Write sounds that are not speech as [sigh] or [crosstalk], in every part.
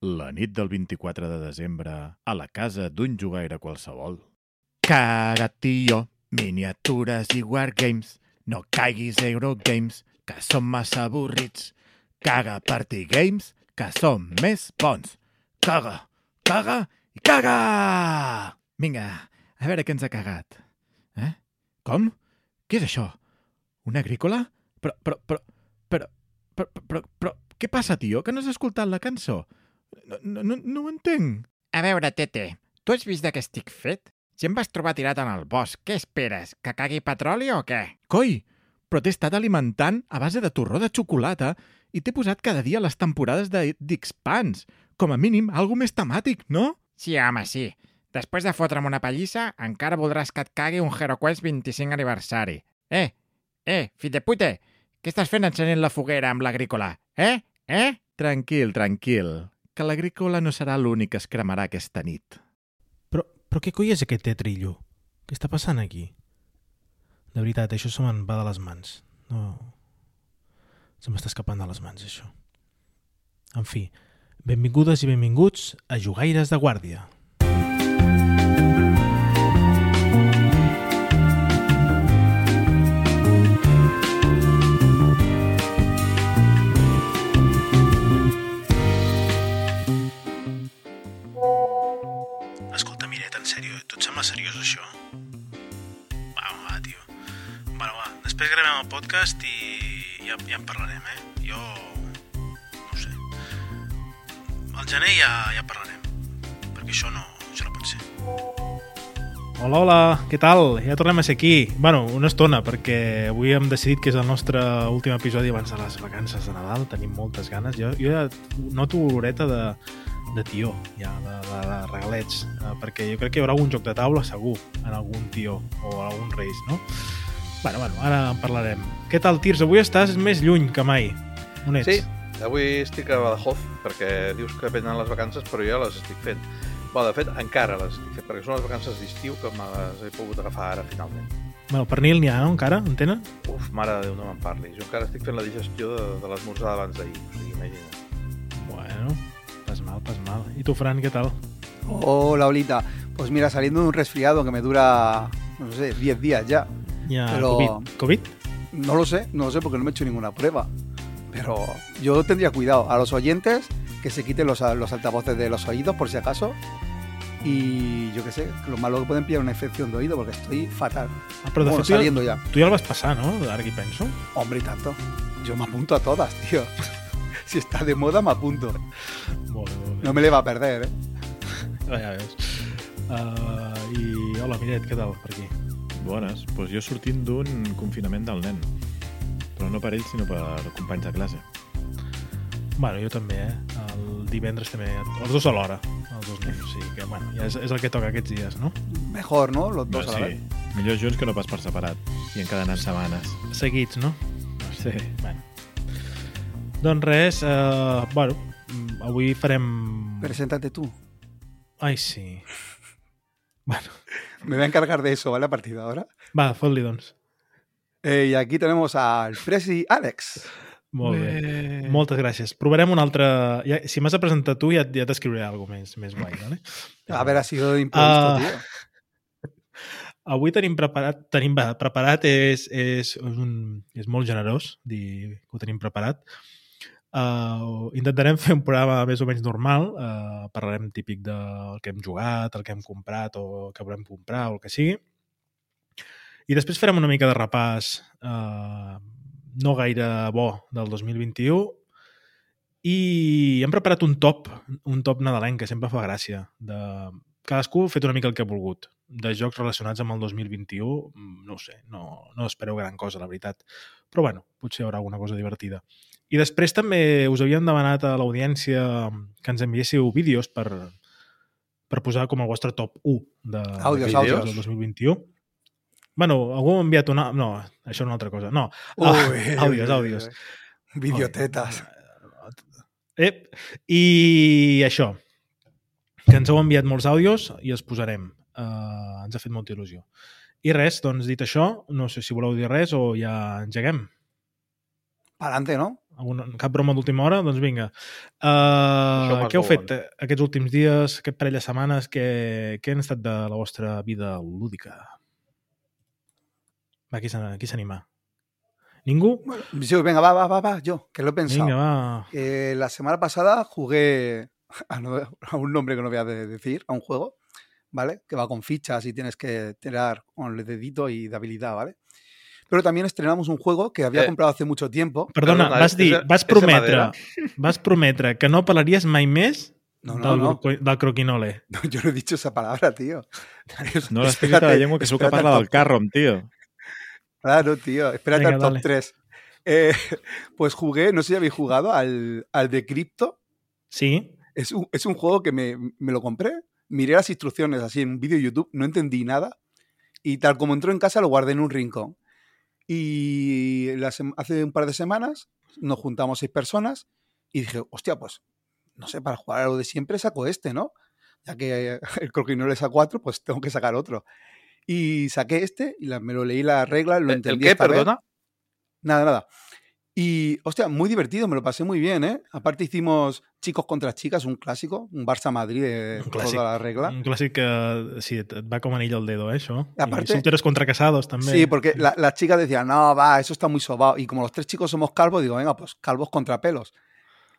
La nit del 24 de desembre, a la casa d'un jugaire qualsevol. Caga, tio, miniatures i wargames. No caiguis Eurogames, que som massa avorrits. Caga Party Games, que som més bons. Caga, caga i caga! Vinga, a veure què ens ha cagat. Eh? Com? Què és això? Una agrícola? Però, però, però, però, però, però, però, però, què passa, tio? Que no has escoltat la cançó? No, no, no, no ho entenc. A veure, Tete, tu has vist de què estic fet? Si em vas trobar tirat en el bosc, què esperes? Que cagui petroli o què? Coi, però t'he estat alimentant a base de torró de xocolata i t'he posat cada dia les temporades de d'Xpans. Com a mínim, algo més temàtic, no? Sí, home, sí. Després de fotre'm una pallissa, encara voldràs que et cagui un HeroQuest 25 aniversari. Eh, eh, fill de pute, què estàs fent encenent la foguera amb l'agrícola? Eh? Eh? Tranquil, tranquil, que l'agrícola no serà l'únic que es cremarà aquesta nit. Però, però què coi és aquest tetrillo? Què està passant aquí? De veritat, això se me'n va de les mans. No... Se m'està escapant de les mans, això. En fi, benvingudes i benvinguts a Jugaires de Guàrdia. Seriós això? Va, va, tio. Bueno, va, després gravem el podcast i ja, ja en parlarem, eh? Jo... no sé. Al gener ja, ja parlarem, perquè això no, això no pot ser. Hola, hola, què tal? Ja tornem a ser aquí. bueno, una estona, perquè avui hem decidit que és el nostre últim episodi abans de les vacances de Nadal. Tenim moltes ganes. Jo, jo ja noto oloreta de, de tió, ja, de, de, de regalets, eh, perquè jo crec que hi haurà algun joc de taula segur en algun tió o en algun reis, no? Bueno, bueno, ara en parlarem. Què tal, Tirs? Avui estàs més lluny que mai. On ets? Sí, avui estic a Badajoz, perquè dius que venen les vacances, però jo ja les estic fent. Bé, de fet, encara les estic fent, perquè són les vacances d'estiu que me les he pogut agafar ara, finalment. Bueno, pernil n'hi ha, no, encara? En tenen? Uf, mare de Déu, no me'n parli. Jo encara estic fent la digestió de, de l'esmorzar d'abans d'ahir, o sigui, imagina't. Bueno, pas mal, pas mal. I tu, Fran, què tal? Hola, Olita. Pues mira, saliendo de un resfriado que me dura, no sé, 10 días ya. Ja, Però- Covid. Covid? No lo sé, no lo sé porque no me he hecho ninguna prueba. Pero yo tendría cuidado. A los oyentes, que se quiten los, los altavoces de los oídos por si acaso. Y yo qué sé, lo malo que pueden pillar una infección de oído porque estoy fatal. Ah, però de Bueno, saliendo ya. tu ja el vas passar, no? Ara que hi penso. Hombre, y tanto. Yo me apunto a todas, tío. [laughs] si está de moda, me apunto. Molt bé, molt bé. No me le va a perder, ¿eh? Ah, ja veus. Uh, I hola, Miret, què tal per aquí? Bones, doncs jo sortint d'un confinament del nen. Però no per ell, sinó per companys de classe. Bueno, jo també, eh? El divendres també, els dos alhora, els dos nens, o sigui que, bueno, ja és, és el que toca aquests dies, no? Mejor, ¿no? Los dos a la sí, vez. millor junts que no pas per separat. I encara anant setmanes. Seguits, no? Sí. Bueno. Doncs res, uh, bueno, avui farem... Preséntate tú. Ai, sí. Bueno, Me voy a encargar de eso, ¿vale? A partir de ahora. va, fot-li, doncs. Eh, y aquí tenemos al Presi Alex. Molt bé. Moltes gràcies. Provarem un altre... Ja, si m'has de presentar tu, ja, ja t'escriuré alguna més, més guai, vale? [clears throat] A ver, ha sido de improviso, Ah. tío. [laughs] Avui tenim preparat, tenim va, preparat és, és, és, un, és molt generós dir que ho tenim preparat. Uh, intentarem fer un programa més o menys normal, uh, parlarem típic del que hem jugat, el que hem comprat o el que volem comprar o el que sigui. I després farem una mica de repàs uh, no gaire bo del 2021 i hem preparat un top, un top nadalenc que sempre fa gràcia. De... Cadascú ha fet una mica el que ha volgut. De jocs relacionats amb el 2021, mm, no ho sé, no, no espereu gran cosa, la veritat. Però bueno, potser hi haurà alguna cosa divertida. I després també us havíem demanat a l'audiència que ens enviéssiu vídeos per, per posar com el vostre top 1 de, Àudios, de àudios. del 2021. Bueno, algú m'ha enviat una... No, això és una altra cosa. No, Ah, àudios, àudios. uy. Videotetas. Ep. I això, que ens heu enviat molts àudios i els posarem. Uh, ens ha fet molta il·lusió. I res, doncs dit això, no sé si voleu dir res o ja engeguem. Pa'lante, no? Alguna, cap broma d'última hora? Doncs vinga. Uh, què heu fet bon. eh, aquests últims dies, aquest parell de setmanes? Què, què han estat de la vostra vida lúdica? Va, qui s'an- qui s'anima? Ningú? Sí, venga, va, va, va, va, yo, que lo he pensado. Vinga, va. Eh, la semana pasada jugué [laughs] a, no- a un nombre que no voy a de- decir, a un juego, ¿vale? Que va con fichas y tienes que tirar con el dedito y de habilidad, ¿vale? Pero también estrenamos un juego que había Eh. comprado hace mucho tiempo. Perdona, Perdona, vas dir, vas prometre, madera? vas prometre que no parlaries mai més No, no, del, no. del croquinole. [laughs] No, yo no he dicho esa palabra, tío. No l'has ficat a la llengua que sou que parla al del top. carrom, tio. Claro, tío. Espérate Venga, al top dale. 3. Eh, pues jugué, no sé si habéis jugado, al, al de Crypto. Sí? Es un, es un juego que me, me lo compré, miré las instrucciones así en un vídeo de YouTube, no entendí nada. Y tal como entró en casa, lo guardé en un rincón. Y la sem- hace un par de semanas nos juntamos seis personas y dije, hostia, pues no sé, para jugar a lo de siempre saco este, ¿no? Ya que [laughs] el croquinole es a cuatro, pues tengo que sacar otro. Y saqué este y la- me lo leí la regla, lo ¿El, el entendí. qué, esta vez. perdona? Nada, nada. Y, hostia, muy divertido, me lo pasé muy bien, ¿eh? Aparte hicimos chicos contra chicas, un clásico, un Barça-Madrid de Un clàssic. toda la regla. Un clàssic que sí, et va com anell al dedo, eh, això. I a part- I solteros contra casados, també. Sí, porque la- las chicas decían, no, va, eso está muy sobado. Y como los tres chicos somos calvos, digo, venga, pues calvos contra pelos.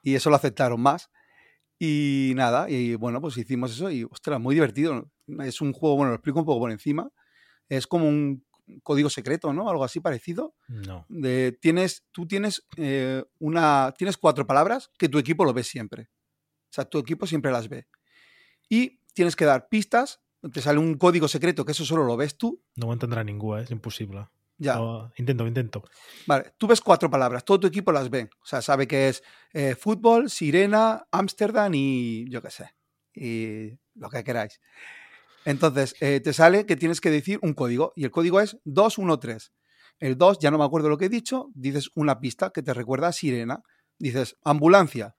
Y eso lo aceptaron más. Y nada, y bueno, pues hicimos eso y, ostras, muy divertido. Es un juego, bueno, lo explico un poco por encima. Es como un código secreto, ¿no? Algo así parecido. No. de tienes, tú tienes eh, una, tienes cuatro palabras que tu equipo lo ve siempre. O sea, tu equipo siempre las ve. Y tienes que dar pistas, te sale un código secreto que eso solo lo ves tú. No ho entendrà ningú, eh? és impossible. Ya, Però intento, intento. vale. Tú ves cuatro palabras, todo tu equipo las ve. O sea, sabe que es eh, fútbol, sirena, Ámsterdam y yo qué sé. Y lo que queráis. Entonces, eh, te sale que tienes que decir un código y el código es 213. El 2, ya no me acuerdo lo que he dicho, dices una pista que te recuerda a sirena. Dices ambulancia.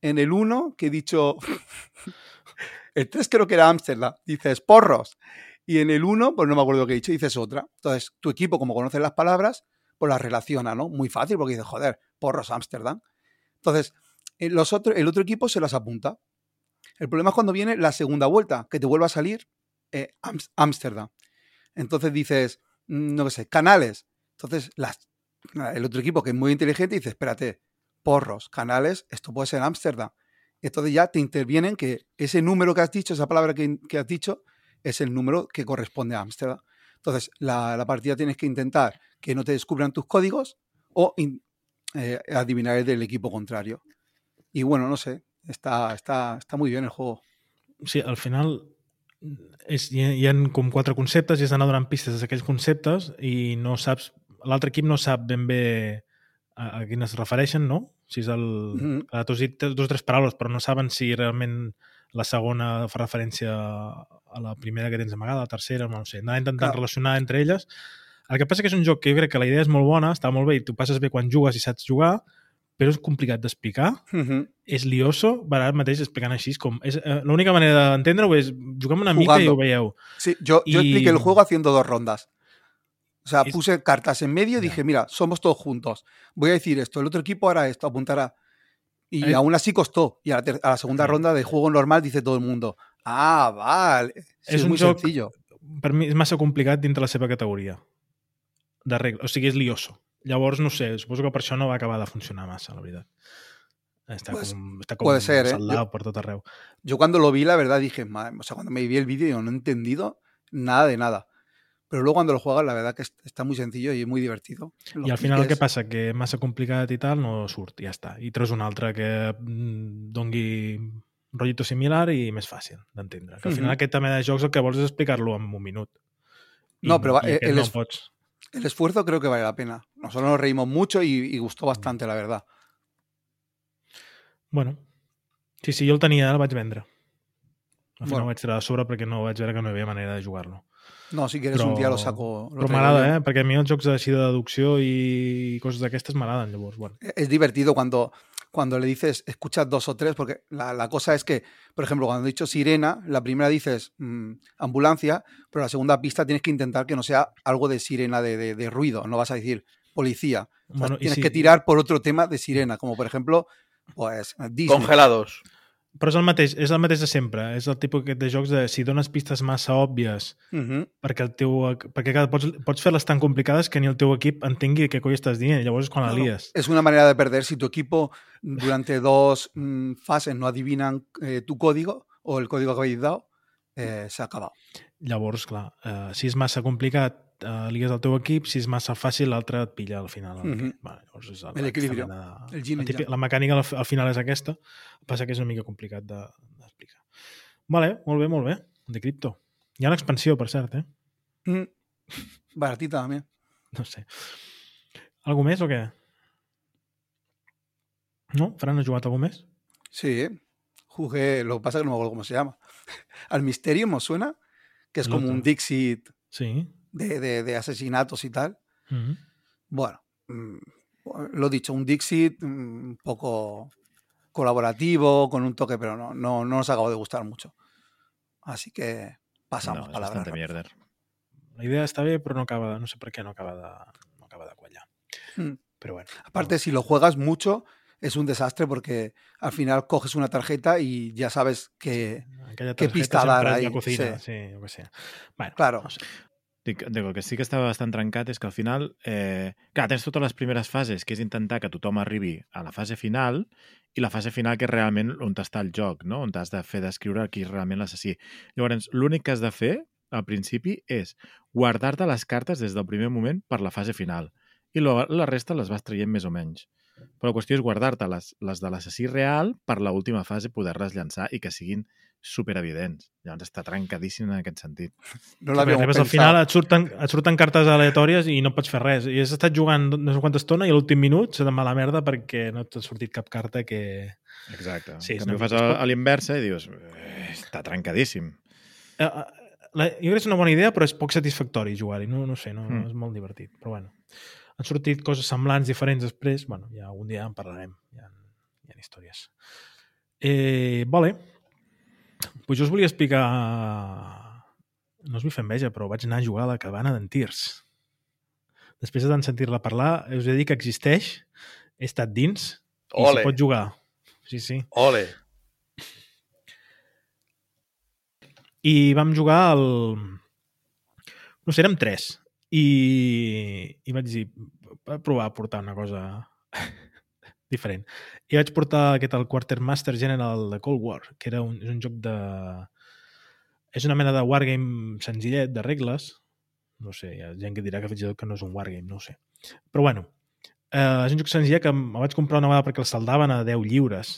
En el 1, que he dicho. [laughs] el 3 creo que era Ámsterdam. Dices porros. Y en el 1, pues no me acuerdo lo que he dicho, dices otra. Entonces, tu equipo, como conoce las palabras, pues las relaciona, ¿no? Muy fácil, porque dices, joder, porros, Ámsterdam. Entonces, eh, los el otro equipo se las apunta. El problema es cuando viene la segunda vuelta, que te vuelva a salir eh, Ámsterdam. Entonces dices, mm, no sé, canales. Entonces el otro equipo que es muy inteligente dice, espérate, porros, canales, esto puede ser Ámsterdam. Entonces ya te intervienen que ese número que has dicho, esa palabra que, has dicho, es el número que corresponde a Ámsterdam. Entonces la, partida tienes que intentar que no te descubran tus códigos o eh, adivinar el del equipo contrario. Y bueno, no sé, está, está, está muy bien el juego. Sí, al final és, hi, ha, hi ha com quatre conceptes i has d'anar donant pistes d'aquells conceptes i no saps... L'altre equip no sap ben bé a, a quin es refereixen, no? Si és el... Tu has dit dos o tres paraules, però no saben si realment la segona fa referència a la primera que tens amagada, la tercera, no sé. Anar intentant Clar. relacionar entre elles. El que passa que és un joc que jo crec que la idea és molt bona, està molt bé i tu passes bé quan jugues i saps jugar, però és complicat d'explicar Ujú. és lioso, per ara mateix explicant així, com... És, eh, L'única manera d'entendre-ho és juguem una mica i Jugando. ho veieu. Sí, yo, yo Y- expliqué el juego haciendo dos rondas. O sea, Es- puse cartas en medio y dije, mira, somos todos juntos. Voy a decir esto, el otro equipo hará esto, apuntará. Y Eh. aún así costó. Y a la, ter- a la segunda ronda de juego normal dice todo el mundo, ah, vale. Sí, Es muy joc- sencillo. Per mi és massa complicat dintre la seva categoria de regla. O sigui, és lioso. Llavors, no sé, suposo que per això no va acabar de funcionar massa, la veritat. Està Pues, com, està com puede ser, eh? saldado per tot arreu. Yo cuando lo vi, la verdad, dije, "Madre", o sea, cuando me vi el vídeo, yo no he entendido nada de nada. Pero luego cuando lo juegas, la verdad que es- está muy sencillo y muy divertido. I al final el que passa? Que massa complicat i tal no surt, ja està. I treus un altre que mm, dongui un rotllito similar i més fàcil d'entendre. Que al final Mhm. aquest també de jocs el que vols és explicar-lo en un minut. I, No, però va- i aquest el no es- pots. El esfuerzo creo que vale la pena. Nosotros nos reímos mucho y, y gustó bastante, la verdad. Bueno, sí, sí, jo el tenia, el vaig vendre. Al final Bueno. vaig treure de sobre perquè no vaig veure que no hi havia manera de jugar-lo. No, si quieres Però- un día lo saco. lo Però m'agrada, eh? Perquè a mi els jocs així de deducció i coses d'aquestes m'agraden, llavors, bueno. Es divertido cuando, cuando le dices, escuchas dos o tres, porque la, la cosa es que, por ejemplo, cuando he dicho sirena, la primera dices mm, ambulancia, pero la segunda pista tienes que intentar que no sea algo de sirena de, de- de ruido. No vas a decir policía. O sea, Bueno, i tienes si- que tirar por otro tema de sirena, como por ejemplo, pues Disney. Congelados. Però és el mateix, és el mateix de sempre. És el tipus aquest de jocs de si dones pistes massa òbvies Ujú. perquè el teu, perquè clar, pots, pots fer-les tan complicades que ni el teu equip entengui què coi estàs dient. Llavors és quan la Claro, lies. Es una manera de perder. Si tu equipo durante [laughs] dos mm, fases no adivinan eh, tu código o el código que habéis dado, eh, se ha acabado. Llavors, clar, eh, si és massa complicat, ligues el teu equip, si és massa fàcil, l'altre et pilla al final. Mhm. bueno, llavors és El el yin la, típica- mecànica al, al final és aquesta, passa que és una mica complicat de- d'explicar. vale, molt bé, molt bé. De cripto. Hi ha una expansió, per cert, eh? Mm. Baratita también. No sé. Algú més o què? No? Fran, has jugat algú més? Sí, jugué, lo que pasa que no me acuerdo cómo se llama. [laughs] Al misterio me suena, que es El como un Dixit Sí. De, de- de asesinatos y tal. Bueno, mm, lo dicho, un Dixit mm, un poco colaborativo, con un toque, pero no, no, no nos acabó de gustar mucho. Así que pasamos no, palabras. mierder. La idea està bé, però no acaba no sé per què no acaba de, no acaba de. Mm. Però bueno. Aparte, si lo juegas mucho, es un desastre porque al final coges una tarjeta y ya sabes que, targeta pista dar ahí, cocina, sí. sí. Bueno, Claro. no sé. Dic, dic, el que sí que estava bastant trencat és que al final, eh, clar, tens totes les primeres fases, que és intentar que tothom arribi a la fase final, i la fase final que és realment on està el joc, no? on t'has de fer descriure qui és realment l'assassí. Llavors, l'únic que has de fer, al principi, és guardar-te les cartes des del primer moment per la fase final. I lo, la resta les vas traient més o menys. Però la qüestió és guardar-te les, les de l'assassí real per la última fase poder-les llançar i que siguin superevidents. Llavors està trencadíssim en aquest sentit. No Sí, lo perquè habíamos arribes al final, et surten, et surten cartes aleatòries i no pots fer res. I has estat jugant no sé quanta estona i a l'últim minut se te'n va a la merda perquè no t'ha sortit cap carta que... Exacte. Sí, en canvi, ho fas mica- a, a l'inversa i dius eh, està trencadíssim. Eh, eh, La, jo crec que és una bona idea, però és poc satisfactori jugar-hi. No, no sé, no, Mm. és molt divertit. Però bueno, han sortit coses semblants, diferents després. Bueno, ja un dia en parlarem. Hi ha, hi ha històries. Eh, vale. Pues jo us volia explicar... No us vull fer enveja, però vaig anar a jugar a la cabana d'en Tirs. Després de tant sentir-la parlar, us he dir que existeix, he estat dins i Ole. s'hi pot jugar. Sí, sí. Ole. I vam jugar al... No sé, érem tres. I, i vaig dir, va provar a portar una cosa diferent. I vaig portar aquest el Quartermaster General de Cold War, que era un, és un joc de... És una mena de wargame senzillet, de regles. No sé, hi ha gent que dirà que fins i tot que no és un wargame, no ho sé. Però bueno, eh, és un joc senzillet que em vaig comprar una vegada perquè el saldaven a 10 lliures,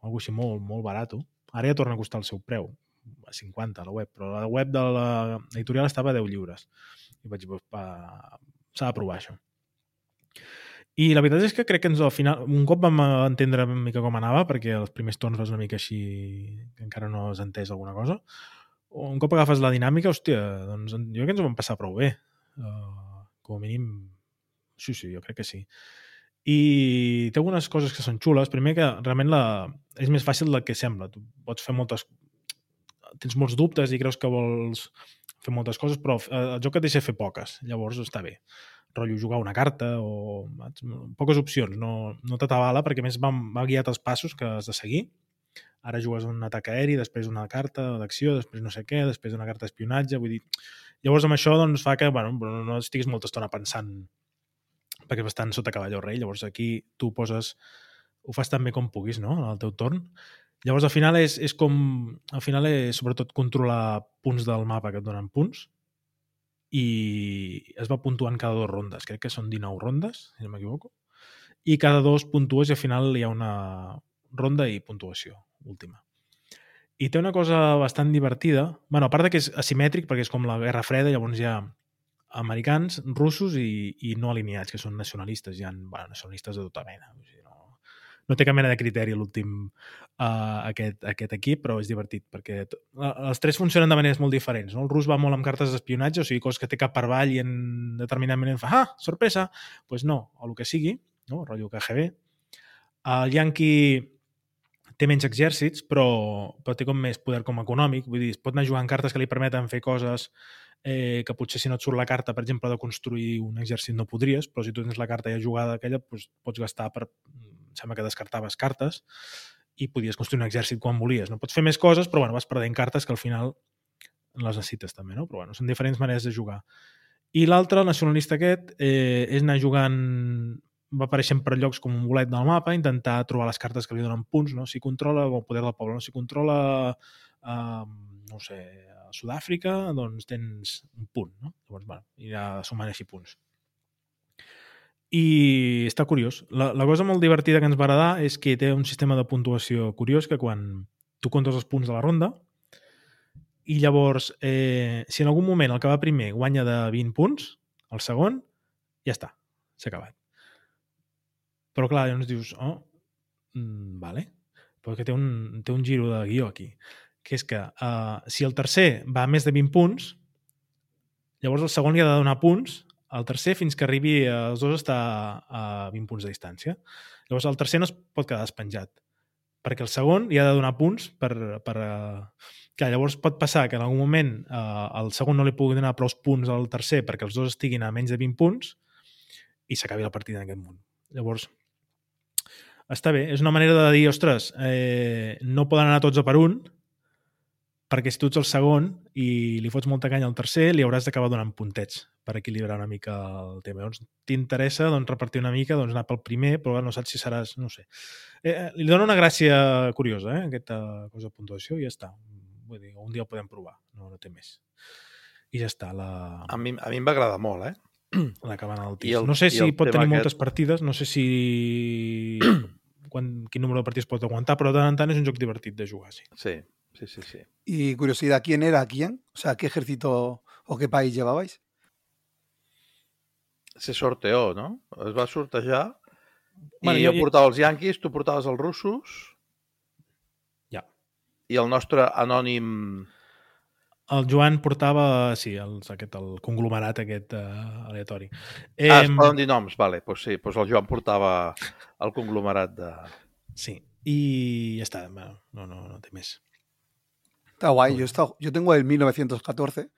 o alguna així molt, molt barat. Ara ja torna a costar el seu preu, a 50 a la web, però la web de l'editorial estava a 10 lliures. I vaig dir, "Va, s'ha de provar això. I la veritat és que crec que ens, al final, un cop vam entendre una mica com anava, perquè els primers torns vas una mica així, que encara no has entès alguna cosa, un cop agafes la dinàmica, hòstia, doncs jo crec que ens ho vam passar prou bé. Uh, com a mínim, sí, sí, jo crec que sí. I té algunes coses que són xules. Primer que realment la... és més fàcil del que sembla. Tu pots fer moltes... Tens molts dubtes i creus que vols fer moltes coses, però el joc et deixa fer poques. Llavors està bé. Rotllo jugar una carta o... Poques opcions. No, no t'atabala perquè més va, va guiat els passos que has de seguir. Ara jugues un atac aeri, després una carta d'acció, després no sé què, després una carta d'espionatge. Vull dir, llavors amb això doncs, fa que bueno, no estiguis molta estona pensant perquè és bastant sota cavall o rei, llavors aquí tu poses ho fas tan bé com puguis, no?, al teu torn. Llavors, al final és, és com... Al final és sobretot controlar punts del mapa que et donen punts i es va puntuant cada dues rondes. Crec que són 19 rondes, si no m'equivoco. I cada dos puntues i al final hi ha una ronda i puntuació última. I té una cosa bastant divertida. bueno, a part de que és asimètric, perquè és com la Guerra Freda, llavors hi ha americans, russos i, i no alineats, que són nacionalistes. Hi ha bueno, nacionalistes de tota mena. O sigui, no, té cap mena de criteri l'últim uh, aquest, aquest equip, però és divertit, perquè uh, els tres funcionen de maneres molt diferents. No? El rus va molt amb cartes d'espionatge, o sigui, coses que té cap per avall i en determinat moment fa, ah, sorpresa! Doncs pues no, o el que sigui, no? rotllo KGB. El Yankee té menys exèrcits, però, però té com més poder com econòmic. Vull dir, es pot anar jugant cartes que li permeten fer coses eh, que potser si no et surt la carta, per exemple, de construir un exèrcit no podries, però si tu tens la carta ja jugada aquella, doncs pots gastar per... Em sembla que descartaves cartes i podies construir un exèrcit quan volies. No pots fer més coses, però bueno, vas perdent cartes que al final les necessites també, no? Però bueno, són diferents maneres de jugar. I l'altre, el nacionalista aquest, eh, és anar jugant va apareixent per llocs com un bolet del mapa, intentar trobar les cartes que li donen punts, no? Si controla el poder del poble, no? Si controla, eh, no sé, Sud-àfrica, doncs tens un punt, no? Llavors, bueno, irà sumant així punts. I està curiós. La, la cosa molt divertida que ens va agradar és que té un sistema de puntuació curiós que quan tu comptes els punts de la ronda i llavors, eh, si en algun moment el que va primer guanya de 20 punts, el segon, ja està, s'ha acabat. Però clar, llavors dius, oh, mm, vale, però que té un, té un giro de guió aquí, que és que uh, si el tercer va a més de 20 punts, llavors el segon li ha de donar punts el tercer fins que arribi als dos està a 20 punts de distància. Llavors el tercer no es pot quedar despenjat perquè el segon li ha de donar punts per... per uh... Clar, llavors pot passar que en algun moment uh, el segon no li pugui donar prou punts al tercer perquè els dos estiguin a menys de 20 punts i s'acabi la partida en aquest munt. Llavors, està bé. És una manera de dir, ostres, eh, no poden anar tots a per un, perquè si tu ets el segon i li fots molta canya al tercer, li hauràs d'acabar donant puntets per equilibrar una mica el tema. Llavors, t'interessa doncs, repartir una mica, doncs, anar pel primer, però no saps si seràs, no sé. Eh, li dona una gràcia curiosa, eh, aquesta cosa de puntuació, i ja està. Vull dir, un dia ho podem provar, no, no té més. I ja està, la... A mi, a mi em va agradar molt, eh? la cabana del I tis. el- no sé i si el pot tenir aquest- moltes partides, no sé si [clears throat] quan, quin número de partits pot aguantar, però de tant en tant és un joc divertit de jugar, sí. Sí, sí, sí, sí. Y curiosidad, ¿quién era quién? O sea, ¿qué ejército o qué país llevabais? Se sorteó, no? Es va sortejar Bueno, i jo- jo, portava els yanquis, tu portaves els russos Ja. i el nostre anònim... El Joan portava, sí, els, aquest, el conglomerat aquest uh, aleatori. Eh, ah, es Em, poden dir noms, vale, doncs sí, doncs el Joan portava el conglomerat de... Sí, i ja està, no, no, no té més. Está guay. Yo, he estado- yo tengo el 1914,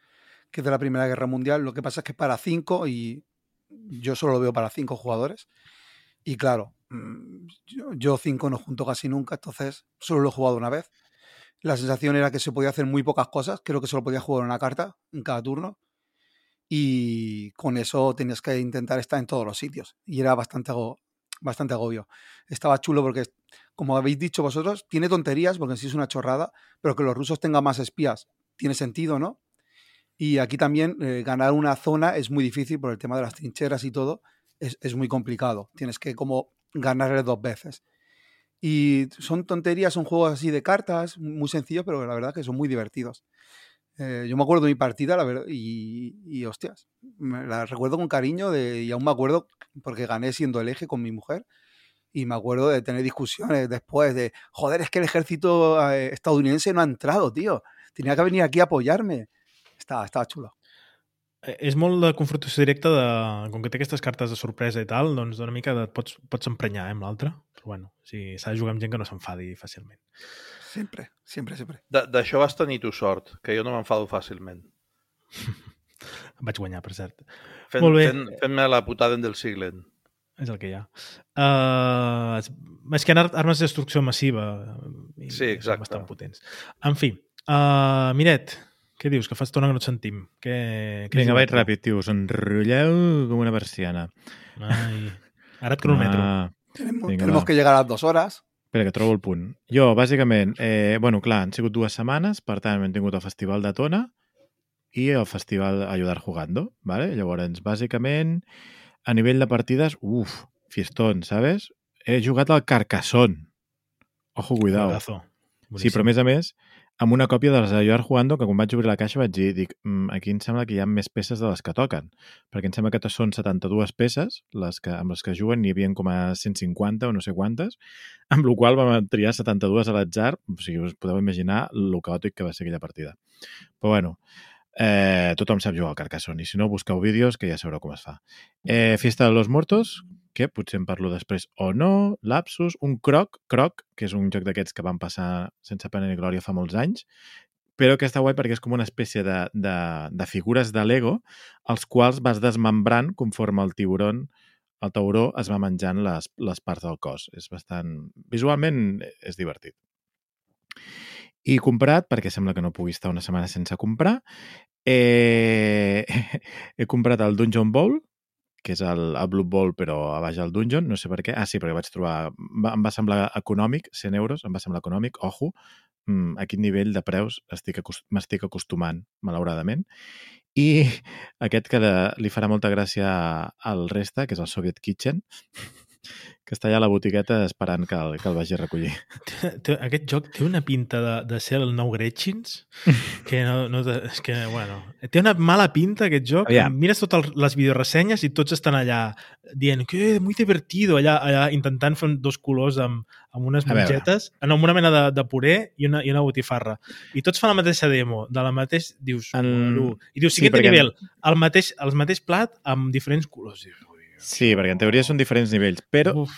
que es de la Primera Guerra Mundial. Lo que pasa es que para cinco y yo solo lo veo para cinco jugadores. Y claro, mm, yo, cinco no junto casi nunca, entonces solo lo he jugado una vez. La sensación era que se podía hacer muy pocas cosas. Creo que solo podía jugar una carta en cada turno. Y con eso tenías que intentar estar en todos los sitios. Y era bastante, bastante agobio. Estaba chulo porque, como habéis dicho vosotros, tiene tonterías porque sí es una chorrada, pero que los rusos tengan más espías tiene sentido, ¿no? Y aquí también eh, ganar una zona es muy difícil por el tema de las trincheras y todo, es, es muy complicado. Tienes que como ganarle dos veces. Y son tonterías, son juegos así de cartas, muy sencillos, pero la verdad que son muy divertidos. Eh, yo me acuerdo de mi partida, la verdad, y, y, hostias, me la recuerdo con cariño y aún me acuerdo porque gané siendo el eje con mi mujer y me acuerdo de tener discusiones después de, joder, es que el ejército eh, estadounidense no ha entrado, tío. Tenía que venir aquí a apoyarme. Estava, estava xulo. Eh, És molt de confrontació directa, de, com que té aquestes cartes de sorpresa i tal, doncs d'una mica de, pots, pots emprenyar eh, amb l'altre. Però bueno, si s'ha de jugar amb gent que no s'enfadi fàcilment. Sempre, sempre, sempre. De- D'això vas tenir tu sort, que jo no m'enfado fàcilment. [laughs] Vaig guanyar, per cert. Fent, Molt bé. fent, fent-me la putada del siglen. És el que hi ha. Uh, és que hi ha ar- armes de destrucció massiva. I Sí, exacte. Bastant potents. En fi, uh, Miret, què dius? Que fa estona que no et sentim. Què, què Vinga, vaig ràpid, tio. Us enrotlleu com una persiana. Ai, ara et cronometro. Ah, Tenemos, tenemos va. que llegar a las dos horas. espera, que trobo el punt. Jo, bàsicament, eh, bueno, clar, han sigut dues setmanes, per tant, hem tingut el Festival de Tona i el Festival Ayudar Jugando, ¿vale? Llavors, bàsicament, a nivell de partides, uf, fiestón, ¿sabes? He jugat al Carcassonne. Ojo. Juegazo. Sí, però a més a més, amb una còpia de les Ayudar Jugando, que quan vaig obrir la caixa vaig dir, dic, mm, aquí em sembla que hi ha més peces de les que toquen, perquè em sembla que són 72 peces, les que, amb les que juguen n'hi havia com a 150 o no sé quantes, [laughs] amb la qual vam triar 72 a l'atzar, o sigui, us podeu imaginar lo caòtic que va ser aquella partida. Però bueno, Eh, tothom sap jugar al Carcassonne, i si no, busqueu vídeos que ja sabreu com es fa. Eh, Fiesta de los Muertos, que potser en parlo després o no, Lapsus, un Croc, Croc, que és un joc d'aquests que van passar sense pena ni glòria fa molts anys, però que està guai perquè és com una espècie de, de, de figures de Lego els quals vas desmembrant conforme el tiburon el tauró es va menjant les, les parts del cos. És bastant... Visualment és divertit. I comprat, perquè sembla que no pugui estar una setmana sense comprar, eh... [laughs] he comprat el Dungeon Bowl, que és el, el Blue Ball, però a baix del Dungeon, no sé per què. Ah, sí, perquè vaig trobar... Va, em va semblar econòmic, 100 euros, em va semblar econòmic, ojo, mm, a quin nivell de preus estic acost m'estic acostumant, malauradament. I [laughs] aquest que de, li farà molta gràcia al resta, que és el Soviet Kitchen, que està allà a la botigueta esperant que el, que el vagi a recollir. Aquest joc té una pinta de, de ser el nou Gretchins [laughs] que no, no és que, bueno, té una mala pinta aquest joc. Aviam. Mires totes les videoressenyes i tots estan allà dient que muy divertido, allà, allà intentant fer dos colors amb, amb unes mongetes, no, amb una mena de, de puré i una, i una botifarra. I tots fan la mateixa demo, de la mateix, dius, En- i dius, sí, siguiente perquè- nivell, el mateix, el mateix plat amb diferents colors. Dius, Sí, perquè en teoria són diferents nivells, però uf.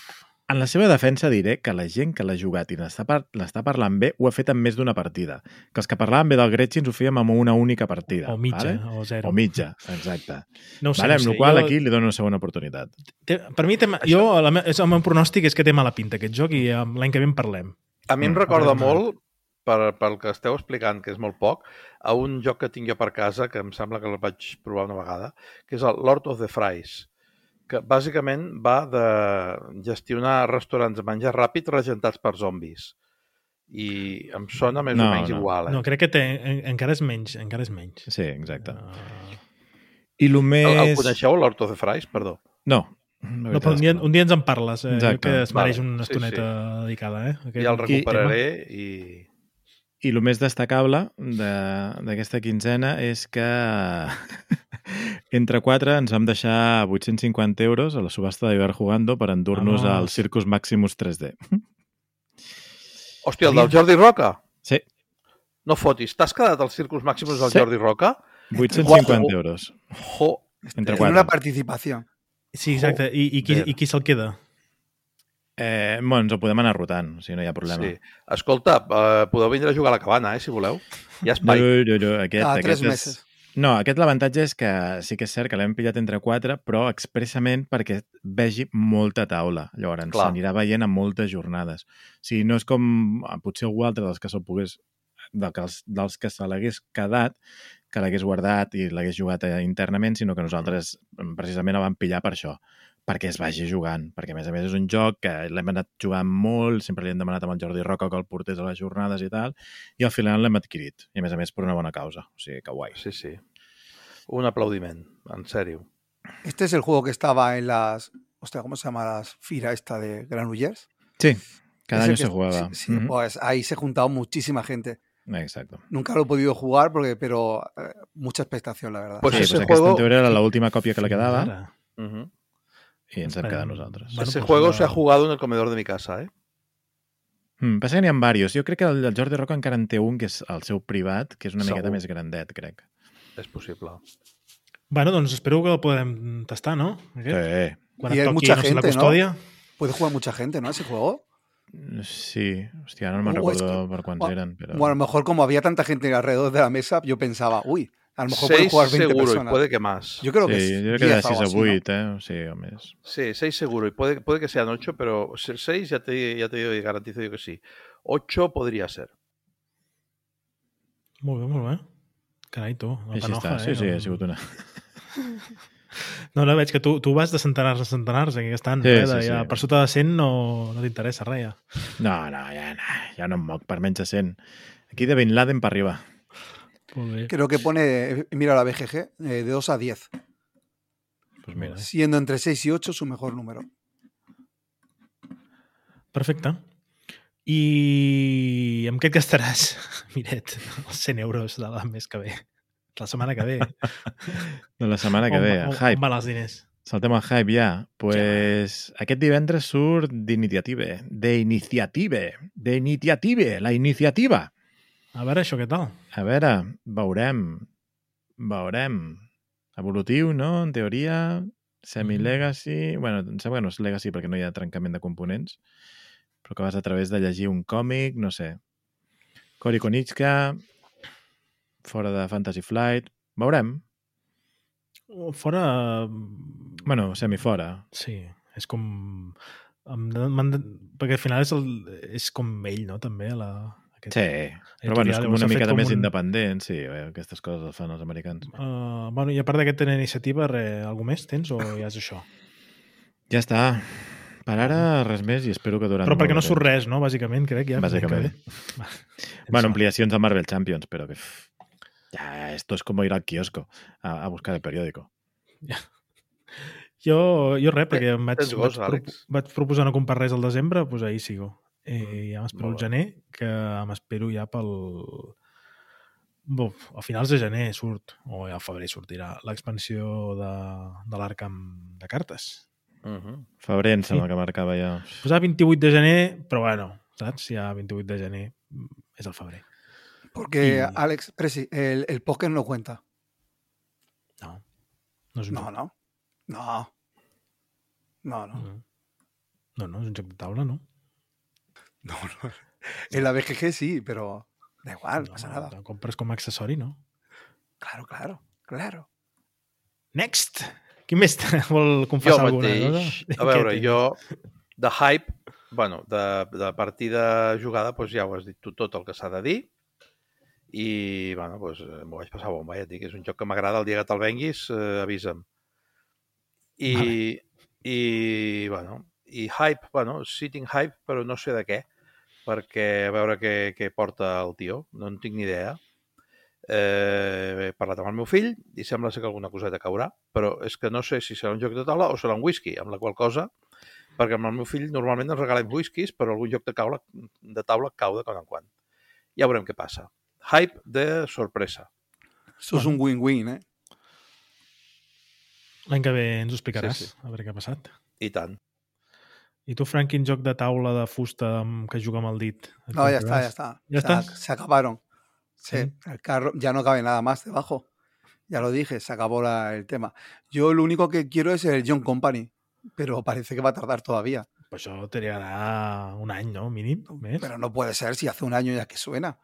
en la seva defensa diré que la gent que l'ha jugat i n'està par l'està parlant bé ho ha fet en més d'una partida. Que els que parlaven bé del Gretchins ho fèiem amb una única partida. O mitja, Vale? o zero. O mitja, exacte. No ho sé, vale, no amb sé. la qual Jo- aquí li dono una segona oportunitat. Té, per mi, té, jo, la, me- és, el meu pronòstic és que té mala pinta aquest joc i eh, l'any que ve en parlem. A mi em Mm, recorda molt, per, pel que esteu explicant, que és molt poc, a un joc que tinc jo per casa, que em sembla que el vaig provar una vegada, que és el Lord of the Fries, que bàsicament va de gestionar restaurants de menjar ràpid regentats per zombis. I em sona més No, o menys no. igual, eh? No, crec que té, en, encara és menys, encara és menys. Sí, exacte. Uh, I el més... el coneixeu, el Lord of the Fries? Perdó. No. no, però un, dia, un dia ens en parles, eh? Exacte. Que es mereix Vale, una sí, estoneta dedicada, eh? Aquest, Ja el I- recuperaré i... I el més destacable de- d'aquesta quinzena és que entre quatre ens vam deixar 850 euros a la subhasta de Iber Jugando per endur-nos al Circus Maximus 3D. Hòstia, el del Jordi Roca? Sí, No fotis, t'has quedat al Circus Maximus del Sí. Jordi Roca? 850 Guapo. euros. Jo, Entre en quatre. una participación. Sí, exacte. I, i, qui, i qui se'l queda? Eh, bueno, ens ho podem anar rotant, o sigui, no hi ha problema. sí. Escolta, eh, podeu vindre a jugar a la cabana, eh, si voleu. Hi ha No, espai. no, no, aquest, Cada aquest tres és... meses. No, aquest l'avantatge és que sí que és cert que l'hem pillat entre quatre, però expressament perquè vegi molta taula. Llavors, Clar. s'anirà veient en moltes jornades. O sigui, no és com ah, potser algú altre dels que se'l pogués de que els, dels que se l'hagués quedat, que l'hagués guardat i l'hagués jugat eh, internament, sinó que nosaltres mm, precisament el vam pillar per això, perquè es vagi jugant, perquè a més a més és un joc que l'hem anat jugant molt, sempre li hem demanat amb el Jordi Roca que el portés a les jornades i tal, i al final l'hem adquirit, i a més a més per una bona causa, o sigui que guai. Sí, sí. Un aplaudiment, en sèrio. Este es el juego que estaba en las. Hostia, ¿cómo se llama las fira esta de Granollers? Sí, cada Ese año que- se jugaba. Sí, sí, Ujú. pues ahí se ha juntado muchísima gente. Exacto. Nunca lo he podido jugar, porque, pero eh, mucha expectación, la verdad. Pues sí, ese pues juego- en teoria era l'última còpia que le quedava Ara. Uh i hem Esperem. quedat nosaltres. Bueno, Ese pues juego se ha jugado en el comedor de mi casa, ¿eh? Mm, passa que n'hi ha diversos. Jo crec que el, el Jordi Roca encara en té un, que és el seu privat, que és una miqueta Segur. més grandet, crec. És possible. Bueno, doncs espero que el podrem tastar, no? Aquest? Sí. Quan I et hi ha toqui, mucha no sé, la no? custòdia. Puede jugar mucha gente, ¿no? Ese juego. Sí, hòstia, ara no me'n O és recordo que- per quants o- eren, però... Bueno, a lo mejor como había tanta gente alrededor de la mesa, yo pensaba, uy, a lo mejor pueden Seis jugar 20 seguro y personas. puede que más. sí, Yo creo que jo es crec que de 10 6 algo a así, ¿no? 8, eh? Sí, o més. Sí, seis seguro. Y puede, puede que sean ocho, pero se- seis ya te, ya te digo y garantizo yo que sí. Ocho podría ser. Molt bé, molt bé. Carai, tu, la així panoja, està. Sí, eh? sí, No- ha sigut una... [laughs] No, no, veig que tu, tu vas de centenars a centenars aquí estan. Sí, eh, sí, de, ja, sí. Per sota de 100 no, no t'interessa res, ja. No, no, ja, no, ja no em moc per menys de 100. Aquí de Bin Laden per arriba. Bé. Creo que pone, eh, mira la BGG, eh, de 2 a 10, Pues mira. siendo entre 6 y 8 su mejor número. Perfecte. I amb què et gastaràs, [laughs] Miret, els 100 euros de la mes que ve? La setmana que ve. [laughs] De la setmana que On ve, on- hype. On van els diners? Saltem al hype ja. Pues aquest divendres surt d'iniciative. D'iniciative. D'iniciative. La iniciativa. A veure, això què tal? A veure, veurem. veurem. Evolutiu, no? En teoria, semi-legacy... Bueno, em sembla que no és legacy perquè no hi ha trencament de components, però que vas a través de llegir un còmic, no sé. Cory Konitska, fora de Fantasy Flight... Veurem. Fora... Bueno, semi-fora. Sí, és com... em- Perquè al final és, el, és com ell, no? També, la... Aquest, Sí, però bueno, és com una miqueta com més un- independent, sí, eh, aquestes coses les fan els americans. Uh, bueno, i a part d'aquesta iniciativa, res, alguna més tens o ja és això? Ja està. Per ara, res més i espero que durant... Però perquè no de surt res, no? Bàsicament, crec, ja. Bàsicament. [laughs] Va, Bueno, ampliacions a Marvel Champions, pero que... Ya, esto es como ir al kiosco a, a buscar el periódico. Jo, jo res, perquè em vaig, gos, vaig, propo- vaig proposar no comprar res al desembre, doncs ahir sigo. Eh, ja m'espero el gener, que m'espero ja pel... Buf, a finals de gener surt, o ja al febrer sortirà, l'expansió de, de l'Arkham de cartes. Uh -huh. Febrer em sembla Sí. que marcava ja. Posava 28 de gener, però bueno, saps? Ja 28 de gener mm, és el febrer. Porque, Y- Alex, Presi, el, el póker no cuenta. No, no és un No, joc. no. No. No, no. No. no, no, és un joc de taula, no? [laughs] No, no. En la BGG sí, pero da igual, no no pasa nada. El compres com a accessori, no? Claro, claro, claro. Next! Qui més [laughs] vol Jo confessar alguna mateix, cosa? a [laughs] veure, jo de hype, bueno, de, de partida jugada, doncs ja ho has dit tu tot el que s'ha de dir i, bueno, doncs eh, m'ho vaig passar bomba, ja et dic, és un joc que m'agrada, el dia que te'l venguis, eh, avisa'm. I, Vale. i, bueno, i hype, bueno, sitting hype, però no sé de què, perquè a veure què, què porta el tio, no en tinc ni idea. Eh, he parlat amb el meu fill i sembla ser que alguna coseta caurà, però és que no sé si serà un joc de taula o serà un whisky, amb la qual cosa, perquè amb el meu fill normalment ens regalem whiskies, però algun joc de, caula, de taula cau de quan en quan. Ja veurem què passa. Hype de sorpresa. Eso es un win-win, ¿eh? L'any que ve ens ho explicaràs, Sí, sí. a veure què ha passat. I tant. I tu, Frank, quin joc de taula de fusta amb, que juga amb el dit? Et No, ya está, ya está. ¿Ya está? se acabaron. Sí, Sí. el carro ya no cabe nada más debajo. Ya lo dije, se acabó la- el tema. Yo lo único que quiero es el John Company, pero parece que va a tardar todavía. Pues això trigarà un any, no? Mínim, més. Pero no puede ser si hace un año ya que suena.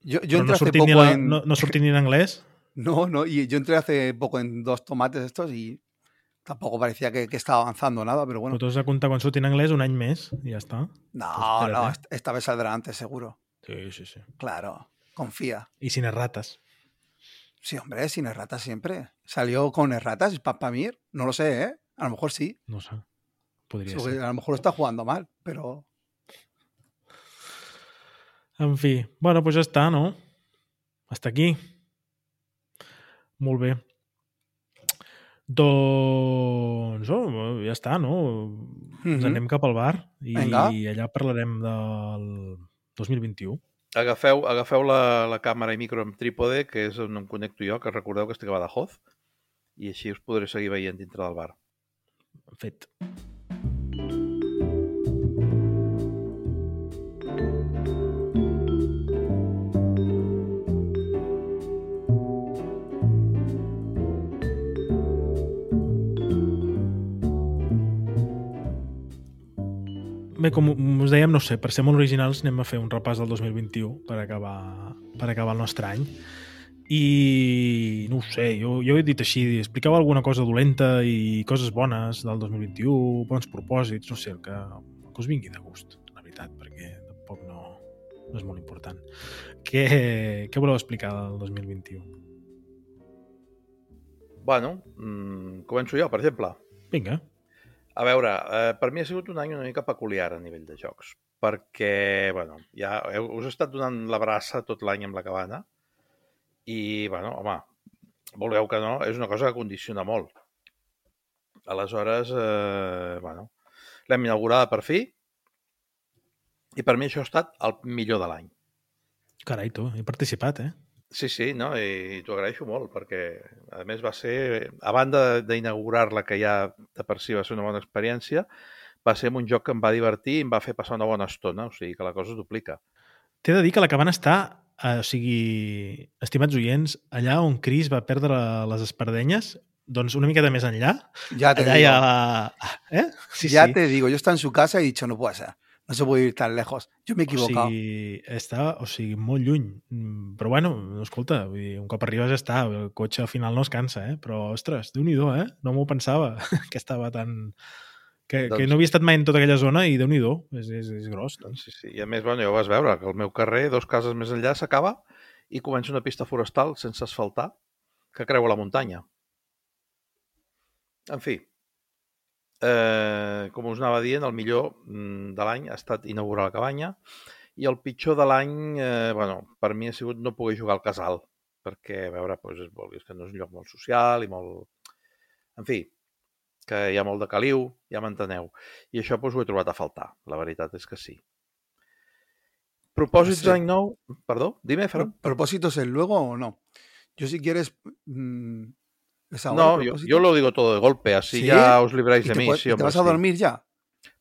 Yo, yo entré no hace sortit, ni poco la, en... no, no en anglès? [laughs] No, no, y yo entré hace poco en dos tomates estos y tampoco parecía que, que estaba avanzando nada, pero bueno. Has de comptar quan surti en anglès un any més i ja està. No, espérate. no, est- esta vez saldrá antes seguro. Sí, sí, sí. Claro, confía. I sin errates. Sí, hombre, sin erratas siempre. Salió con erratas y Papamir, no lo sé, ¿eh? A lo mejor sí. No sé. Porque ser. A lo mejor lo está jugando mal, pero En fi, bueno, doncs ja està, no? Hasta aquí. Molt bé. Doncs oh, ja està, no? Ens Mhm. anem cap al bar i Vinga. allà parlarem del 2021. Agafeu, agafeu la, la càmera i micro amb trípode, que és on em connecto jo, que recordeu que estic a Badajoz, i així us podré seguir veient dintre del bar. Fet. Bé, com us dèiem, no sé, per ser molt originals anem a fer un repàs del 2021 per acabar, per acabar el nostre any. I no ho sé, jo, jo he dit així, expliqueu alguna cosa dolenta i coses bones del 2021, bons propòsits, no sé, el que, el que us vingui de gust, la veritat, perquè tampoc no, no és molt important. Què, què voleu explicar del 2021? Bueno, mm, començo jo, per exemple. Vinga, A veure, eh, per mi ha sigut un any una mica peculiar a nivell de jocs, perquè, bueno, ja heu, us he estat donant la braça tot l'any amb la cabana i, bueno, home, voleu que no, és una cosa que condiciona molt. Aleshores, eh, bueno, l'hem inaugurada per fi i per mi això ha estat el millor de l'any. carai, tu, he participat, eh? Sí, sí, no? i t'ho agraeixo molt perquè, a més, va ser, a banda d'inaugurar-la, que ja de per si va ser una bona experiència, va ser un joc que em va divertir i em va fer passar una bona estona, o sigui que la cosa es duplica. T'he de dir que la cabana està eh, o sigui, estimats oients, allà on Chris va perdre les espardenyes, doncs una miqueta més enllà, Ya te allà digo. hi ha la... Eh? Sí, ya sí. te digo, yo estaba en su casa y he dicho, no puede ser. No se puede ir tan lejos. Yo me he O equivocado. sigui, està, o sigui, molt lluny. Mm, Però bueno, escolta, vull dir, un cop arribes ja està, el cotxe al final no es cansa, eh? Però, ostres, déu nhi eh? No m'ho pensava, [laughs] que estava tan... Que, Doncs- que no havia estat mai en tota aquella zona i déu nhi és, és, és gros. Doncs. Sí, sí. I a més, bueno, ja ho vas veure, que el meu carrer, dos cases més enllà, s'acaba i comença una pista forestal sense asfaltar que creua la muntanya. En fi, eh, com us anava dient, el millor mm, de l'any ha estat inaugurar la cabanya i el pitjor de l'any, eh, bueno, per mi ha sigut no poder jugar al casal, perquè, a veure, doncs, vulguis que no és un lloc molt social i molt... En fi, que hi ha molt de caliu, ja m'enteneu. I això doncs, ho he trobat a faltar, la veritat és que sí. Propòsits Sí. d'any nou... Perdó, dime, Ferran. ¿Pro- ¿Propósitos es luego o no? Yo si quieres... mm, ¿es ahora No, yo, lo digo todo de golpe, así ¿Sí? ya os libráis ¿Y de mí. puedes- sí, y te vas a sí. dormir ya?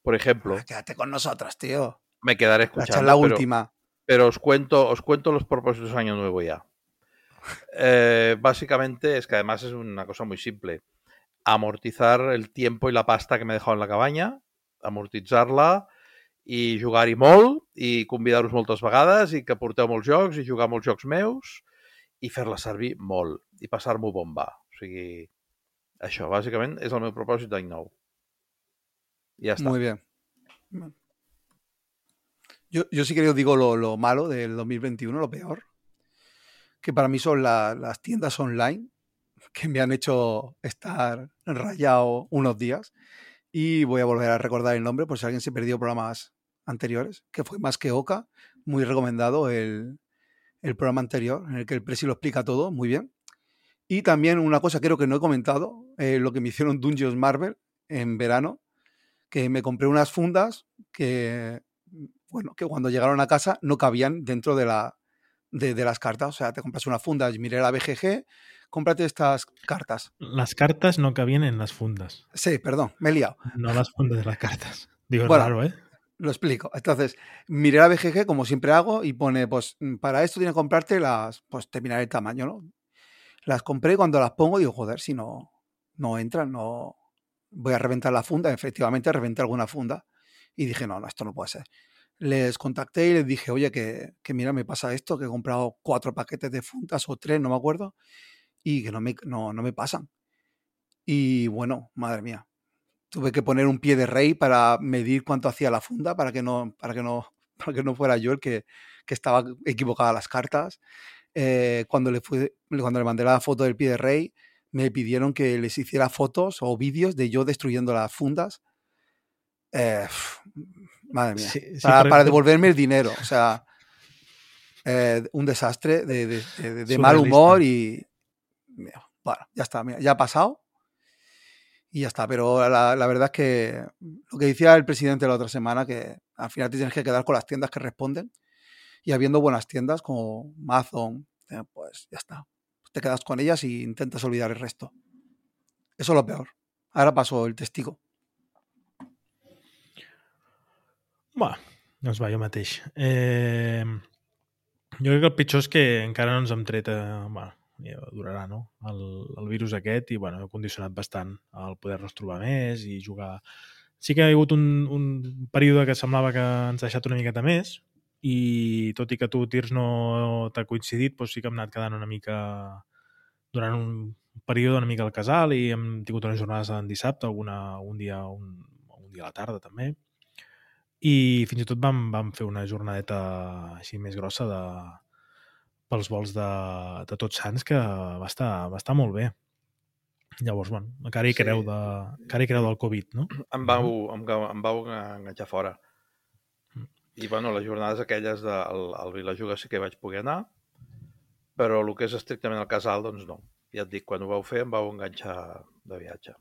Por ejemplo, Ah, quédate con nosotros, tío. me quedaré La escuchando. charla pero- última. pero os cuento, os cuento los propósitos de año nuevo ya. Eh, básicamente es que además es una cosa muy simple. Amortizar el tiempo y la pasta que me he dejado en la cabaña, amortitzar-la i jugar-hi molt i convidar-vos moltes vegades i que porteu molts jocs i jugar molts jocs meus i fer-la servir molt i passar-m'ho bomba. O sigui, això, bàsicament, és el meu propòsit d'any nou. Ja està. Muy bien. Yo, yo sí que digo lo, lo malo del 2021, lo peor, que para mí son la- las tiendas online que me han hecho estar rayado unos días. Y voy a volver a recordar el nombre por si alguien se perdió programas anteriores, que fue Más que Oca, muy recomendado el, el programa anterior, en el que el Presi lo explica todo, muy bien. Y también una cosa creo que no he comentado, eh, lo que me hicieron Dungeons Marvel en verano, que me compré unas fundas que, bueno, que cuando llegaron a casa no cabían dentro de, la, de, de las cartas. O sea, te compras una funda, miré la BGG, cómprate estas cartas. Les cartes no cabien en les fundes, Sí, perdón, me he liado. no les fundes de les cartes. [laughs] Digo, Bueno. raro, eh? Lo explico. Entonces, miré la BGG como siempre hago y pone, pues para esto tienes que comprarte las, pues te miraré el tamaño, ¿no? Las compré y cuando las pongo digo, joder, si no, no entran, no voy a reventar la funda. Efectivamente, reventé alguna funda y dije, no, no, esto no puede ser. Les contacté y les dije, oye, que, que mira, me pasa esto, que he comprado cuatro paquetes de fundas o tres, no me acuerdo, y que no me, no, no me pasan. Y bueno, madre mía, tuve que poner un pie de rey para medir cuánto hacía la funda para que no, para que no, [laughs] para que no fuera yo el que, que estaba equivocada las cartas. Eh, cuando, le cuando le mandé la foto del pie de rey, me pidieron que les hiciera fotos o vídeos de yo destruyendo las fundas. Eh, madre mía. Sí, sí, para, para devolverme el dinero. O sea, eh, un desastre de, de- de- de- mal humor y. mira, Bueno, ya está, mira, ya ha pasado y ya está. Pero la, la verdad es que lo que decía el presidente la otra semana, que al final te tienes que quedar con las tiendas que responden y habiendo buenas tiendas como Amazon, eh, pues ya está. Te quedas con ellas y intentas olvidar el resto. Eso es lo peor. Ahora paso el testigo. Bueno, doncs va, jo mateix. Eh, jo crec que el pitjor és que encara no ens hem tret... Eh, bueno, ja durarà, no? El, el virus aquest i, bueno, ha condicionat bastant el poder-nos trobar més i jugar... Sí que ha hagut un, un període que semblava que ens ha deixat una miqueta més i tot i que tu, Tirs, no t'ha coincidit, doncs sí que hem anat quedant una mica durant un període una mica al casal i hem tingut unes jornades en dissabte, alguna, un dia un, un dia a la tarda també i fins i tot vam, vam fer una jornadeta així més grossa de, pels vols de, de Tots Sants que va estar, va estar molt bé. Llavors, bueno, encara hi Sí. creu, de, encara hi creu del Covid, no? Em vau, em, em vau enganxar fora. I, bueno, les jornades aquelles de, al, Vilajuga sí que vaig poder anar, però el que és estrictament el casal, doncs no. Ja et dic, quan ho vau fer em vau enganxar de viatge.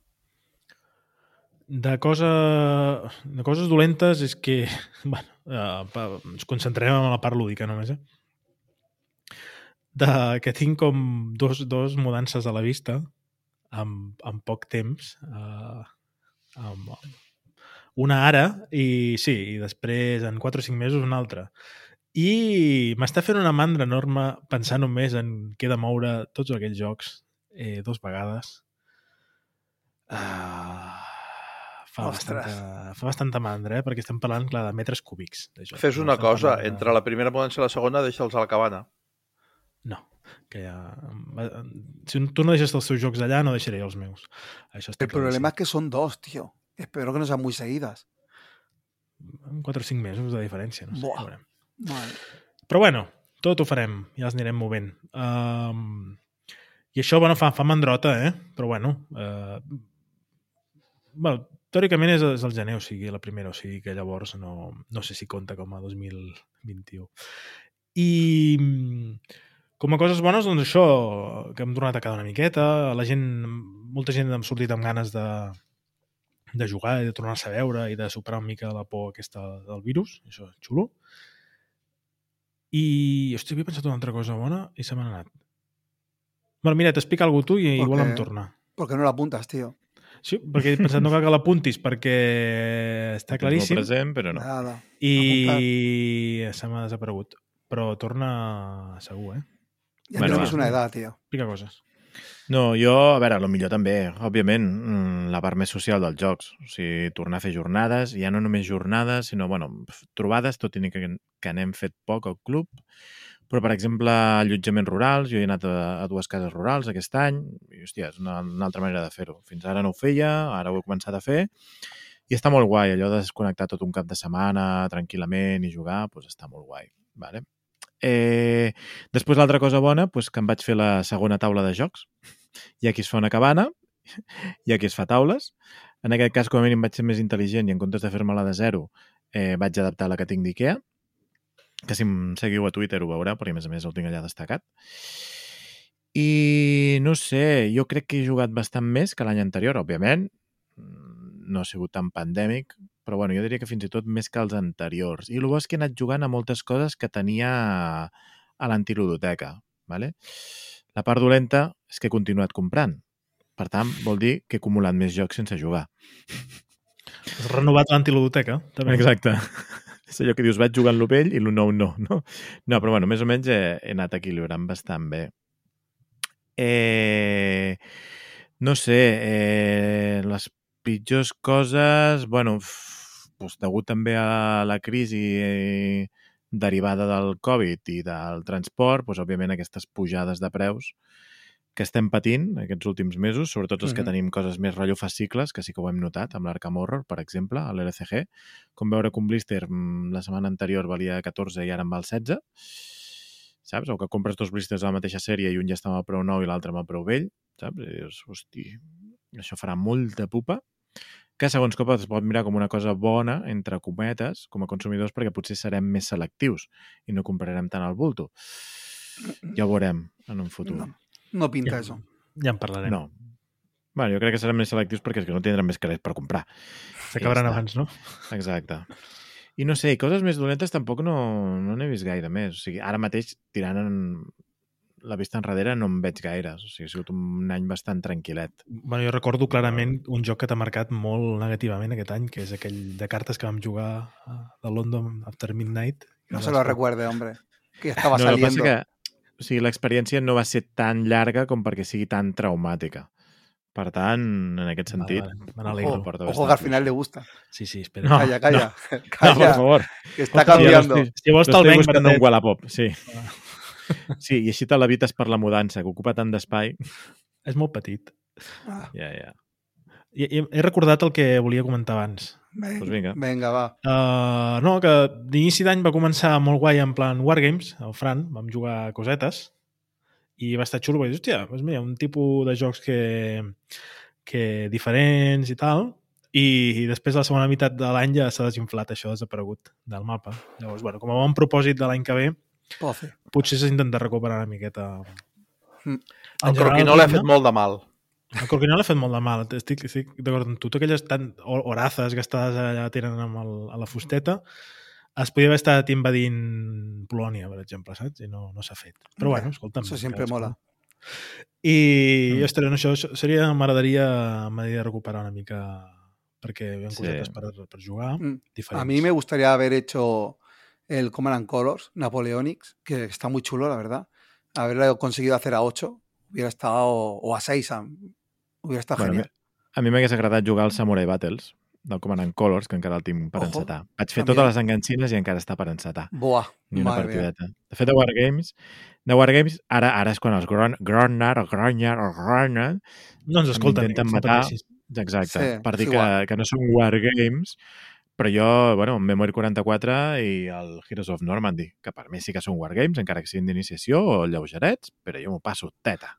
De, cosa, de coses dolentes és que, [laughs] bueno, eh, ens concentrarem en la part lúdica només, eh? De, que tinc com dos, dos mudances a la vista amb, amb poc temps. Eh, amb, una ara i sí, i després en 4 o 5 mesos una altra. I m'està fent una mandra enorme pensar només en què de moure tots aquells jocs eh, dos vegades. Uh, fa, Ostres. bastanta, fa bastanta mandra, eh? perquè estem parlant, clar, de metres cúbics. De joc. Fes No una estem cosa, parlant de- entre la primera mudança i la segona deixa'ls a la cabana. No, que ja... Si tu no deixes els teus jocs allà, no deixaré els meus. Això està El problema es que son dos, tío. Espero que no sean muy seguidas. En 4 o 5 mesos de diferència, no sé. Buah. ja veurem. Madre. Però bueno, tot ho farem, ja els anirem movent. Um, I això, bueno, fa, fa mandrota, eh? Però bueno, uh, bueno teòricament és, és el gener, o sigui, la primera, o sigui que llavors no, no sé si compta com a 2021. I mm, com a coses bones, doncs això, que hem tornat a quedar una miqueta, la gent, molta gent hem sortit amb ganes de, de jugar i de tornar-se a veure i de superar una mica la por aquesta del virus, això és xulo. I, hosti, havia pensat una altra cosa bona i se m'ha anat. Bueno, mira, t'explica alguna tu i Per igual què? em torna. ¿Por qué no lo apuntas, tío? Sí, perquè he pensat no cal que l'apuntis perquè està Tens claríssim present, però no. Nada. i se m'ha desaparegut. Però torna segur, eh? Ya Bueno, tenemos va. una edad, tío. Explica coses. No, jo, a veure, el millor també, òbviament, mm, la part més social dels jocs. O sigui, tornar a fer jornades, ja no només jornades, sinó, bueno, trobades, tot i que, que n'hem fet poc al club. Però, per exemple, allotjaments rurals, jo he anat a, a dues cases rurals aquest any, i, hòstia, és una, una altra manera de fer-ho. Fins ara no ho feia, ara ho he començat a fer, i està molt guai, allò de desconnectar tot un cap de setmana tranquil·lament i jugar, doncs està molt guai. Vale? Eh, després l'altra cosa bona, doncs que em vaig fer la segona taula de jocs. Hi ha qui es fa una cabana, hi ha qui es fa taules. En aquest cas, com a mínim, vaig ser més intel·ligent i en comptes de fer-me-la de zero, eh, vaig adaptar la que tinc d'IKEA, que si em seguiu a Twitter ho veureu, perquè a més a més el tinc allà destacat. I no sé, jo crec que he jugat bastant més que l'any anterior, òbviament. No ha sigut tan pandèmic, però bueno, jo diria que fins i tot més que els anteriors. I el bo és que he anat jugant a moltes coses que tenia a l'antiludoteca. ¿vale? La part dolenta és que he continuat comprant. Per tant, vol dir que he acumulat més jocs sense jugar. Has renovat l'antiludoteca, també. Exacte. És allò que dius, vaig jugant lo vell i lo nou no, no? No, però bueno, més o menys he, he anat equilibrant bastant bé. Eh, no sé, eh, les pitjors coses, bueno, doncs, degut també a la crisi eh, derivada del Covid i del transport, doncs, òbviament aquestes pujades de preus que estem patint aquests últims mesos, sobretot els que Mhm. tenim coses més rotllo fascicles, que sí que ho hem notat, amb l'Arkham Horror, per exemple, a l'LCG, com veure que un blister mm, la setmana anterior valia 14 i ara en val 16, saps? O que compres dos blisters de la mateixa sèrie i un ja està amb el preu nou i l'altre amb el preu vell, saps? I dius, hosti, això farà molta pupa, que segons com es pot mirar com una cosa bona, entre cometes, com a consumidors, perquè potser serem més selectius i no comprarem tant al bulto. Ja ho veurem en un futur. No, no pinta Ja, eso. ja en parlarem. No. Bueno, jo crec que serem més selectius perquè és que no tindrem més calés per comprar. S'acabaran Ja abans, no? Exacte. I no sé, coses més dolentes tampoc no no n'he vist gaire més. O sigui, ara mateix, tirant en la vista enrere, no en veig gaires. O sigui, ha sigut un any bastant tranquil·let. Bueno, jo recordo clarament un joc que t'ha marcat molt negativament aquest any, que és aquell de cartes que vam jugar a- de London After Midnight. No se vas lo com- recuerde, hombre. Que ya estaba no, saliendo. que o sigui, l'experiència no va ser tan llarga com perquè sigui tan traumàtica. Per tant, en aquest sentit... Vale, vale, me n'alegro. Ojo, porta Ojo que al final le gusta. Sí, sí, espera. No, calla, calla. No, calla. per favor. que está Hòstia, cambiando. l'estic- Si vols te'l venc, buscant un. Wallapop, sí. Sí, i així te l'evites per la mudança, que ocupa tant d'espai. És molt petit. Ah, Ja, ja. I, i, he recordat el que volia comentar abans. venga, Pues vinga. venga, va. Uh, no, que d'inici d'any va començar molt guai en plan Wargames, el Fran, vam jugar cosetes, i va estar xulo, perquè, hòstia, doncs mira, un tipus de jocs que, que diferents i tal, i, i després la segona meitat de l'any ja s'ha desinflat, això ha desaparegut del mapa. Llavors, bueno, com a bon propòsit de l'any que ve, Potser s'intenta recuperar una miqueta. Mm. El croquinol ha fet no? molt de mal. El croquinol ha fet molt de mal, estic, estic d'acord amb tu. Totes aquelles tan, hor- horazes gastades allà tenen amb el, a la fusteta, es podia haver estat invadint Polònia, per exemple, saps? I no, no s'ha fet. Però bueno, escolta'm. Siempre cadascú. mola. I, Mm. ostres, no, això, això seria, m'agradaria m'agradaria recuperar una mica perquè hi ha Sí. cosetes per, per jugar Mm. diferents. A mí me gustaría haber hecho el Command and Colors Napoleonics, que está muy chulo, la verdad. Haberlo conseguido hacer a 8 hubiera estado, o a 6, hubiera estado Bueno, genial. A mi m'hagués agradat jugar al Samurai Battles, del Command and Colors, que encara el tinc per Ojo, encetar. Vaig fer totes les enganxines i encara està per encetar. Buah, Ni una madre mía. partideta. De fet, de Wargames, de Wargames ara, ara és quan els Gron, Gronar o Gronar o Gronar No ens escolten. M'intenten ningú, matar. Exacte, Sí, per dir que, que no són Wargames, però jo, bueno, Memory 44 i el Heroes of Normandy, que per mi sí que són Wargames, encara que siguin d'iniciació o lleugerets, però jo m'ho passo teta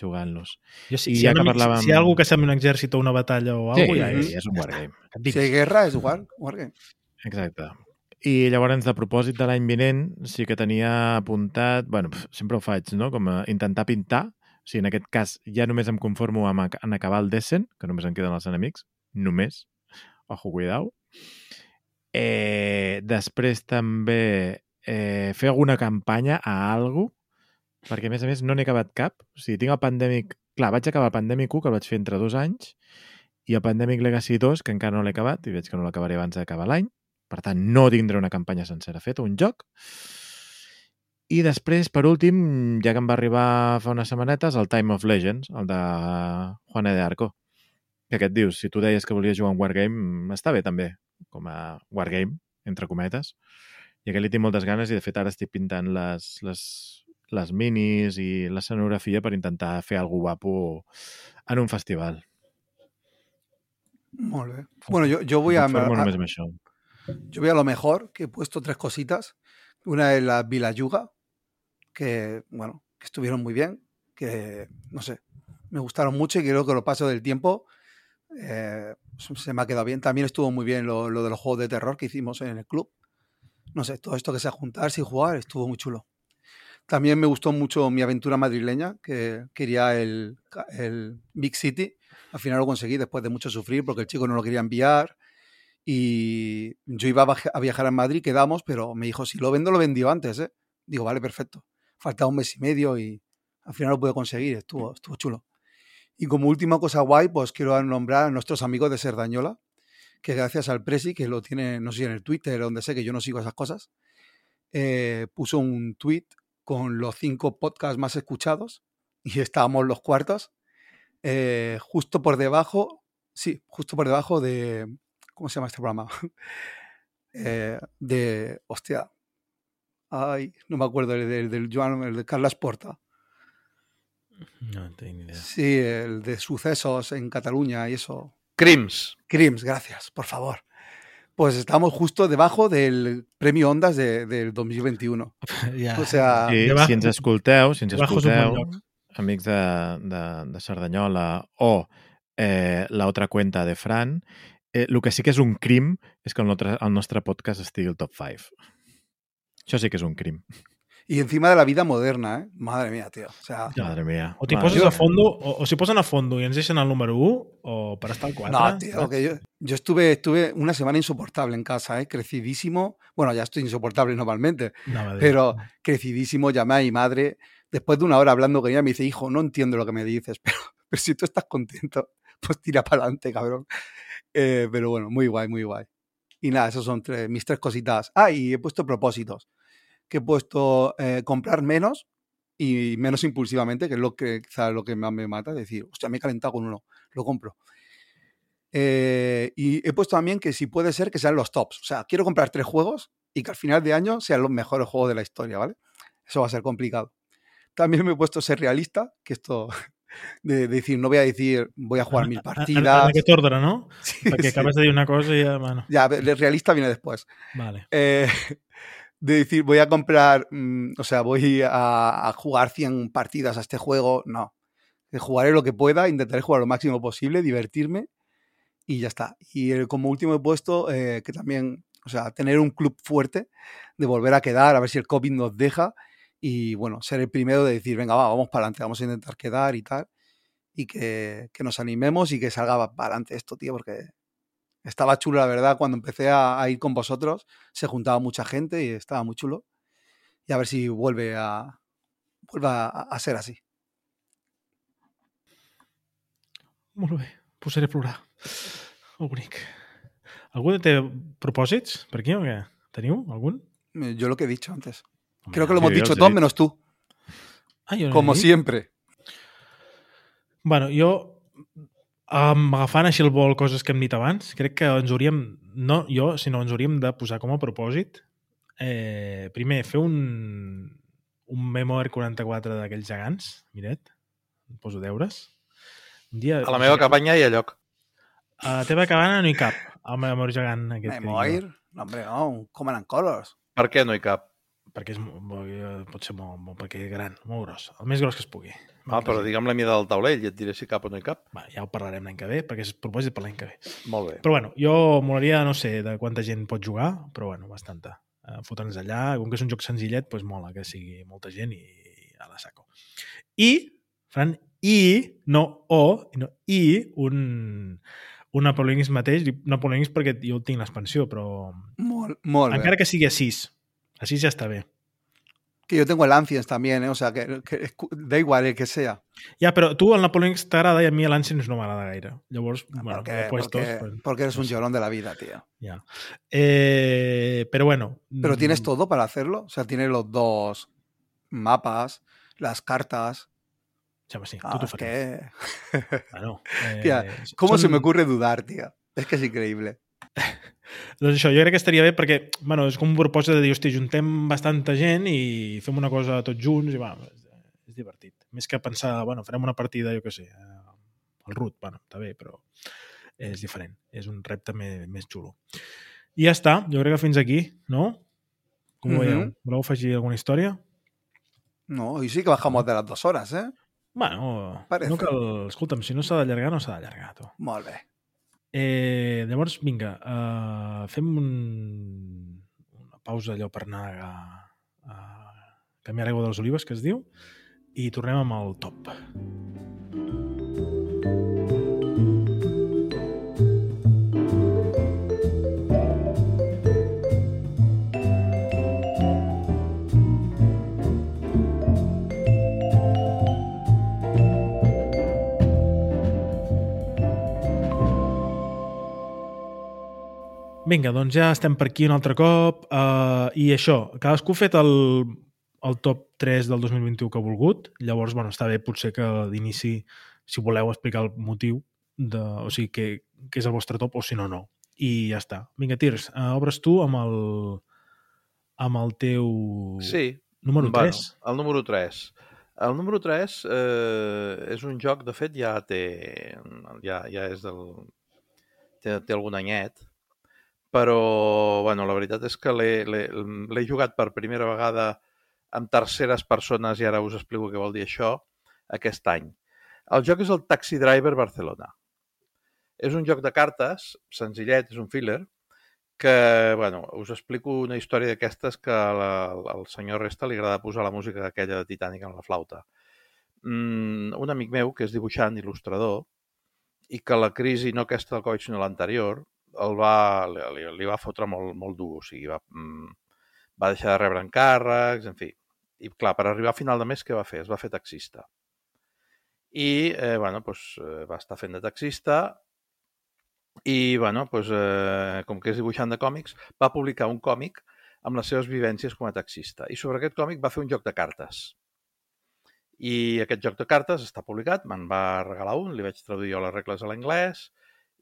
jugant-los. Jo, si, I si, ja hi ha que parlàvem- si hi ha algú que sembla un exèrcit o una batalla o Sí, alguna cosa, ja ja, és... és un Wargame. Si guerra es war, wargame. Exacte. I llavors, de propòsit de l'any vinent, sí que tenia apuntat... bueno, sempre ho faig, no?, com a intentar pintar. O sigui, en aquest cas, ja només em conformo amb en acabar el Descent, que només em queden els enemics. Només. Ojo, cuidao. Eh, després també eh, fer alguna campanya a algú, perquè a més a més no n'he acabat cap. O sigui, tinc el Pandemic... Clar, vaig acabar el Pandemic 1, que el vaig fer entre dos anys, i el Pandemic Legacy 2, que encara no l'he acabat, i veig que no l'acabaré abans d'acabar l'any. Per tant, no tindré una campanya sencera feta, un joc. I després, per últim, ja que em va arribar fa unes setmanetes, el Time of Legends, el de Juana de Arco. Que aquest dius, si tu deies que volies jugar un Wargame, està bé també, com a Wargame, entre cometes. I aquest li tinc moltes ganes i, de fet, ara estic pintant les, les, les minis i l'escenografia per intentar fer alguna guapo en un festival. Molt bé. Bueno, yo, yo voy a, a- yo voy a lo mejor, que he puesto tres cositas. Una es la Vilayuga, que, bueno, que estuvieron muy bien, que, no sé, me gustaron mucho y creo que lo paso del tiempo eh, se me ha quedado bien. También estuvo muy bien lo, lo de los juegos de terror que hicimos en el club. No sé, todo esto que sea juntarse y jugar estuvo muy chulo. También me gustó mucho mi aventura madrileña, que quería el, el Big City. Al final lo conseguí después de mucho sufrir porque el chico no lo quería enviar. Y yo iba a viajar a Madrid, quedamos, pero me dijo, si lo vendo, lo vendió antes. ¿eh? Digo, vale, perfecto. Faltaba un mes y medio y al final lo pude conseguir. Estuvo, estuvo chulo. Y como última cosa guay, pues quiero nombrar a nuestros amigos de Serdañola, que gracias al Presi, que lo tiene, no sé en el Twitter donde sé, que yo no sigo esas cosas, eh, puso un tweet con los cinco podcasts más escuchados y [laughs] estábamos los cuartos, eh, justo por debajo, sí, justo por debajo de, ¿cómo se llama este programa? [laughs] Eh, de, hostia, ay, no me acuerdo, el del, del Joan, el de Carlas Porta. No en tinc ni idea. Sí, el de sucesos en Cataluña y eso. Crims. Crims, gracias, por favor. Pues estamos justo debajo del premio Ondas de- del 2021. Ja, [laughs] O sea, Sí, si ens escolteu, si ens escolteu, amics de, de, de Cerdanyola o eh, la otra cuenta de Fran, eh, el que sí que és un crim és que el nostre, el nostre podcast estigui al top 5. Això sí que és un crim. Y encima de la vida moderna, ¿eh? Madre mía, tío. O sea. Madre mía. O Madre poses a fondo, o, o si posen a fondo i ens deixen al número 1, o per estar al 4. no, tío, que yo, yo estuve, estuve una semana insoportable en casa, ¿eh? Crecidísimo. Bueno, ya estoy insoportable normalmente, dir. pero crecidísimo. Llamé a mi madre. Después de una hora hablando con ella, me dice, hijo, no entiendo lo que me dices, [laughs] pero, pero si tú estás contento, pues tira para adelante, cabrón. Eh, pero bueno, muy guay, muy guay. Y nada, esos son tres- mis tres cositas. Ah, y he puesto propósitos. Que he puesto eh, comprar menos y menos impulsivamente, que es lo que quizás lo que más me mata. Decir, hostia, me he calentado con uno, lo compro. Eh, y he puesto también que si puede ser que sean los tops. O sea, quiero comprar tres juegos y que al final de año sean los mejores juegos de la historia, ¿vale? Eso va a ser complicado. También me he puesto ser realista, que esto [laughs] de, decir, no voy a decir voy a jugar mil En, partidas. en aquest ordre, no? [laughs] Sí, Perquè sí. acabes de dir una cosa i ja, bueno, Ya, realista viene después. vale. Eh, [laughs] de decir, voy a comprar, mm, o sea, voy a, jugar 100 partidas a este juego. No. Jugaré lo que pueda, intentaré jugar lo máximo posible, divertirme y ya está. Y eh, como último he puesto eh, que también, o sea, tener un club fuerte, de volver a quedar, a ver si el COVID nos deja y bueno, ser el primero de decir, venga, va, vamos para adelante, vamos a intentar quedar y tal. Y que, que nos animemos y que salga para adelante esto, tío, porque estaba chulo, la verdad, cuando empecé a, a ir con vosotros, se juntaba mucha gente y estaba muy chulo. Y a ver si vuelve a, vuelve a, a ser así. Molt bé, posaré a plorar. Oh, bonic. Algú té propòsits per aquí o què? Teniu algun? Yo lo que he dicho antes. Creo que lo hemos dicho todos menos tú, Ah, no como siempre. Bueno, jo, um, agafant així el vol coses que hem dit abans, crec que ens hauríem, no jo, sinó ens hauríem de posar com a propòsit, eh, primer, fer un, un Memo R44 d'aquells gegants, miret, em poso deures. Un dia... A la meva cabanya hi ha lloc. A la teva cabana no hi cap, el Memo gegant aquest. Memoir. No, hombre, no, un Command and Colors. Per què no hi cap? perquè és, eh, pot ser molt, molt, perquè és gran, molt gros, el més gros que es pugui. Ah, però digue'm la mida del taulell i et diré si cap o no hi cap. Va, ja ho parlarem l'any que ve, perquè és propòsit per l'any que ve. Molt bé. Però bueno, jo molaria, no sé de quanta gent pot jugar, però bueno, bastanta. Uh, Fotre'ns allà, com que és un joc senzillet, doncs mola que sigui molta gent i a la saco. I, Fran, i, no o, no, i un, un Napoleonix mateix, dic Napoleonix perquè jo tinc l'expansió, però Mol, molt bé. encara que sigui a 6, a 6 ja està bé. Que yo tengo el Ancients también, ¿eh? o sea, que, da igual el que sea. Ja, però tu el Napoleonix t'agrada i a mi l'Ancients no m'agrada gaire. Llavors, Ah, bueno, porque, puestos, porque, pues, porque eres un llorón de la vida, tío. ya. Eh, pero bueno. Pero tienes mm, todo para hacerlo. O sea, tienes los dos mapas, las cartas. Ja, sí, Ah, t'ho es que... [laughs] Eh, ¿Cómo se me ocurre dudar, tío? Es que es increíble. [laughs] Doncs això, jo crec que estaria bé perquè, bueno, és com un propòsit de dir, hosti, juntem bastanta gent i fem una cosa tots junts i, va, és, divertit. Més que pensar, bueno, farem una partida, jo què sé, eh, al root, bueno, està bé, però és diferent. És un repte més, més xulo. I ja està, jo crec que fins aquí, no? Com ho Mhm. veieu? Voleu afegir alguna història? No, hoy sí que bajamos de las dos horas, ¿eh? Bueno, Parece. no cal... Escolta'm, si no s'ha d'allargar, no s'ha d'allargar, tu. Molt bé. Eh, llavors, vinga, uh, fem un, una pausa allò per anar a, a canviar aigua dels olives, que es diu, i tornem amb el top. Vinga, doncs ja estem per aquí un altre cop uh, i això, cadascú ha fet el, el top 3 del 2021 que ha volgut, llavors, bueno, està bé potser que d'inici, si voleu explicar el motiu, de, o sigui, que, que és el vostre top o si no, no. I ja està. Vinga, Tirs, uh, obres tu amb el, amb el teu Sí, número 3. Bueno, el número 3. El número 3 eh, és un joc, de fet, ja té... Ja, ja és del... Té, té algun anyet, però, bueno, la veritat és que l'he- jugat per primera vegada amb terceres persones, i ara us explico què vol dir això, aquest any. El joc és el Taxi Driver Barcelona. És un joc de cartes, senzillet, és un filler, que, bueno, us explico una història d'aquestes que la, al senyor Resta li agrada posar la música aquella de Titanic en la flauta. Mm, un amic meu, que és dibuixant, il·lustrador, i que la crisi, no aquesta del Covid, sinó l'anterior, el va, li, li, va fotre molt, molt dur, o sigui, va, mm, va deixar de rebre encàrrecs, en fi. I clar, per arribar a final de mes, què va fer? Es va fer taxista. I, eh, bueno, doncs, va estar fent de taxista i, bueno, doncs, eh, com que és dibuixant de còmics, va publicar un còmic amb les seves vivències com a taxista. I sobre aquest còmic va fer un joc de cartes. I aquest joc de cartes està publicat, me'n va regalar un, li vaig traduir jo les regles a l'anglès,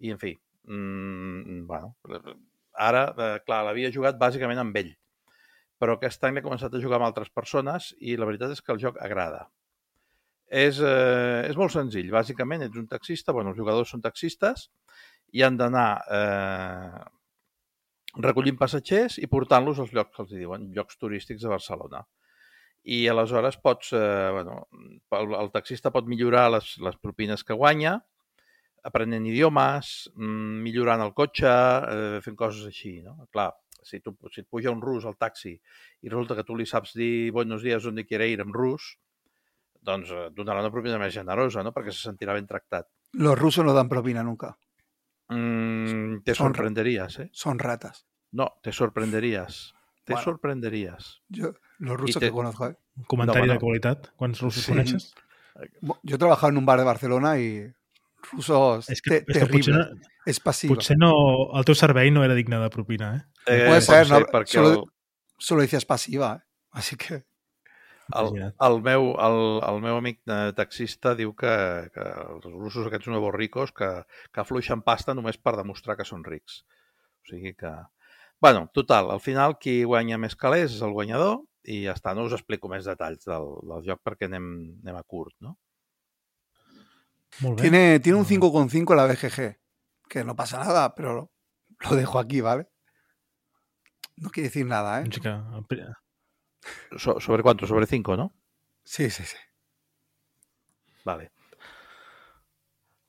i, en fi, mm, bueno, ara, eh, clar, l'havia jugat bàsicament amb ell, però aquest any l'he començat a jugar amb altres persones i la veritat és que el joc agrada. És, eh, és molt senzill, bàsicament ets un taxista, bueno, els jugadors són taxistes i han d'anar eh, recollint passatgers i portant-los als llocs que els diuen, llocs turístics de Barcelona. I aleshores pots, eh, bueno, el, el taxista pot millorar les, les propines que guanya, aprenent idiomes, mm, millorant el cotxe, eh, fent coses així, no? Clar, si, tu, si et puja un rus al taxi i resulta que tu li saps dir buenos días, donde quiere ir en rus, doncs eh, et donarà una propina més generosa, no? perquè se sentirà ben tractat. Los rusos no dan propina nunca. Mm, te Son- sorprenderías, ¿eh? Son ratas. No, te sorprenderías. Te Bueno. sorprenderías. Yo, los rusos te- que conozco. ¿eh? Un comentari No, de bueno. qualitat. Quants russos Sí. coneixes? [laughs] Yo he trabajado en un bar de Barcelona y rusos És que, te- és que potser, no, Es pasivo. potser no, el teu servei no era digne de propina, eh? Eh, Puede pot ser, no, perquè solo- el, solo dices pasiva, ¿eh? así que El, el, meu, el, el meu amic taxista diu que, que els russos aquests nuevos ricos que, que afluixen pasta només per demostrar que són rics. O sigui que... bueno, total, al final qui guanya més calés és el guanyador i ja està, no us explico més detalls del, del joc perquè anem, anem a curt, no? Tiene, tiene un Ah. 5,5 la BGG, que no pasa nada, pero lo dejo aquí, ¿vale? No quiere decir nada, ¿eh? So, ¿Sobre cuánto? Sobre 5, ¿no? Sí, sí, sí. Vale.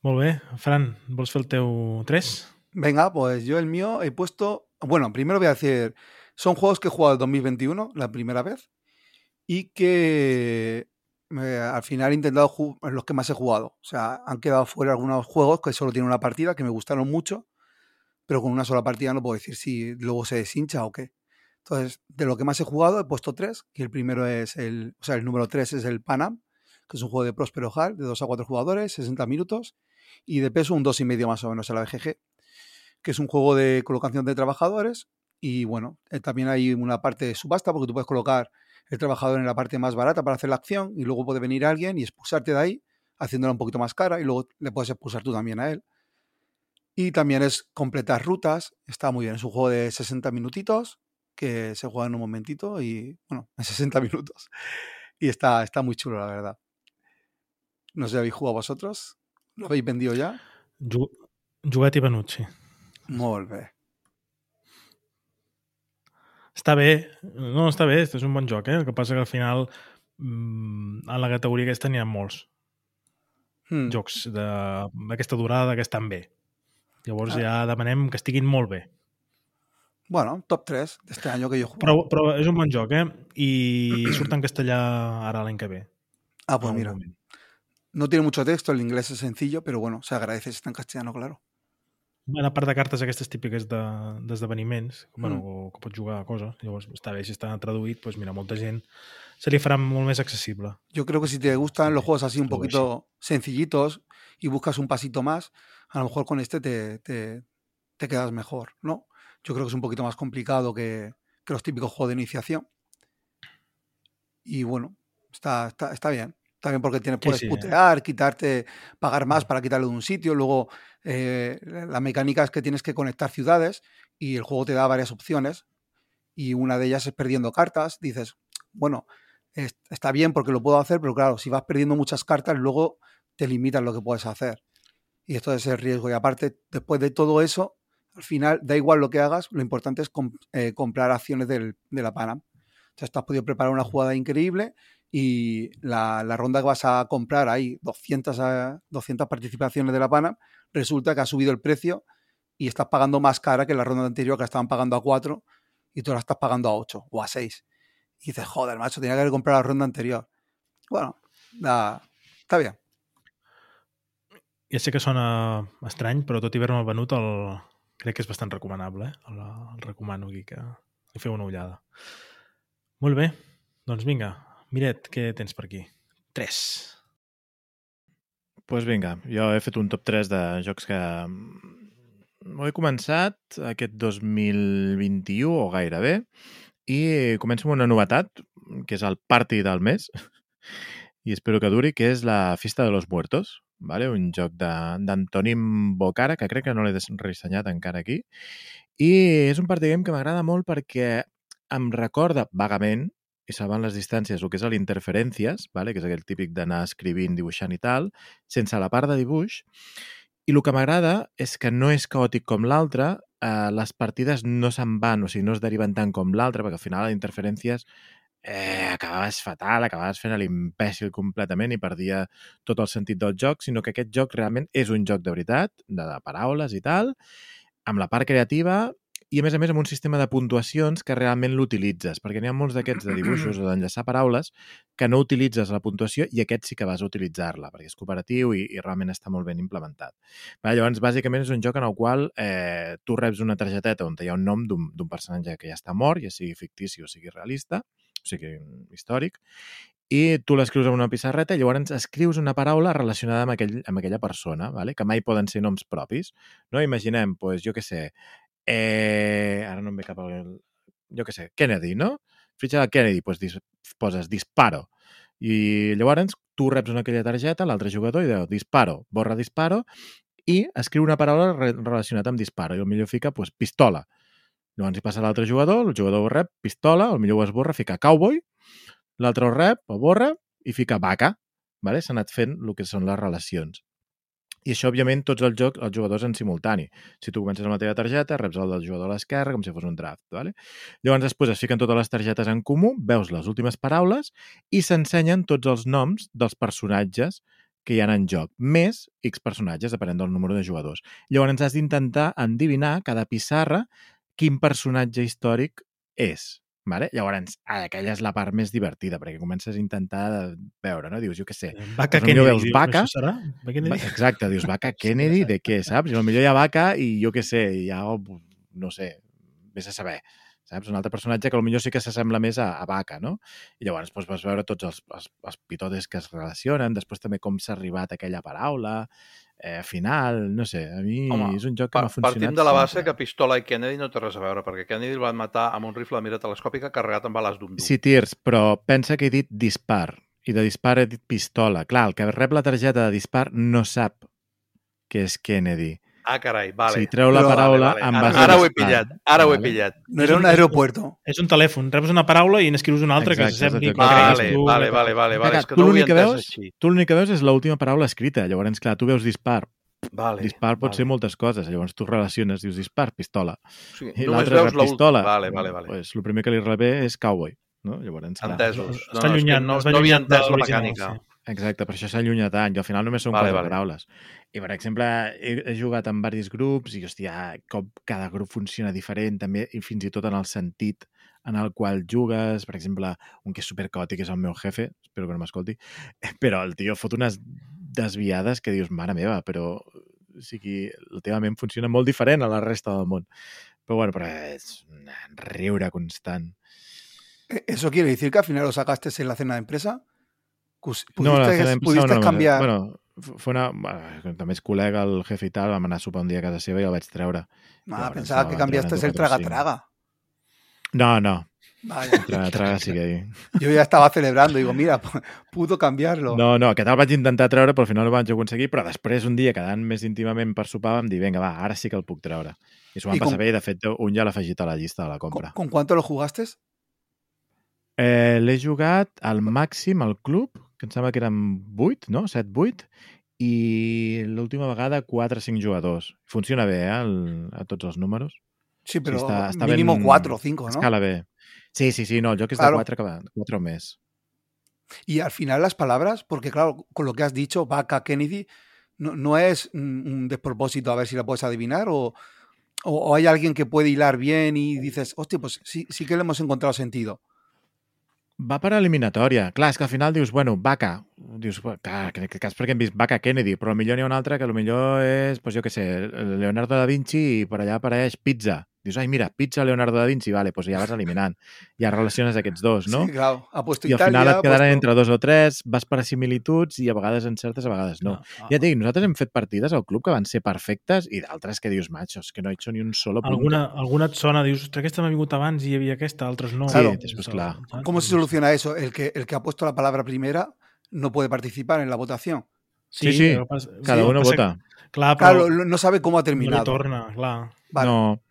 Molt bé. Fran, vols fer el teu 3? Venga, pues yo el mío he puesto. Bueno, primero voy a decir. Son juegos que he jugado en 2021, la primera vez. Y que eh, al final he intentado los que más he jugado. O sea, han quedado fuera algunos juegos que solo tienen una partida, que me gustaron mucho. Pero con una sola partida no puedo decir si luego se deshincha o qué. Entonces, de lo que más he jugado, he puesto tres. Que el primero es el. O sea, el número tres es el Panam, que es un juego de Próspero Hall, de 2 a 4 jugadores, 60 minutos. Y de peso un 2,5 más o menos en la BGG que es un juego de colocación de trabajadores. Y bueno, eh, también hay una parte de subasta porque tú puedes colocar el trabajador en la parte más barata para hacer la acción y luego puede venir alguien y expulsarte de ahí, haciéndola un poquito más cara y luego le puedes expulsar tú también a él. Y también es completar rutas. Está muy bien. Es un juego de 60 minutitos que se juega en un momentito y, bueno, [laughs] en 60 minutos. Y está, está muy chulo, la verdad. No sé habéis jugado vosotros. ¿Lo habéis vendido ya? Ju Jugat i venut, sí. Molt bé. Està bé. No, està bé. És un bon joc, eh? El que passa que al final mm, en la categoria aquesta n'hi ha molts Hmm. jocs d'aquesta durada que estan bé. Llavors Ah. ja demanem que estiguin molt bé. Bueno, top 3 de este año que yo juego. Però, però és un bon joc, eh? I [clears throat] surt en castellà ara l'any que ve. ah, pues mira. moment. No tiene mucho texto, el inglés es sencillo, pero bueno, se agradece si está en castellano, claro. Bueno, a part de cartes aquestes típiques de- d'esdeveniments, de, bueno, Mm. o que pots jugar a coses, llavors està bé, si està traduït, doncs mira, molta gent se li farà molt més accessible. Yo creo que si te gustan los juegos así un poquito sencillitos y buscas un pasito más, a lo mejor con este te, te, te quedas mejor, ¿no? Yo creo que es un poquito más complicado que, que los típicos juegos de iniciación. Y bueno, está, está, está bien. Bien porque tienes, Sí, puedes sí, eh. putear, quitarte, pagar más para quitarlo de un sitio. Luego, eh, la mecánica es que tienes que conectar ciudades y el juego te da varias opciones. Y una de ellas es perdiendo cartas. Dices, bueno, es- está bien porque lo puedo hacer, pero claro, si vas perdiendo muchas cartas, luego te limitan lo que puedes hacer. Y esto es el riesgo. Y aparte, después de todo eso, al final, da igual lo que hagas, lo importante es eh, comprar acciones del- de la Panam. Entonces, te has podido preparar una jugada increíble y la, ronda que vas a comprar, hay 200, a- 200 participaciones de la Panam, resulta que ha subido el precio y estás pagando más cara que la ronda anterior, que la estaban pagando a 4 y tú la estás pagando a 8 o a 6. Y dices, joder, macho, tenía que haber comprado la ronda anterior. Bueno, da- está bien. Ja sé que sona estrany, però tot i haver-me venut, que és bastant recomanable. Eh? El, el recomano aquí que feu una ullada. Molt bé, doncs. Miret, què tens per aquí? 3. pues vinga, jo he fet un top 3 de jocs que mm, ho he començat aquest 2021 o gairebé i començo amb una novetat, que és el party del mes [laughs] i espero que duri, que és la Festa de los Muertos, vale? un joc de- d'Antonim Bocara, que crec que no l'he des- redissenyat encara aquí, i és un party game que m'agrada molt perquè em recorda vagament i salvant les distàncies, el que és l'interferències, vale? que és aquell típic d'anar escrivint, dibuixant i tal, sense la part de dibuix. I el que m'agrada és que no és caòtic com l'altre, eh, les partides no se'n van, o sigui, no es deriven tant com l'altre, perquè al final les interferències eh, acabaves fatal, acabaves fent l'imbècil completament i perdia tot el sentit del joc, sinó que aquest joc realment és un joc de veritat, de, de paraules i tal, amb la part creativa i, a més a més, amb un sistema de puntuacions que realment l'utilitzes, perquè n'hi ha molts d'aquests de dibuixos o d'enllaçar paraules que no utilitzes la puntuació i aquest sí que vas a utilitzar-la, perquè és cooperatiu i, i realment està molt ben implementat. Vale, llavors, bàsicament és un joc en el qual eh, tu reps una targeteta on hi ha un nom d'un personatge que ja està mort, ja sigui fictici o sigui realista, o sigui històric, i tu l'escrius en una pissarreta i llavors escrius una paraula relacionada amb, aquell, amb aquella persona, vale? que mai poden ser noms propis. No? Imaginem, pues, jo què sé, eh, ara no em ve cap al... jo què sé, Kennedy, no? Fitxa de Kennedy, doncs dis, poses disparo. I llavors tu reps una aquella targeta, l'altre jugador, i diu disparo, borra disparo, i escriu una paraula re relacionada amb disparo. I el millor fica doncs, pistola. Llavors hi passa l'altre jugador, el jugador ho rep, pistola, el millor ho esborra, fica cowboy, l'altre ho rep, ho borra i fica vaca. Vale? S'ha anat fent el que són les relacions. I això, òbviament, tots els jocs, els jugadors en simultani. Si tu comences amb la teva targeta, reps el del jugador a l'esquerra, com si fos un draft. Vale? Llavors, després es fiquen totes les targetes en comú, veus les últimes paraules i s'ensenyen tots els noms dels personatges que hi ha en joc, més X personatges, depenent del número de jugadors. Llavors, has d'intentar endivinar cada pissarra quin personatge històric és. Vale? Llavors, ah, aquella és la part més divertida, perquè comences a intentar veure, no? Dius, jo què sé, Vaca Doncs Kennedy. veus dius, vaca, serà? Kennedy? Exacte, dius vaca [laughs] Kennedy, de què, saps? I potser hi ha vaca i jo què sé, hi ha, no sé, vés a saber, saps? Un altre personatge que potser sí que s'assembla més a, a vaca, no? I llavors doncs, vas veure tots els, els, els pitodes que es relacionen, després també com s'ha arribat a aquella paraula, eh, final, no sé, a mi Home, és un joc que m'ha funcionat partim de la base sempre. que Pistola i Kennedy no té res a veure, perquè Kennedy el van matar amb un rifle de mira telescòpica carregat amb bales d'un. Sí, Tirs, però pensa que he dit dispar, i de dispar he dit pistola. Clar, el que rep la targeta de dispar no sap que és Kennedy. Ah, carai, vale. Si treu la Però- paraula vale, en Ara, ara ho he pillat, ara ho he Vale. pillat. No era un aeropuerto. És un telèfon. Reps una paraula i n'escrius una altra que Exacte, s'assembli. que creguis Vale, tu. vale, vale, vale, vale. És que tu no ho l'únic que entès veus- així. Tu l'únic que veus és l'última paraula escrita. Llavors, clar, tu veus dispar. Vale, Dispar pot vale. ser moltes coses. Llavors tu relaciones, dius dispar, pistola. Sigui, I l'altre rep l'últim. pistola. Vale, vale, vale. Pues, el primer que li rebé és cowboy. No? Llavors, clar, Entesos. Està No, no, és allunyant, no, va no havia entès la mecànica. sí. Exacte, per això s'allunya tant. I al final només són Vale, quatre vale. paraules. I, per exemple, he, he jugat amb diversos grups i, hòstia, com cada grup funciona diferent, també, i fins i tot en el sentit en el qual jugues. Per exemple, un que és supercòtic és el meu jefe, espero que no m'escolti, [laughs] però el tio fot unes desviades que dius, mare meva, però o sigui, la teva ment funciona molt diferent a la resta del món. Però bueno, però és un riure constant. Eh, ¿Eso quiere decir que al final lo sacaste en la cena de empresa? Cus- No, la ¿Pudiste, pudiste no, no, cambiar? Bueno, fue una... bueno, també és col·lega, el jefe i tal, vam anar a sopar un dia a casa seva i el vaig treure. Ah, Llavors, pensaba no, que tirando el traga-traga. No, no, Vaya, traga, traga sigue ahí. [laughs] yo ya estaba celebrando. Digo, mira, pu- pudo cambiarlo. No, no, aquest el vaig intentar treure, però al final no ho vaig aconseguir, però després, un dia, quedant més íntimament per sopar, vam dir, vinga, va, ara sí que el puc treure. I s'ho van com- passar bé, i de fet, un ja l'ha afegit a la llista de la ¿Con, compra. con cuánto lo jugaste? Eh, L'he jugat al màxim al club, que em sembla que eren 8, no? 7-8, i l'última vegada 4 o 5 jugadors. Funciona bé, eh, el, a tots els números. Sí, pero està- està mínimo ben- cuatro o cinco, ¿no? Escala bé. Sí, sí, sí, no, el joc és Claro. de 4, 4 o més. Y al final las palabras, porque claro, con lo que has dicho, vaca, Kennedy, no, no es un un despropósito a ver si la puedes adivinar o, o, o hay alguien que puede hilar bien y dices, hostia, pues sí, sí que le hemos encontrado sentido. Va per eliminatòria. Clar, és que al final dius, bueno, vaca. Dius, "Bueno, clar, que en aquest cas perquè hem vist vaca Kennedy, però millor n'hi ha un altre que millor és, pues jo què sé, Leonardo da Vinci i per allà apareix pizza. Dius, ai, mira, pizza Leonardo da Vinci, vale, doncs ja vas eliminant. Ja relaciones aquests dos, no? Sí, claro. Ha puesto I al final et ha quedaran puesto- entre dos o tres, vas per similituds i a vegades encertes, a vegades no. Ah, Ja et dic, nosaltres hem fet partides al club que van ser perfectes i d'altres que dius, macho, és que no he hecho ni un solo punt. Alguna, alguna et sona, dius, ostres, aquesta m'ha vingut abans i hi havia aquesta, altres no. Sí, Claro. després, clar. ¿Cómo se soluciona eso? El que, el que ha puesto la palabra primera no puede participar en la votación. Sí, sí, però pas- Cada sí, uno passa- vota. Clar, però Claro, no no sabe cómo ha no li terminado. torna, clar. Vale. No.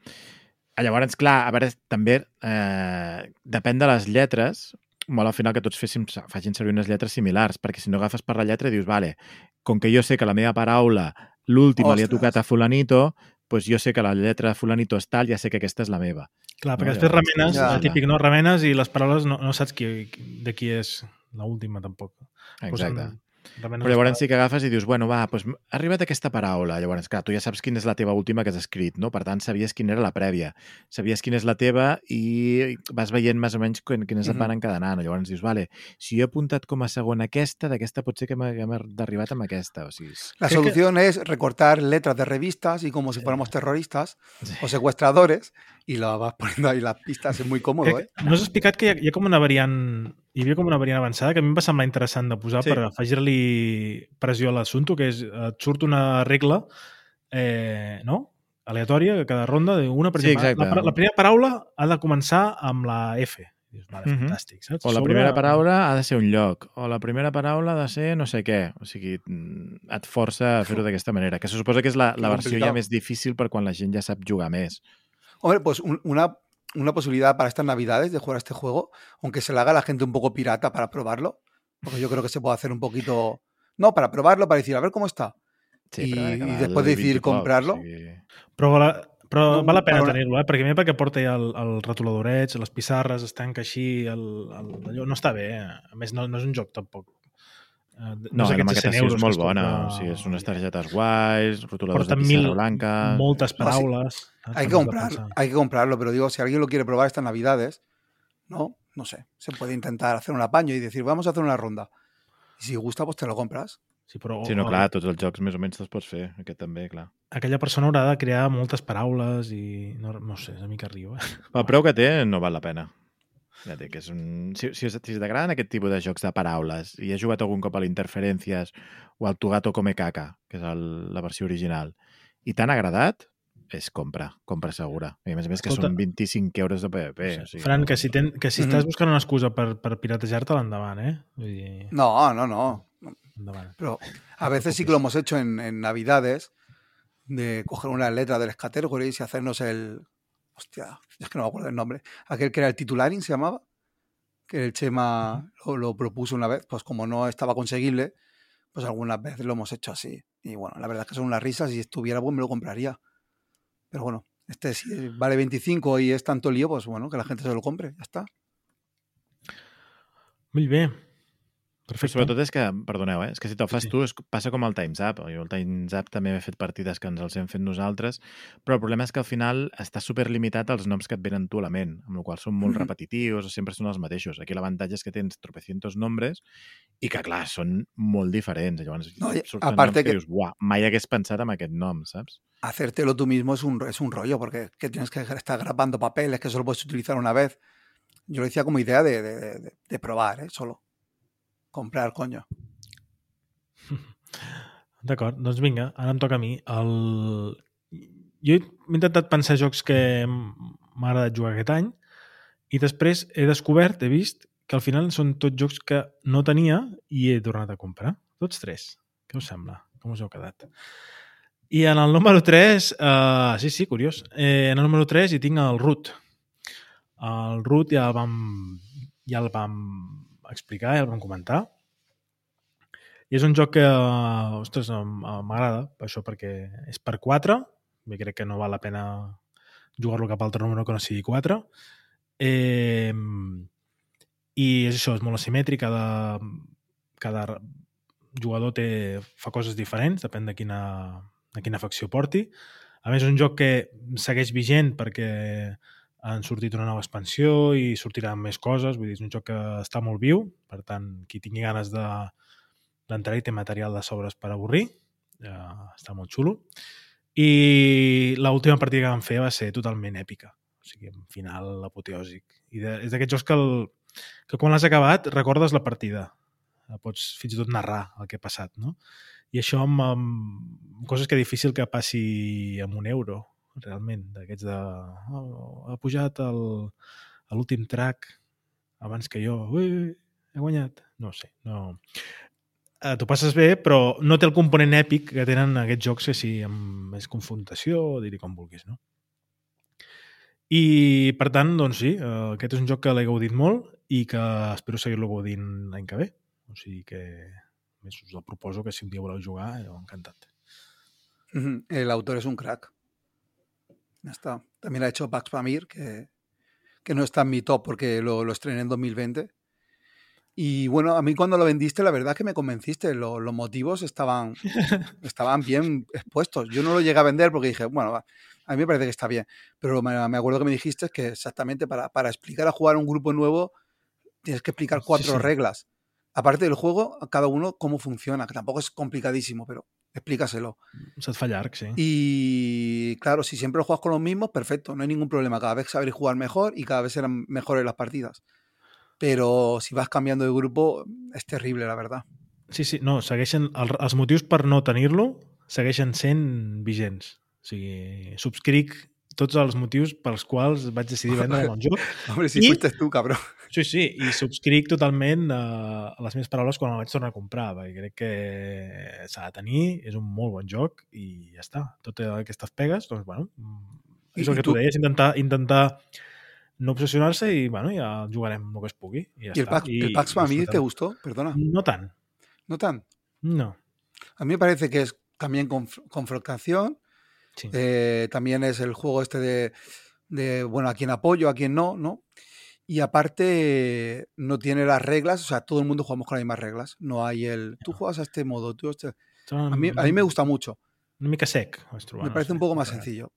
Ah, Llavors, clar, a veure, també eh, depèn de les lletres, molt al final que tots féssim, facin servir unes lletres similars, perquè si no agafes per la lletra i dius, vale, com que jo sé que la meva paraula, l'última li ha tocat a fulanito, doncs jo sé que la lletra de fulanito és tal, ja sé que aquesta és la meva. Clar, No, perquè després llavors, remenes, ja. el típic, no? Remenes i les paraules no, no saps qui, de qui és l'última, tampoc. Exacte. Posen- Però llavors sí que agafes i dius, bueno, va, doncs ha arribat aquesta paraula. Llavors, clar, tu ja saps quina és la teva última que has escrit, no? Per tant, sabies quina era la prèvia. Sabies quina és la teva i vas veient més o menys quin- quines et Mhm. van encadenant. Llavors dius, vale, si jo he apuntat com a segona aquesta, d'aquesta pot ser que hem arribat amb aquesta. O sigui, és... La Creo que- solución es recortar letras de revistas y como si fuéramos terroristas Sí. o secuestradores y lo vas poniendo ahí las pistas. Es muy cómodo, ¿eh? No has explicat que hi ha, hi ha com una variant hi havia com una variant avançada que a mi em va semblar interessant de posar Sí. per afegir-li pressió a l'assumpte, que és, et surt una regla, eh, no? aleatòria, cada ronda, una per Sí, exemple, exacte. La, la primera paraula ha de començar amb la F. Dius, vale, Mhm. fantàstic, saps? O la Sobre- primera paraula ha de ser un lloc, o la primera paraula ha de ser no sé què. O sigui, mm, et força a fer-ho d'aquesta manera, que se suposa que és la, la versió ja més difícil per quan la gent ja sap jugar més. Hombre, pues un- una, una posibilidad para estas navidades de jugar a este juego, aunque se la haga a la gente un poco pirata para probarlo, porque yo creo que se puede hacer un poquito... No, para probarlo, para decir, a ver cómo está. Sí, després el decidir 20 i poc, comprarlo. Sigui... Però, la, però No, val la pena però- tenir-lo, eh? Perquè, a mi perquè porta ja el, el retoladorets, les pissarres, es tanca així, el, el, allò no està bé. Eh? A més, no, no és un joc tampoc. Eh, No, és la aquests 100 maquetació és que molt es compra- bona. O sigui, és unes targetes guais, rotuladors Porta de pissarra mil- blanca... Moltes No, sí. paraules. Hay que, No comprar, hay que comprarlo, pero digo, si alguien lo quiere probar estas navidades, ¿no? No sé, se puede intentar hacer un apaño y decir, vamos a hacer una ronda. Y si gusta, pues te lo compras. Sí, però Sí, no, clar, tots els jocs més o menys te'ls pots fer. Aquest també, clar. aquella persona haurà de crear moltes paraules i no, no sé, és una mica riu. Eh? El preu que té no val la pena. Ja dic, és un... Si, si, si t'agraden aquest tipus de jocs de paraules i has jugat algun cop a l'Interferències o al Tugato Come Caca, que és el, la versió original, i t'han agradat, és compra, compra segura. I a més a més que Escolta, són 25 euros de PvP. O sigui, Fran, que si, ten, que si Mhm. estàs buscant una excusa per, per piratejar-te, l'endavant, eh? Vull dir, No, no, no. endavant. Pero a veces sí que lo hemos hecho en, en navidades, de coger una letra del Scattergories y hacernos el... Hostia, es que no me acuerdo el nombre. Aquel que era el titularing, se llamaba. Que el Chema lo, lo propuso una vez, pues como no estaba conseguible, pues algunas veces lo hemos hecho así. Y bueno, la verdad es que son unas risas. Si estuviera, pues me lo compraría. Pero bueno, este si vale 25 y es tanto lío, pues bueno, que la gente se lo compre. Ya está. Molt bé. Però Perfecte. sobretot és que, perdoneu, eh? és que si te'l fas Sí. tu és, passa com el Time's Up. Jo el Time's Up també he fet partides que ens els hem fet nosaltres, però el problema és que al final està superlimitat als noms que et venen tu a la ment, amb la qual són molt Mhm. repetitius o sempre són els mateixos. Aquí l'avantatge és que tens tropecientos nombres i que, clar, són molt diferents. Llavors, No, i surten aparte noms que, que- dius, uah, mai hagués pensat en aquest nom, saps? hacértelo tú mismo es un, es un rollo, porque que tienes que estar grabando papeles que solo puedes utilizar una vez. Yo lo decía como idea de, de- de- de probar, ¿eh? solo. Comprar, coño. [laughs] D'acord, doncs vinga, ara em toca a mi. El... Jo he intentat pensar jocs que m'ha agradat jugar aquest any i després he descobert, he vist, que al final són tots jocs que no tenia i he tornat a comprar. Tots tres. Què us sembla? Com us heu quedat? I en el número 3, uh, sí, sí, curiós, eh, en el número 3 hi tinc el Root. El Root ja el vam, ja el vam explicar, ja el vam comentar. I és un joc que, ostres, m'agrada, això, perquè és per 4, bé, crec que no val la pena jugar-lo cap altre número que no sigui 4. Eh, I és això, és molt asimètric, cada, cada jugador té, fa coses diferents, depèn de quina, de quina facció porti. A més, és un joc que segueix vigent perquè han sortit una nova expansió i sortiran més coses, vull dir, és un joc que està molt viu, per tant, qui tingui ganes de d'entrar i té material de sobres per avorrir, ja està molt xulo. I l'última partida que vam fer va ser totalment èpica, o sigui, un final apoteòsic. I de, és d'aquests jocs que, el, que quan l'has acabat recordes la partida. Pots fins i tot narrar el que ha passat, no? I això amb, amb coses que és difícil que passi amb un euro, realment, d'aquests de... Oh, ha pujat a l'últim track abans que jo. Ui, he guanyat. No sé, no... Eh, T'ho passes bé, però no té el component èpic que tenen aquests jocs que sí, amb més confrontació, dir-hi com vulguis, no? I, per tant, doncs sí, eh, aquest és un joc que l'he gaudit molt i que espero seguir-lo gaudint l'any que ve. O sigui que més us el proposo que si un dia voleu jugar, jo encantat. Ujú, El autor es un crack. Ya está. También ha hecho Pax Pamir, que, que no está en mi top porque lo, lo estrené en 2020. Y bueno, a mí cuando lo vendiste, la verdad que me convenciste. Lo- los motivos estaban, [laughs] estaban bien expuestos. Yo no lo llegué a vender porque dije, bueno, a mí me parece que está bien. Pero me, me acuerdo que me dijiste que exactamente para, para explicar a jugar un grupo nuevo tienes que explicar cuatro sí. reglas. Aparte del juego, a cada uno cómo funciona, que tampoco es complicadísimo, pero explícaselo. Se't fa llarg, sí. Y claro, si siempre lo juegas con los mismos, perfecto, no hay ningún problema. Cada vez sabréis jugar mejor y cada vez serán mejores las partidas. Pero si vas cambiando de grupo, es terrible, la verdad. Sí, sí, no, segueixen... El, els motius per no tenir-lo segueixen sent vigents. O sigui, subscric tots els motius pels quals vaig decidir vendre el joc. [laughs] Hombre, si I- fuiste tú, cabrón. Sí, sí, i subscric totalment uh, les meves paraules quan el vaig tornar a comprar, perquè crec que s'ha de tenir, és un molt bon joc i ja està. Tot aquestes pegues, doncs, bueno, és I- el i que tu tu- deies, intentar, intentar no obsessionar-se i, bueno, ja jugarem el que es pugui. I, ja ¿Y el està. Pax, el Pax Family te gustó? Perdona. No tant, ¿No tan? no. A mí me parece que es también conf- confrontación. Sí. eh, también es el juego este de, de, bueno, a quién apoyo, a quién no, ¿no? Y aparte no tiene las reglas, o sea, todo el mundo jugamos con las mismas reglas. No hay el, tú juegas a este modo, tú a este... A mí, a mí me gusta mucho. Una mica sec. Me parece un poco más sencillo.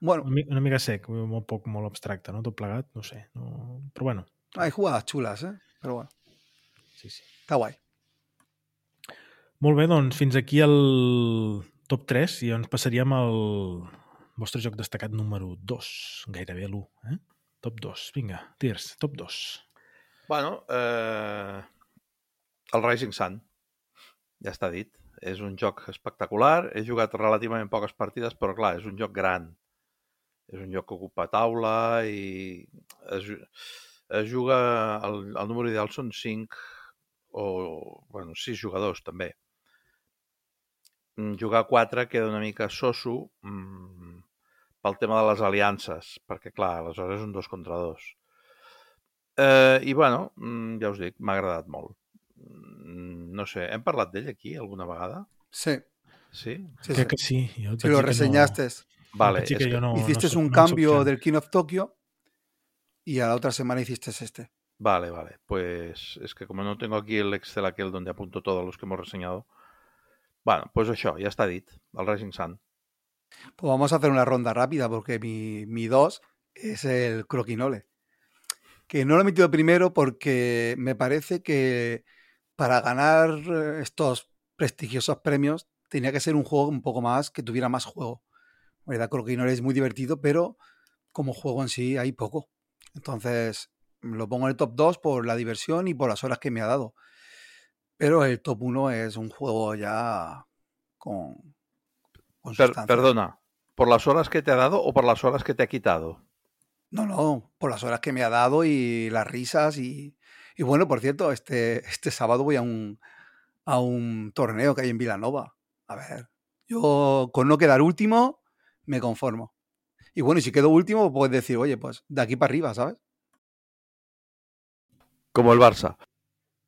Bueno, Una, mi- una mica sec, molt poc, molt abstracte, no? Tot plegat, no sé. No... Però bueno, hay jugadas chulas, ¿eh? Pero bueno, sí, sí. está guay. Molt bé, doncs fins aquí el top 3 i ens passaríem al vostre joc destacat número 2, gairebé l'1. Eh? Top 2, vinga, Tirs, top 2. Bueno, eh, el Rising Sun, ja està dit. És un joc espectacular. He jugat relativament poques partides, però clar, és un joc gran. És un joc que ocupa taula i es, es juga... El, el número ideal són 5 o, bueno, 6 jugadors, també. Mm, Jugar 4 queda una mica soso mm, pel tema de les aliances, perquè clar, aleshores és un 2 contra 2. Eh, I bueno, mm, ja us dic, m'ha agradat molt. Mm, No sé, hem parlat d'ell aquí alguna vegada? Sí, Sí, sí, Sí? sí. Crec que sí. Lo que reseñaste, No, Vale, que que, no, hiciste no un cambio del King of Tokyo y a la otra semana hiciste este. vale, vale. Pues es que como no tengo aquí el Excel aquel donde apunto todos los que hemos reseñado, bueno, pues això, ja està dit, el Rising Sun. Pues vamos a hacer una ronda rápida porque mi, mi 2 es el Croquinole. Que no lo he metido primero porque me parece que para ganar eh, estos prestigiosos premios tenía que ser un juego un poco más que tuviera más juego. La verdad, Croquinole es muy divertido, pero como juego en sí hay poco. Entonces lo pongo en el top 2 por la diversión y por las horas que me ha dado. Pero el top 1 es un juego ya con, con Per- sustancia. perdona, ¿por las horas que te ha dado o por las horas que te ha quitado? No, no, por las horas que me ha dado y las risas y, y bueno, por cierto, este, [laughs] este sábado voy a un, a un torneo que hay en Vilanova. A ver, yo con no quedar último me conformo. Y bueno, y si quedo último, puedes decir, oye, pues de aquí para arriba, ¿sabes? Como el Barça.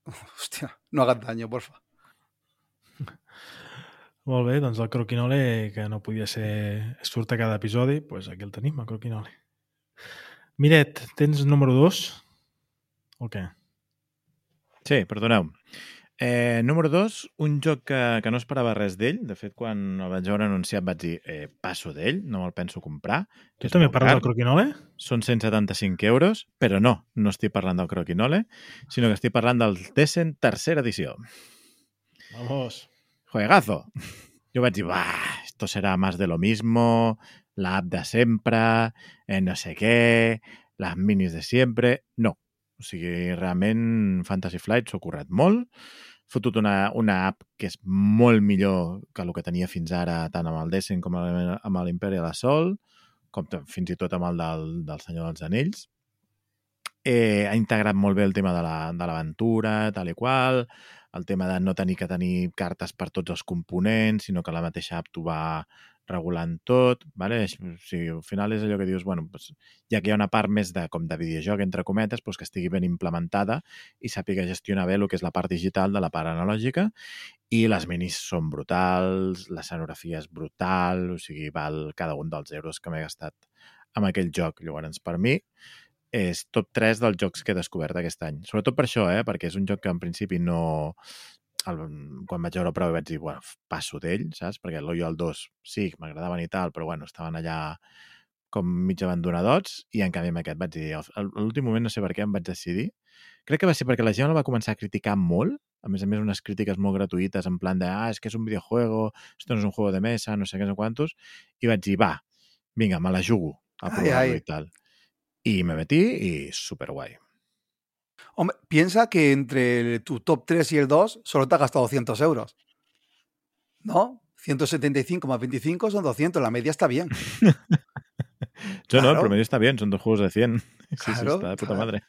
[laughs] Hostia, no hagas daño, porfa. Molt bé, doncs el Croquinole, que no podia ser... surt a cada episodi, doncs aquí el tenim, el Croquinole. Miret, tens número 2? O què? Sí, perdoneu. Eh, número 2, un joc que, que no esperava res d'ell. De fet, quan el vaig veure anunciat vaig dir eh, passo d'ell, no me'l penso comprar. Tu també parles car. del Croquinole? Són 175 euros, però no, no estic parlant del Croquinole, sinó que estic parlant del Descent tercera edició. Vamos. Juegazo. [laughs] Jo vaig dir, bah, esto será más de lo mismo, la app de sempre, eh, no sé què, les minis de sempre... No. O sigui, realment Fantasy Flight s'ho currat molt, fotut una, una app que és molt millor que el que tenia fins ara tant amb el Descent com amb l'Imperial Assault, com fins i tot amb el del, del Senyor dels Anells. Eh, ha integrat molt bé el tema de la- de l'aventura, la, tal i qual, el tema de no tenir que tenir cartes per tots els components, sinó que la mateixa app t'ho va regulant tot, vale? o sigui, al final és allò que dius, bueno, doncs, ja que hi ha una part més de, com de videojoc, entre cometes, doncs que estigui ben implementada i sàpiga gestionar bé el que és la part digital de la part analògica i les minis són brutals, l'escenografia és brutal, o sigui, val cada un dels euros que m'he gastat amb aquell joc. Llavors, per mi, és top 3 dels jocs que he descobert aquest any. Sobretot per això, eh? perquè és un joc que en principi no... El, quan vaig veure la prova vaig dir, bueno, passo d'ell, saps? Perquè l'Oyo al 2 sí, m'agradaven i tal, però bueno, estaven allà com mig abandonadots i en canvi amb aquest vaig dir, a l'últim moment no sé per què em vaig decidir. Crec que va ser perquè la gent el va començar a criticar molt, a més a més unes crítiques molt gratuïtes en plan de, ah, és que és un videojuego, esto no és un juego de mesa, no sé què, no quantos, i vaig dir, va, vinga, me la jugo a ai. i tal. Y me metí y súper guay. Hombre, piensa que entre el- tu top 3 y el 2 solo te has gastado 200 euros. ¿No? 175 más 25 son 200, la media está bien. [laughs] Yo no, el promedio está bien, son dos juegos de 100. [laughs] Sí, sí, Claro, está de puta claro. madre.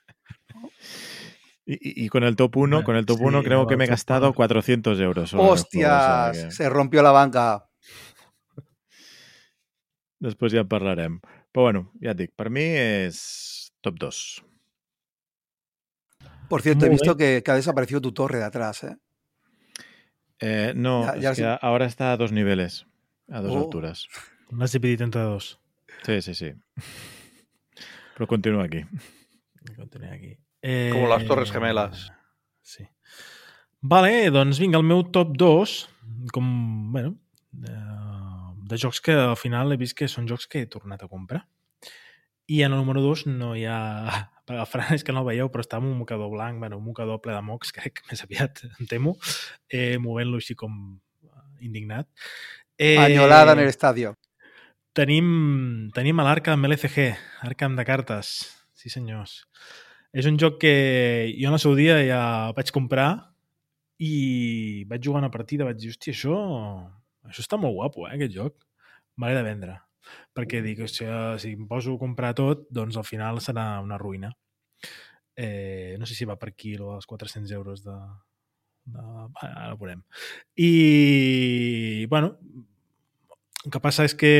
Y, con el top 1, Bueno, con el top sí, 1 creo que me he gastado uno. 400 euros. ¡Hostias! que Se rompió la banca. Després ja en parlarem. Però bueno, ja et dic, per mi és top 2. Por cierto, he visto que, que ha desaparecido tu torre de atrás, ¿eh? Eh, no, Ya- es ya que ahora está a dos niveles, a dos Oh. alturas. L'has dividit entre dos. Sí, sí, sí. Però continua aquí. Continuem aquí. Eh... Com les Torres Gemelas. Sí. Vale, doncs vinga, el meu top 2, com, bueno, eh, de jocs que al final he vist que són jocs que he tornat a comprar. I en el número 2 no hi ha... El Fran [laughs] és que no el veieu, però està amb un mocador blanc, bueno, un mocador ple de mocs, [laughs] crec, més aviat, em temo, eh, movent-lo així com eh, indignat. Eh, Añolada en el estadio. Tenim, tenim l'Arkham LCG, Arkham de cartes. Sí, senyors. És un joc que jo en el seu dia ja vaig comprar i vaig jugar una partida, vaig dir, hòstia, això, això està molt guapo, eh, aquest joc. Me l'he de vendre. Perquè dic, hòstia, si em poso a comprar tot, doncs al final serà una ruïna. Eh, no sé si va per quilo als 400 euros de... de... Ara ho veurem. I, bueno, el que passa és que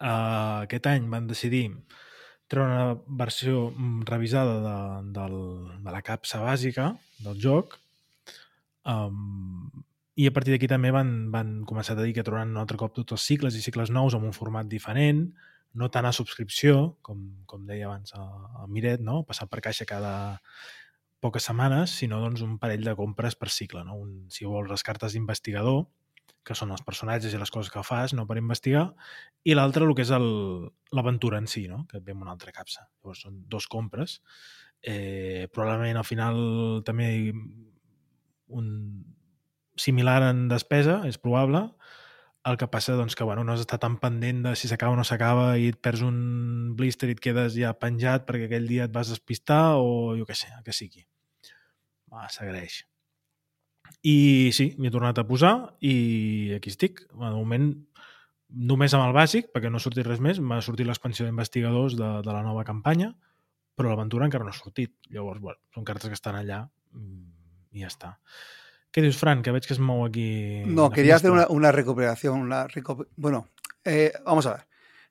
uh, aquest any van decidir treure una versió mm, revisada de, del, de la capsa bàsica del joc um, i a partir d'aquí també van, van començar a dir que trobaran un altre cop tots els cicles i cicles nous amb un format diferent, no tant a subscripció, com, com deia abans a, a Miret, no? passar per caixa cada poques setmanes, sinó doncs, un parell de compres per cicle. No? Un, si vols les cartes d'investigador, que són els personatges i les coses que fas, no per investigar, i l'altre el que és el- l'aventura en si, no? que et ve amb una altra capsa. Llavors són dos compres. Eh, probablement al final també un similar en despesa, és probable. El que passa doncs, que bueno, no has d'estar tan pendent de si s'acaba o no s'acaba i et perds un blister i et quedes ja penjat perquè aquell dia et vas despistar o jo què sé, el que sigui. Va, s'agraeix. I sí, m'hi he tornat a posar i aquí estic. De moment, només amb el bàsic, perquè no ha sortit res més. M'ha sortit l'expansió d'investigadors de, de la nova campanya, però l'aventura encara no ha sortit. Llavors, bueno, són cartes que estan allà mm, i ja està. Què dius, Fran? Que veig que es mou aquí... No, quería hacer una, una recuperación. Una reco- bueno, eh, vamos a ver.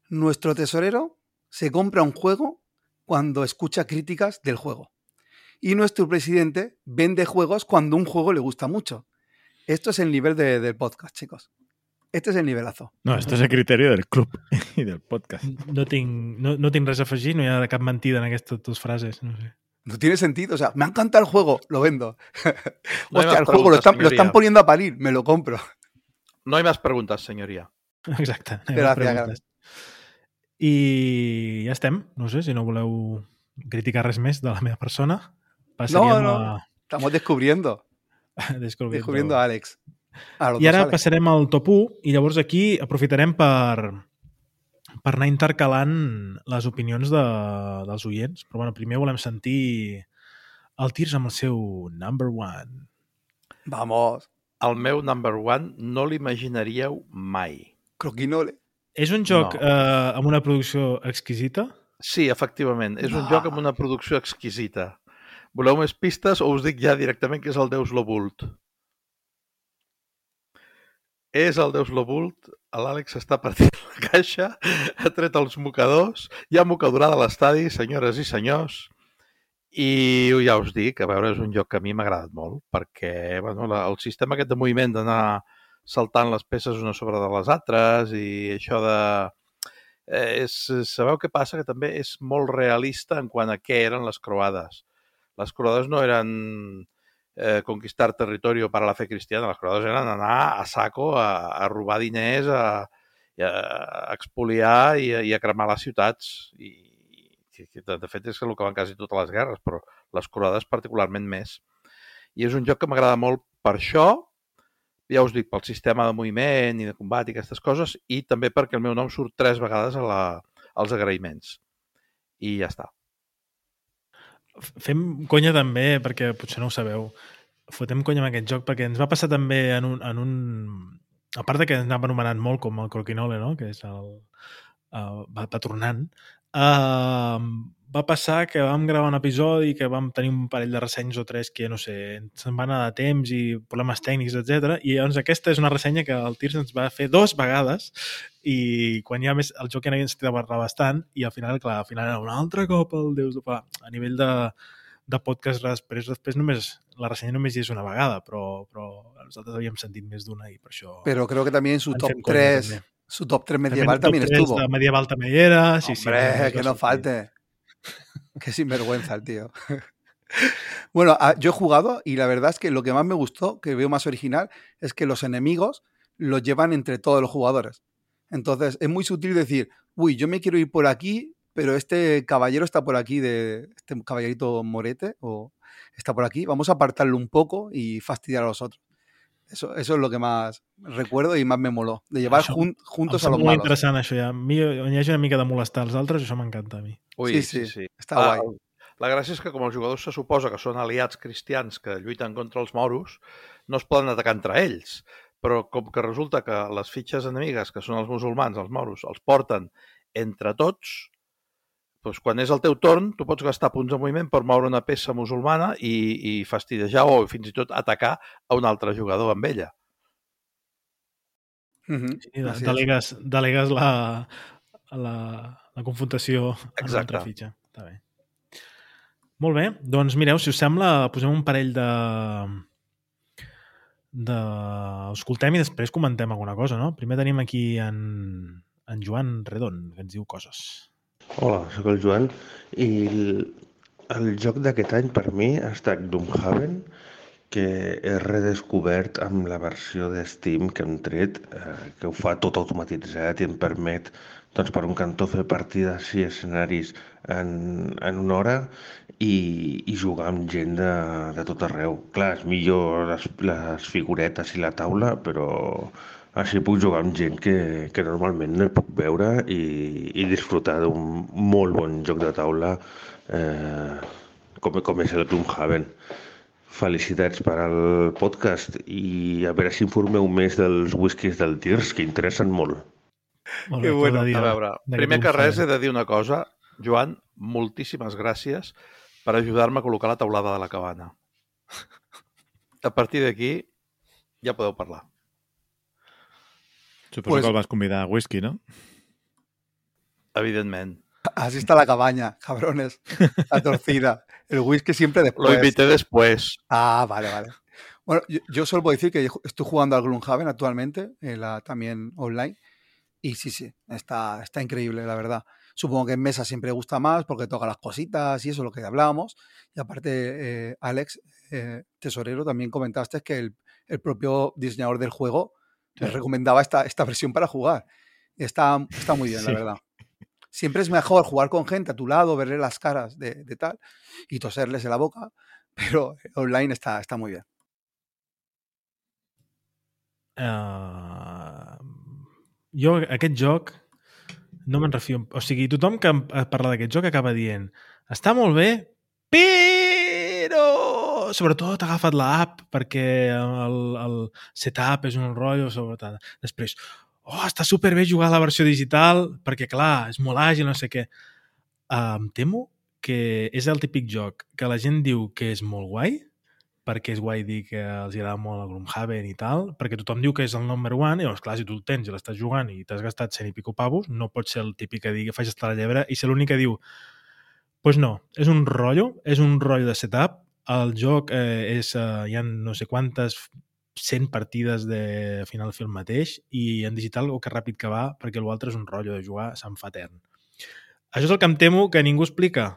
Nuestro tesorero se compra un juego cuando escucha críticas del juego. Y nuestro presidente vende juegos cuando un juego le gusta mucho. Esto es el nivel de- del podcast, chicos. Este es el nivelazo. No, esto es el criterio del club [laughs] i del podcast. No tinc, no, no tinc res a afegir, no hi ha cap mentida en aquestes dues frases. No sé. No tiene sentido. O sea, me ha encantado el juego, lo vendo. No hay Hostia, más el juego lo preguntas, están, lo están señoría. poniendo a parir, me lo compro. No hay más preguntas, señoría. Exacte. a Gràcies, preguntes. I ja estem. No sé si no voleu criticar res més de la meva persona. Passaríem No, a... Estamos descubriendo, [laughs] Descubriendo, descubriendo a los I ara Alex. passarem al top 1 i llavors aquí aprofitarem per, per anar intercalant les opinions de, dels oients. Però bueno, primer volem sentir el Tirs amb el seu number one. Vamos, El meu number one no l'imaginaríeu mai. croquinole. És un joc No. eh, amb una producció exquisita? Sí, efectivament. És un No. joc amb una producció exquisita. Voleu més pistes o us dic ja directament que és el Deus Lobult? És el Deus Lobult. L'Àlex està partint la caixa, ha tret els mocadors, hi ha mocadorada a l'estadi, senyores i senyors, i ja us dic, a veure, és un joc que a mi m'ha agradat molt, perquè bueno, la, el sistema aquest de moviment d'anar saltant les peces una sobre de les altres i això de... Eh, és, sabeu què passa? Que també és molt realista en quant a què eren les croades. Les croades no eren eh, conquistar per a la fe cristiana, les croades eren anar a saco a, a robar diners, a, a, expoliar i a, i a cremar les ciutats. I, i, de fet, és el que van quasi totes les guerres, però les croades particularment més. I és un joc que m'agrada molt per això, ja us dic, pel sistema de moviment i de combat i aquestes coses, i també perquè el meu nom surt tres vegades a la, als agraïments. I ja està. Fem conya també, perquè potser no ho sabeu, fotem conya amb aquest joc, perquè ens va passar també en un, en un, a part de que anava anomenant molt com el Croquinole, no? que és el, uh, va, va tornant, uh, va passar que vam gravar un episodi que vam tenir un parell de ressenyes o tres que, no sé, se'n van anar de temps i problemes tècnics, etc. I llavors aquesta és una ressenya que el Tirs ens va fer dos vegades i quan ja més el joc ja sentit parlar bastant i al final, clar, al final era un altre cop el Déus de Fa. A nivell de, de podcast després, després només la ressenya només hi és una vegada, però, però nosaltres havíem sentit més d'una i per això... Pero creo que también su ens top fem conya, 3, també. su top 3 També medieval tres estuvo. Medieval també era. Sí, sí, Hombre, sí, que no falte. Qué sinvergüenza el tío. [laughs] Bueno, ah, yo he jugado y la verdad es que lo que más me gustó, que veo más original, es que los enemigos los llevan entre todos los jugadores. Entonces es muy sutil decir, uy, yo me quiero ir por aquí, pero este caballero está por aquí, de este caballerito morete, o está por aquí, vamos a apartarlo un poco y fastidiar a los otros. Eso, eso es lo que más recuerdo y más me moló, de llevar Això jun- Em juntos a los molt malos. interessant, això. Ja. A mi, on hi hagi una mica de molestar els altres, això m'encanta a mi. Ui, Sí, sí, sí, sí. està Ah, guai. La gràcia és que com els jugadors se suposa que són aliats cristians que lluiten contra els moros, no es poden atacar entre ells. Però com que resulta que les fitxes enemigues, que són els musulmans, els moros, els porten entre tots, doncs quan és el teu torn, tu pots gastar punts de moviment per moure una peça musulmana i, i fastidejar o fins i tot atacar a un altre jugador amb ella. Sí, de, así es. delegues, delegues la, la, la confrontació en una altra Exacte. fitxa. Està bé. Molt bé, doncs mireu, si us sembla, posem un parell de... de... Escoltem i després comentem alguna cosa, no? Primer tenim aquí en, en Joan Redon, que ens diu coses. Hola, sóc el Joan i el, el joc d'aquest any per mi ha estat Doomhaven que he redescobert amb la versió de Steam que hem tret, eh, que ho fa tot automatitzat i em permet doncs, per un cantó fer partides i escenaris en, en una hora i, i jugar amb gent de, de tot arreu. Clar, és millor les, les figuretes i la taula, però així puc jugar amb gent que, que normalment no puc veure i, i disfrutar d'un molt bon joc de taula eh, com, com és el Gloomhaven. Felicitats per al podcast i a veure si informeu més dels whiskies del Tirs, que interessen molt. Molt Que bé, bueno. tot dir A veure, primer que res he de dir una cosa. Joan, moltíssimes gràcies per ajudar-me a col·locar la taulada de la cabana. [laughs] A partir d'aquí ja podeu parlar. Suposo Pues- que el vas convidar a whisky, no? Evidentment. Así está la cabaña, cabrones. La torcida. El whisky siempre Lo después. invité después. Ah, vale, vale. Bueno, yo, yo solo puedo decir que estoy jugando al Gloomhaven actualmente, en la, también online. Y sí, sí, está, está increíble, la verdad. Supongo que en mesa siempre gusta más porque toca las cositas y eso, lo que hablábamos. Y aparte, eh, Alex, eh, tesorero, también comentaste que el, el propio diseñador del juego les recomendaba esta, esta versión para jugar. Está, está muy bien, Sí. la verdad. Siempre es mejor jugar con gente a tu lado, verle las caras de, de tal y toserles en la boca, [laughs] pero online está, está muy bien. Uh, jo, aquest joc, no me'n refio. O sigui, tothom que em parla d'aquest joc acaba dient està molt bé, però sobretot ha agafat l'app perquè el, el setup és un rotllo sobretot. Després, oh, està superbé jugar a la versió digital perquè, clar, és molt àgil, no sé què. Uh, em temo que és el típic joc que la gent diu que és molt guai, perquè és guai dir que els agrada molt el Gloomhaven i tal, perquè tothom diu que és el number one, i llavors, clar, si tu el tens i l'estàs jugant i t'has gastat cent i pico pavos, no pot ser el típic que digui faig estar la llebre i ser l'únic que diu pues no, és un rotllo, és un rotllo de setup, el joc eh, és, eh, hi ha no sé quantes 100 partides de final film mateix i en digital o que ràpid que va perquè l'altre és un rotllo de jugar, se'n fa etern. Això és el que em temo que ningú explica.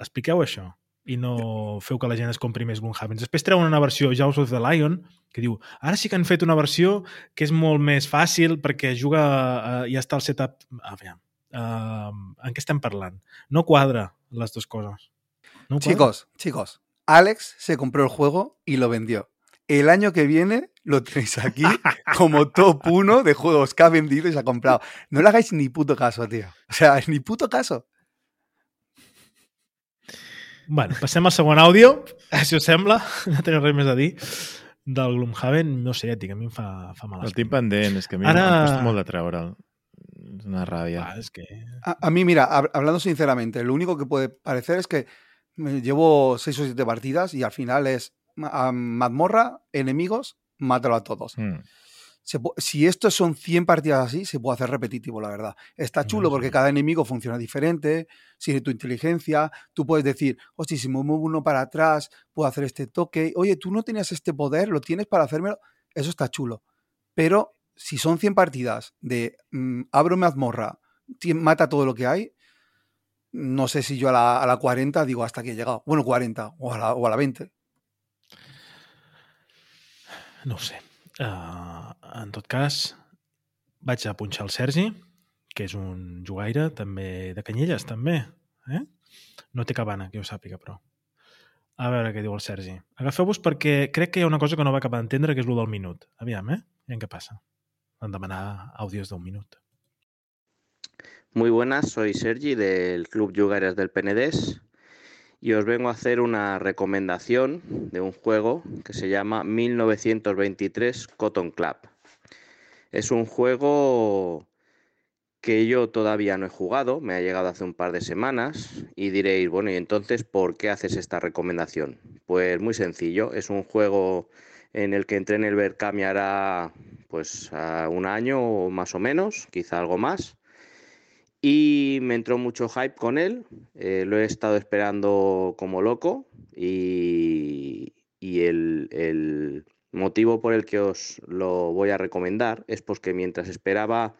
Expliqueu això i no feu que la gent es compri més Gloomhaven. Després treuen una versió Jaws of the Lion que diu, ara sí que han fet una versió que és molt més fàcil perquè juga, uh, ja està el setup... A veure, uh, en què estem parlant? No quadra les dues coses. No. Chicos, chicos, Alex se compró el juego y lo vendió. El año que viene lo tenéis aquí [laughs] como top uno de juegos que ha vendido y se ha comprado. No le hagáis ni puto caso, tío. O sea, ni puto caso. Bueno, passem al segon àudio, [laughs] si us sembla. [laughs] No teniu res més a dir. del Gloomhaven, no sé, ètic, a mi em fa, fa mal. El tinc pendent, és que a mi Ara- em costa molt de treure'l. És una ràbia. Ah, és que... A, a mí, mira, hab- hablando sinceramente, lo único que puede parecer es que llevo seis o siete partidas y al final es mazmorra, enemigos, mátalo a todos. Mm. Se si estos son 100 partidas así, se puede hacer repetitivo, la verdad. Está chulo porque cada enemigo funciona diferente, sigue tu inteligencia, tú puedes decir, hostia, si me muevo uno para atrás, puedo hacer este toque, oye, tú no tenías este poder, lo tienes para hacérmelo, eso está chulo. Pero si son 100 partidas de mm, abro mazmorra, mata todo lo que hay, no sé si yo a la, a la 40 digo hasta aquí he llegado. Bueno, 40 o a la, o a la 20. No ho sé. Uh, en tot cas, vaig a punxar el Sergi, que és un jugaire també de Canyelles, també. Eh? No té cabana, que jo sàpiga, però. A veure què diu el Sergi. Agafeu-vos perquè crec que hi ha una cosa que no va acabar d'entendre, que és el del minut. Aviam, eh? Aviam què passa. Van demanar àudios d'un minut. Muy buenas, soy Sergi del Club Yugares del Penedés y os vengo a hacer una recomendación de un juego que se llama 1923 Cotton Club. Es un juego que yo todavía no he jugado, me ha llegado hace un par de semanas y diréis, bueno, ¿y entonces por qué haces esta recomendación? Pues muy sencillo, es un juego en el que entré en el Berkami hará pues a un año o más o menos, quizá algo más y me entró mucho hype con él. eh, lo he estado esperando como loco y, el, el motivo por el que os lo voy a recomendar es porque mientras esperaba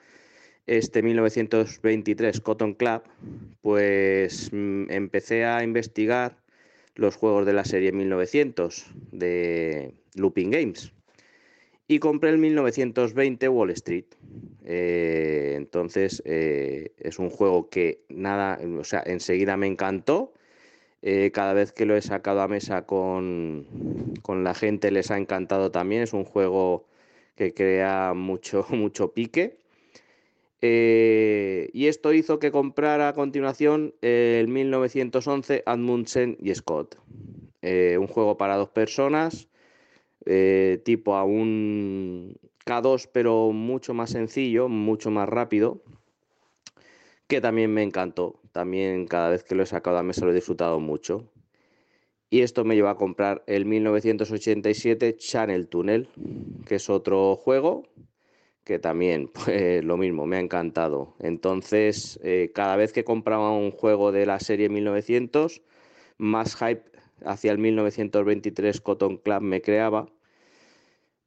este 1923 Cotton Club, pues mm, empecé a investigar los juegos de la serie 1900 de Looping Games y compré el 1920 Wall Street. Eh, entonces eh, es un juego que nada, o sea, enseguida me encantó. Eh, cada vez que lo he sacado a mesa con, con la gente les ha encantado también. Es un juego que crea mucho, [laughs] mucho pique. Y esto hizo que comprara a continuación el 1911 Admundsen y Scott. Un juego para dos personas, eh, tipo a un K2, pero mucho más sencillo, mucho más rápido, que también me encantó. También cada vez que lo he sacado a mesa lo he disfrutado mucho. Y esto me llevó a comprar el 1987 Channel Tunnel, que es otro juego que también, [laughs] pues lo mismo, me ha encantado. Entonces, eh, cada vez que compraba un juego de la serie 1900, más hype hacia el 1923 Cotton Club me creaba.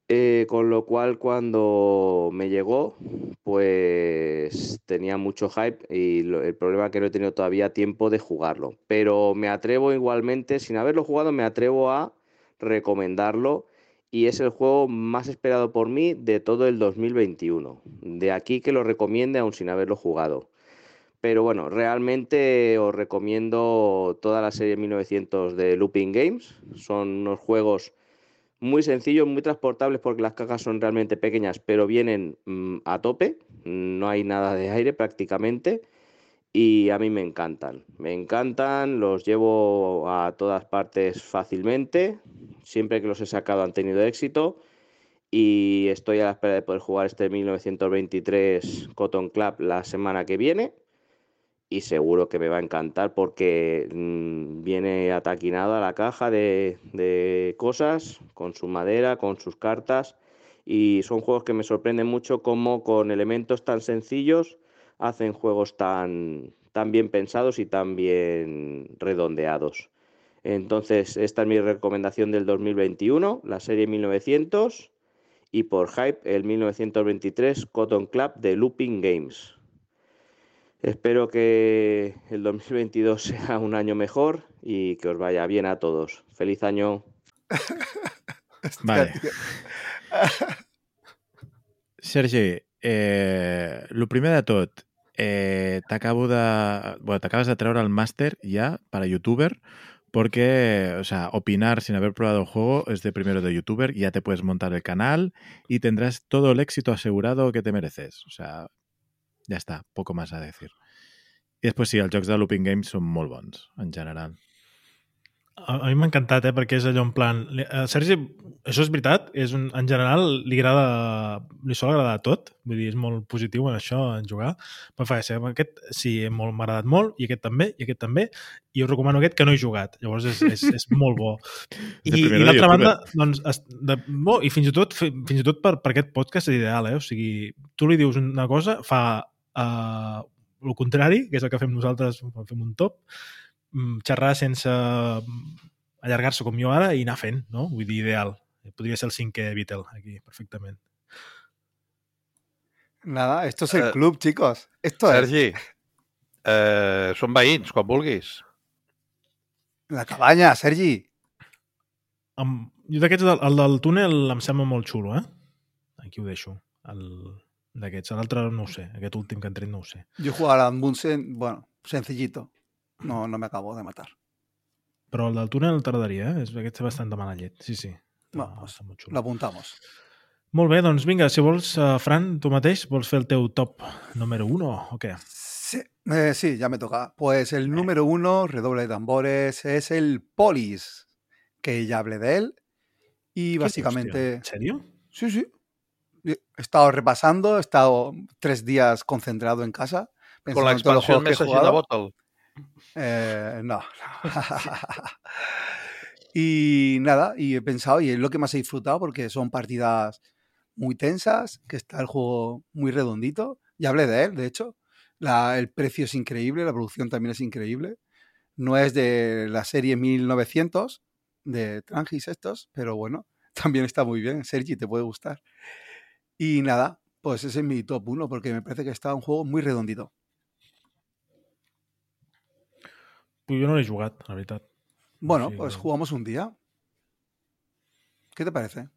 Eh, con lo cual, cuando me llegó, pues tenía mucho hype y el problema es que no he tenido todavía tiempo de jugarlo. Pero me atrevo igualmente, sin haberlo jugado, me atrevo a recomendarlo y es el juego más esperado por mí de todo el 2021. De aquí que lo recomiende aún sin haberlo jugado. Pero bueno, realmente os recomiendo toda la serie 1900 de Looping Games. Son unos juegos muy sencillos, muy transportables porque las cajas son realmente pequeñas, pero vienen mm, a tope. No hay nada de aire prácticamente. Y a mí me encantan. Me encantan, los llevo a todas partes fácilmente. Siempre que los he sacado han tenido éxito. Y estoy a la espera de poder jugar este 1923 Cotton Club la semana que viene. Y seguro que me va a encantar porque mm, viene ataquinado a la caja de, de cosas, con su madera, con sus cartas. Y son juegos que me sorprenden mucho como con elementos tan sencillos hacen juegos tan, tan bien pensados y tan bien redondeados. Entonces, esta es mi recomendación del 2021, la serie 1900 y por hype el 1923 Cotton Club de Looping Games. Espero que el 2022 [laughs] sea un año mejor y que os vaya bien a todos. Feliz año. Vale. [laughs] Sergi, eh, el primer de tot, eh, t'acabo de... Bueno, t'acabas de treure el máster ya para youtuber porque, o sea, opinar sin haber probado el juego es de primero de youtuber, ya te puedes montar el canal y tendrás todo el éxito asegurado que te mereces. O sea, ja està, poco más a decir. I després sí, els jocs de Looping Games són molt bons, en general. A, a mi m'ha encantat, eh, perquè és allò en plan... A Sergi, això és veritat, és un, en general li agrada, li sol agradar tot, vull dir, és molt positiu en això, en jugar. Em fa gràcia, aquest sí, molt- m'ha agradat molt, i aquest també, i aquest també, i us recomano aquest que no he jugat, llavors és, és, és molt bo. [laughs] I, i youtuber. banda, doncs, es, de, bo, i fins i tot, fi- fins i tot per, per aquest podcast és ideal, eh? o sigui, tu li dius una cosa, fa uh, el contrari, que és el que fem nosaltres quan fem un top, mm, xerrar sense mm, allargar-se com jo ara i anar fent, no? Vull dir, ideal. Podria ser el cinquè Beatle, aquí, perfectament. Nada, esto es el Eh, club, chicos. Esto es Sergi, eh, som veïns, quan vulguis. la cabaña, Sergi. Amb, jo d'aquests, el, el del túnel em sembla molt xulo, eh? Aquí ho deixo. El d'aquests. L'altre no ho sé. Aquest últim que han tret no ho sé. Yo he jugado a Bunsen, bueno, sencillito. No, no me acabo de matar. Però el del túnel t'agradaria, eh? Aquest és bastant de mala llet. Sí, sí. Va, Ah, pues, està molt bé, doncs vinga, si vols, uh, Fran, tu mateix, vols fer el teu top número 1 o què? Sí, eh, sí, ya me toca. Pues el número uno, redoble de tambores, es el Polis, que ya hablé de él. Y básicamente... En sèrio? Sí, sí. He estado repasando, he estado tres días concentrado en casa. Con la pensando en todos los expansió juegos que he Message in a jugado. Bottle. Eh, no. [laughs] [laughs] y nada, y he pensado, y es lo que más he disfrutado porque son partidas muy tensas, que está el juego muy redondito. Ya hablé de él, de hecho. La- el precio es increíble, la producción también es increíble. No es de la serie 1900 de Trangis estos, pero bueno, [laughs] también está muy bien. Sergi, te puede gustar. Y nada, pues ese es mi top 1 porque me parece que está un juego muy redondito. Pues jo no l'he jugat, la veritat. Bueno, Sí, pues no. jugamos un día. ¿Qué te parece?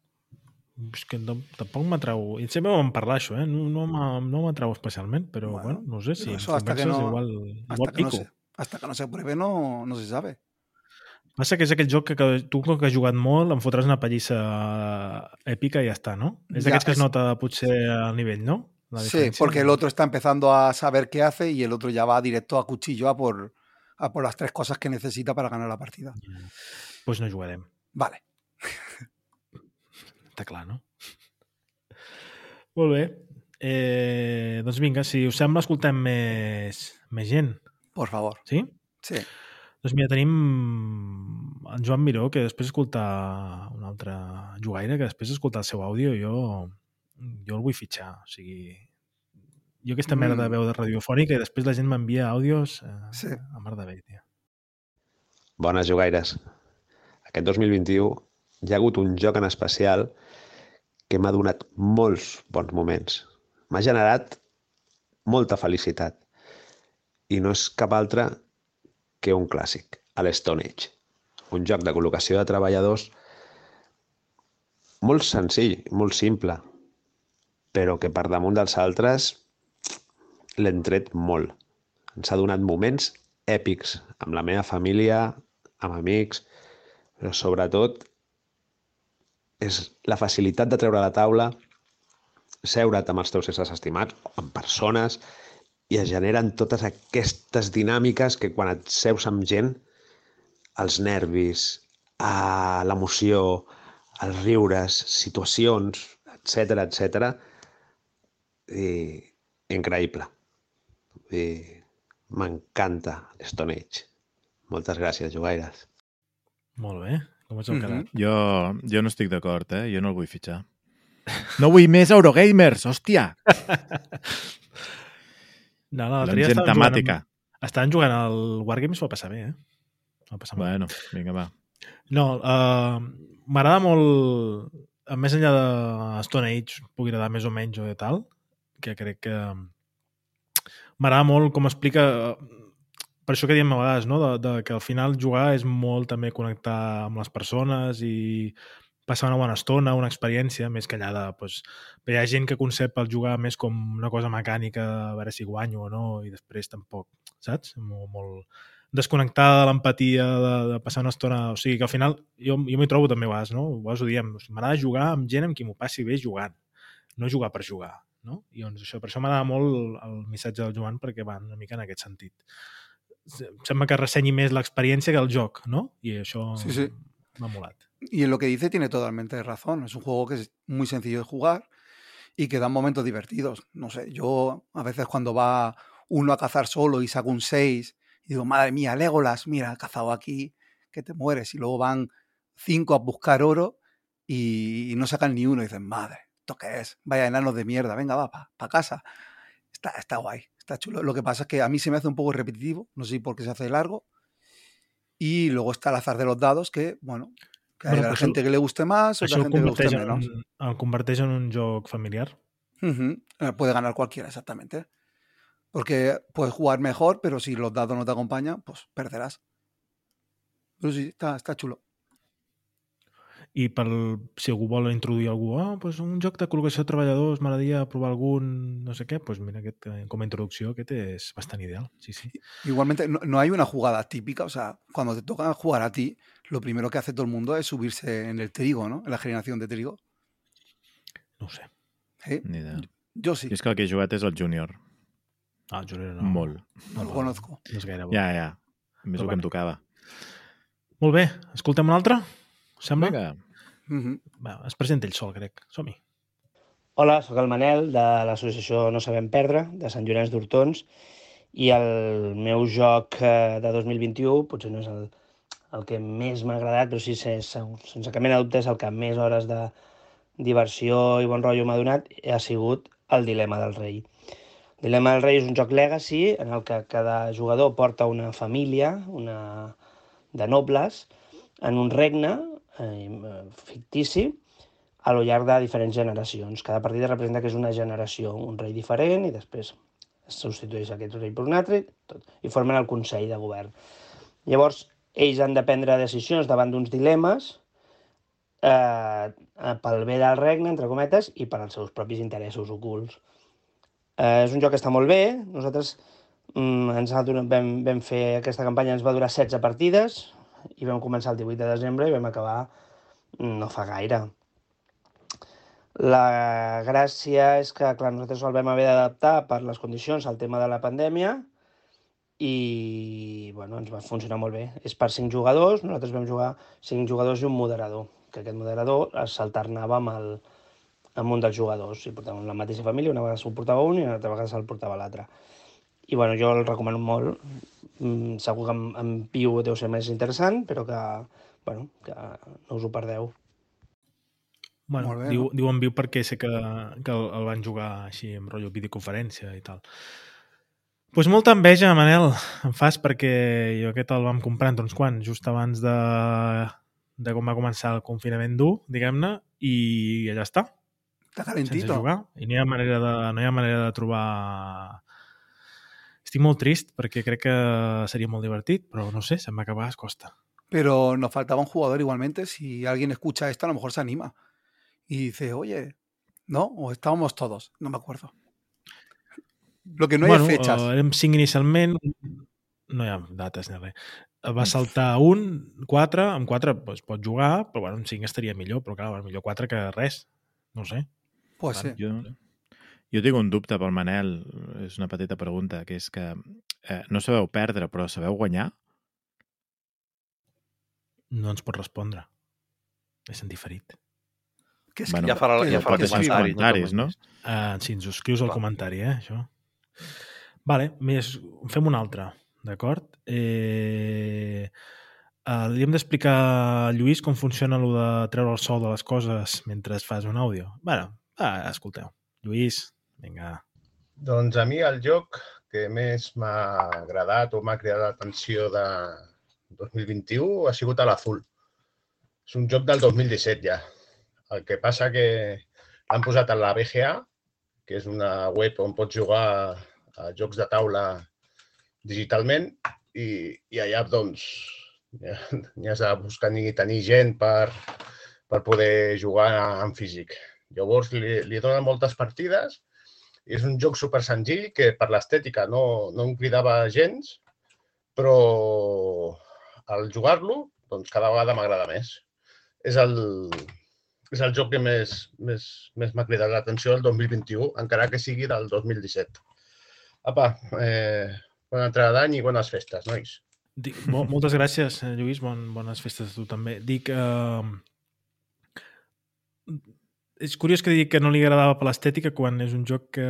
És que tam- tampoc m'atrau... Sempre vam parlar això, eh? No, no no m'atrau especialment, però Bueno, bueno, no sé si eso hasta que no- igual, Hasta igual que, no se, hasta que no se pruebe no, no se sabe. Passa que és aquell joc que, que tu, com que has jugat molt, em fotràs una pallissa èpica i ja està, no? Ja, d'aquests que es és- nota potser al nivell, no? Sí, porque el otro está empezando a saber qué hace y el otro ya va directo a cuchillo a por, a por las tres cosas que necesita para ganar la partida. Doncs pues no jugarem. Vale. [laughs] Està clar, no? Molt bé. Eh, doncs vinga, si us sembla, escoltem més, més gent, Por favor. sí? Sí. Doncs mira, tenim en Joan Miró, que després escolta un altre jugaire, que després escolta el seu àudio, jo, jo el vull fitxar. O sigui, jo aquesta merda de Mm. veu de radiofònica i després la gent m'envia àudios eh, Sí. a mar de bé, tio. Bones jugaires. Aquest 2021 hi ha hagut un joc en especial que m'ha donat molts bons moments. M'ha generat molta felicitat. I no és cap altre que un clàssic, a l'Stone Age. Un joc de col·locació de treballadors molt senzill, molt simple, però que per damunt dels altres l'hem tret molt. Ens ha donat moments èpics amb la meva família, amb amics, però sobretot és la facilitat de treure la taula, seure't amb els teus éssers estimats, amb persones, i es generen totes aquestes dinàmiques que quan et seus amb gent, els nervis, a l'emoció, els riures, situacions, etc etc. I increïble. I m'encanta Stone Age. Moltes gràcies, jugaires. Molt bé. Com has quedat? Mhm. Jo, jo no estic d'acord, eh? Jo no el vull fitxar. No vull més Eurogamers, hòstia! [laughs] No, no, l'altre La dia estaven jugant, temàtica. amb, estaven jugant al Wargames, va passar bé, eh? Va passar molt bé. Bueno, vinga, va. No, uh, m'agrada molt, més enllà de Stone Age, pugui agradar més o menys o de tal, que crec que m'agrada molt com explica eh, per això que diem a vegades, no? de, de que al final jugar és molt també connectar amb les persones i passar una bona estona, una experiència, més que allà de... Doncs, hi ha gent que concep el jugar més com una cosa mecànica, a veure si guanyo o no, i després tampoc, saps? Molt, molt desconnectada de l'empatia, de, de passar una estona... O sigui, que al final jo, jo m'hi trobo també a vegades, no? A vegades ho diem, m'agrada jugar amb gent amb qui m'ho passi bé jugant, no jugar per jugar, no? I doncs això, per això m'agrada molt el, el missatge del Joan perquè va una mica en aquest sentit. sembla que ressenyi més l'experiència que el joc, no? I això Sí, sí. m'ha molat. Y en lo que dice tiene totalmente razón. Es un juego que es muy sencillo de jugar y que da momentos divertidos. No sé, yo a veces cuando va uno a cazar solo y saca un 6 y digo, madre mía, Legolas, mira, ha cazado aquí, que te mueres. Y luego van cinco a buscar oro y, no sacan ni uno y dicen, madre, ¿esto qué es? Vaya enanos de mierda, venga, va, para casa. Está, está guay, está chulo. Lo que pasa es que a mí se me hace un poco repetitivo, no sé si porque se hace largo. Y luego está el azar de los dados, que, bueno, Bueno, a però gente que le guste más, Això otra el gente que le guste converteix, en, menos. el converteix en un joc familiar. Ujú, eh, Puede ganar cualquiera, exactamente. Porque puedes jugar mejor, pero si los dados no te acompañan, pues perderás. Pero sí, está, está chulo. I per, si algú vol introduir algú, oh, pues un joc de col·locació de treballadors, m'agradaria provar algun, no sé què, pues mira, aquest, eh, com a introducció aquest és bastant ideal, sí, sí. Igualmente, no, no hay una jugada típica. O sea, cuando te toca jugar a ti, lo primero que hace todo el mundo es subirse en el trigo, ¿no? En la generación de trigo. No ho sé. ¿Sí? Ni idea. Yo sí, Jo és que el que he jugat és el júnior. Ah, jo no, Molt. no lo conozco. No és gaire bo. Ja, ja. Més Però el que em tocava. Molt bé, escoltem un altre? Sembla? Vinga. Ujú. Va, es presenta ell sol, crec. Som-hi. Hola, sóc el Manel de l'associació No Sabem Perdre, de Sant Llorenç d'Hortons, i el meu joc eh, de 2021 potser no és el, el que més m'ha agradat, però sí, sense, sense cap mena de dubte és el que més hores de diversió i bon rotllo m'ha donat, ha sigut el Dilema del Rei. El Dilema del Rei és un joc legacy en el que cada jugador porta una família una de nobles en un regne eh, fictici a lo llarg de diferents generacions. Cada partida representa que és una generació, un rei diferent, i després es substitueix aquest rei per un altre, tot, i formen el Consell de Govern. Llavors, ells han de prendre decisions davant d'uns dilemes eh, pel bé del regne, entre cometes, i per als seus propis interessos ocults. Eh, és un joc que està molt bé. Nosaltres mm, ens vam, vam fer aquesta campanya, ens va durar 16 partides, i vam començar el 18 de desembre i vam acabar mm, no fa gaire. La gràcia és que, clar, nosaltres el vam haver d'adaptar per les condicions al tema de la pandèmia i, bueno, ens va funcionar molt bé. És per cinc jugadors, nosaltres vam jugar cinc jugadors i un moderador, que aquest moderador s'alternava amb, el, amb un dels jugadors. Si portàvem la mateixa família, una vegada se'l portava un i una altra vegada se'l portava l'altre. I, bueno, jo el recomano molt. Mm, segur que amb, amb Piu deu ser més interessant, però que, bueno, que no us ho perdeu. Bueno, Molt bé, diu, no? diu en viu perquè sé que, que el, el van jugar així amb rotllo videoconferència i tal. Doncs pues molta enveja, Manel, em fas perquè jo aquest el vam comprar doncs quan? Just abans de, de com va començar el confinament dur, diguem-ne, i allà està, Está sense calentito. jugar. I no hi ha manera de, no hi ha manera de trobar... Estic molt trist perquè crec que seria molt divertit, però no sé, se'm va acabar, es costa. Pero nos faltaba un jugador igualmente. Si alguien escucha esto, a lo mejor se anima. Y dice, oye, ¿no? O estábamos todos, no me acuerdo. Lo que no hay bueno, es fechas. eh, érem cinc inicialment, no hi ha dates ni res. Va saltar un, quatre, amb quatre doncs, pot jugar, però bueno, amb cinc estaria millor, però clar, millor quatre que res. No sé. Pues sí. Jo, jo tinc un dubte pel Manel, és una petita pregunta, que és que eh, no sabeu perdre, però sabeu guanyar? No ens pot respondre. És en diferit. Que es Bueno, que- Ja farà, ja farà que escriban. comentaris. no? Uh, si ens ho escrius al comentari, eh, això. Vale, més, fem un altre, d'acord? Eh, uh, li hem d'explicar a Lluís com funciona el de treure el so de les coses mentre fas un àudio. bueno, ah, escolteu. Lluís, vinga. Doncs a mi el joc que més m'ha agradat o m'ha cridat l'atenció de 2021 ha sigut a l'Azul. És un joc del 2017 ja. El que passa que l'han posat a la BGA, que és una web on pots jugar a jocs de taula digitalment i, i allà doncs ja has de buscar ni tenir gent per, per poder jugar en físic. Llavors li, li donen moltes partides és un joc super senzill que per l'estètica no, no em cridava gens, però al jugar-lo doncs cada vegada m'agrada més. És el, és el joc que més m'ha més, més cridat l'atenció el 2021, encara que sigui del 2017. Apa, eh, bona entrada d'any i bones festes, nois. Dic, mo moltes gràcies, eh, Lluís. Bon, bones festes a tu també. Dic, eh, és curiós que digui que no li agradava per l'estètica quan és un joc que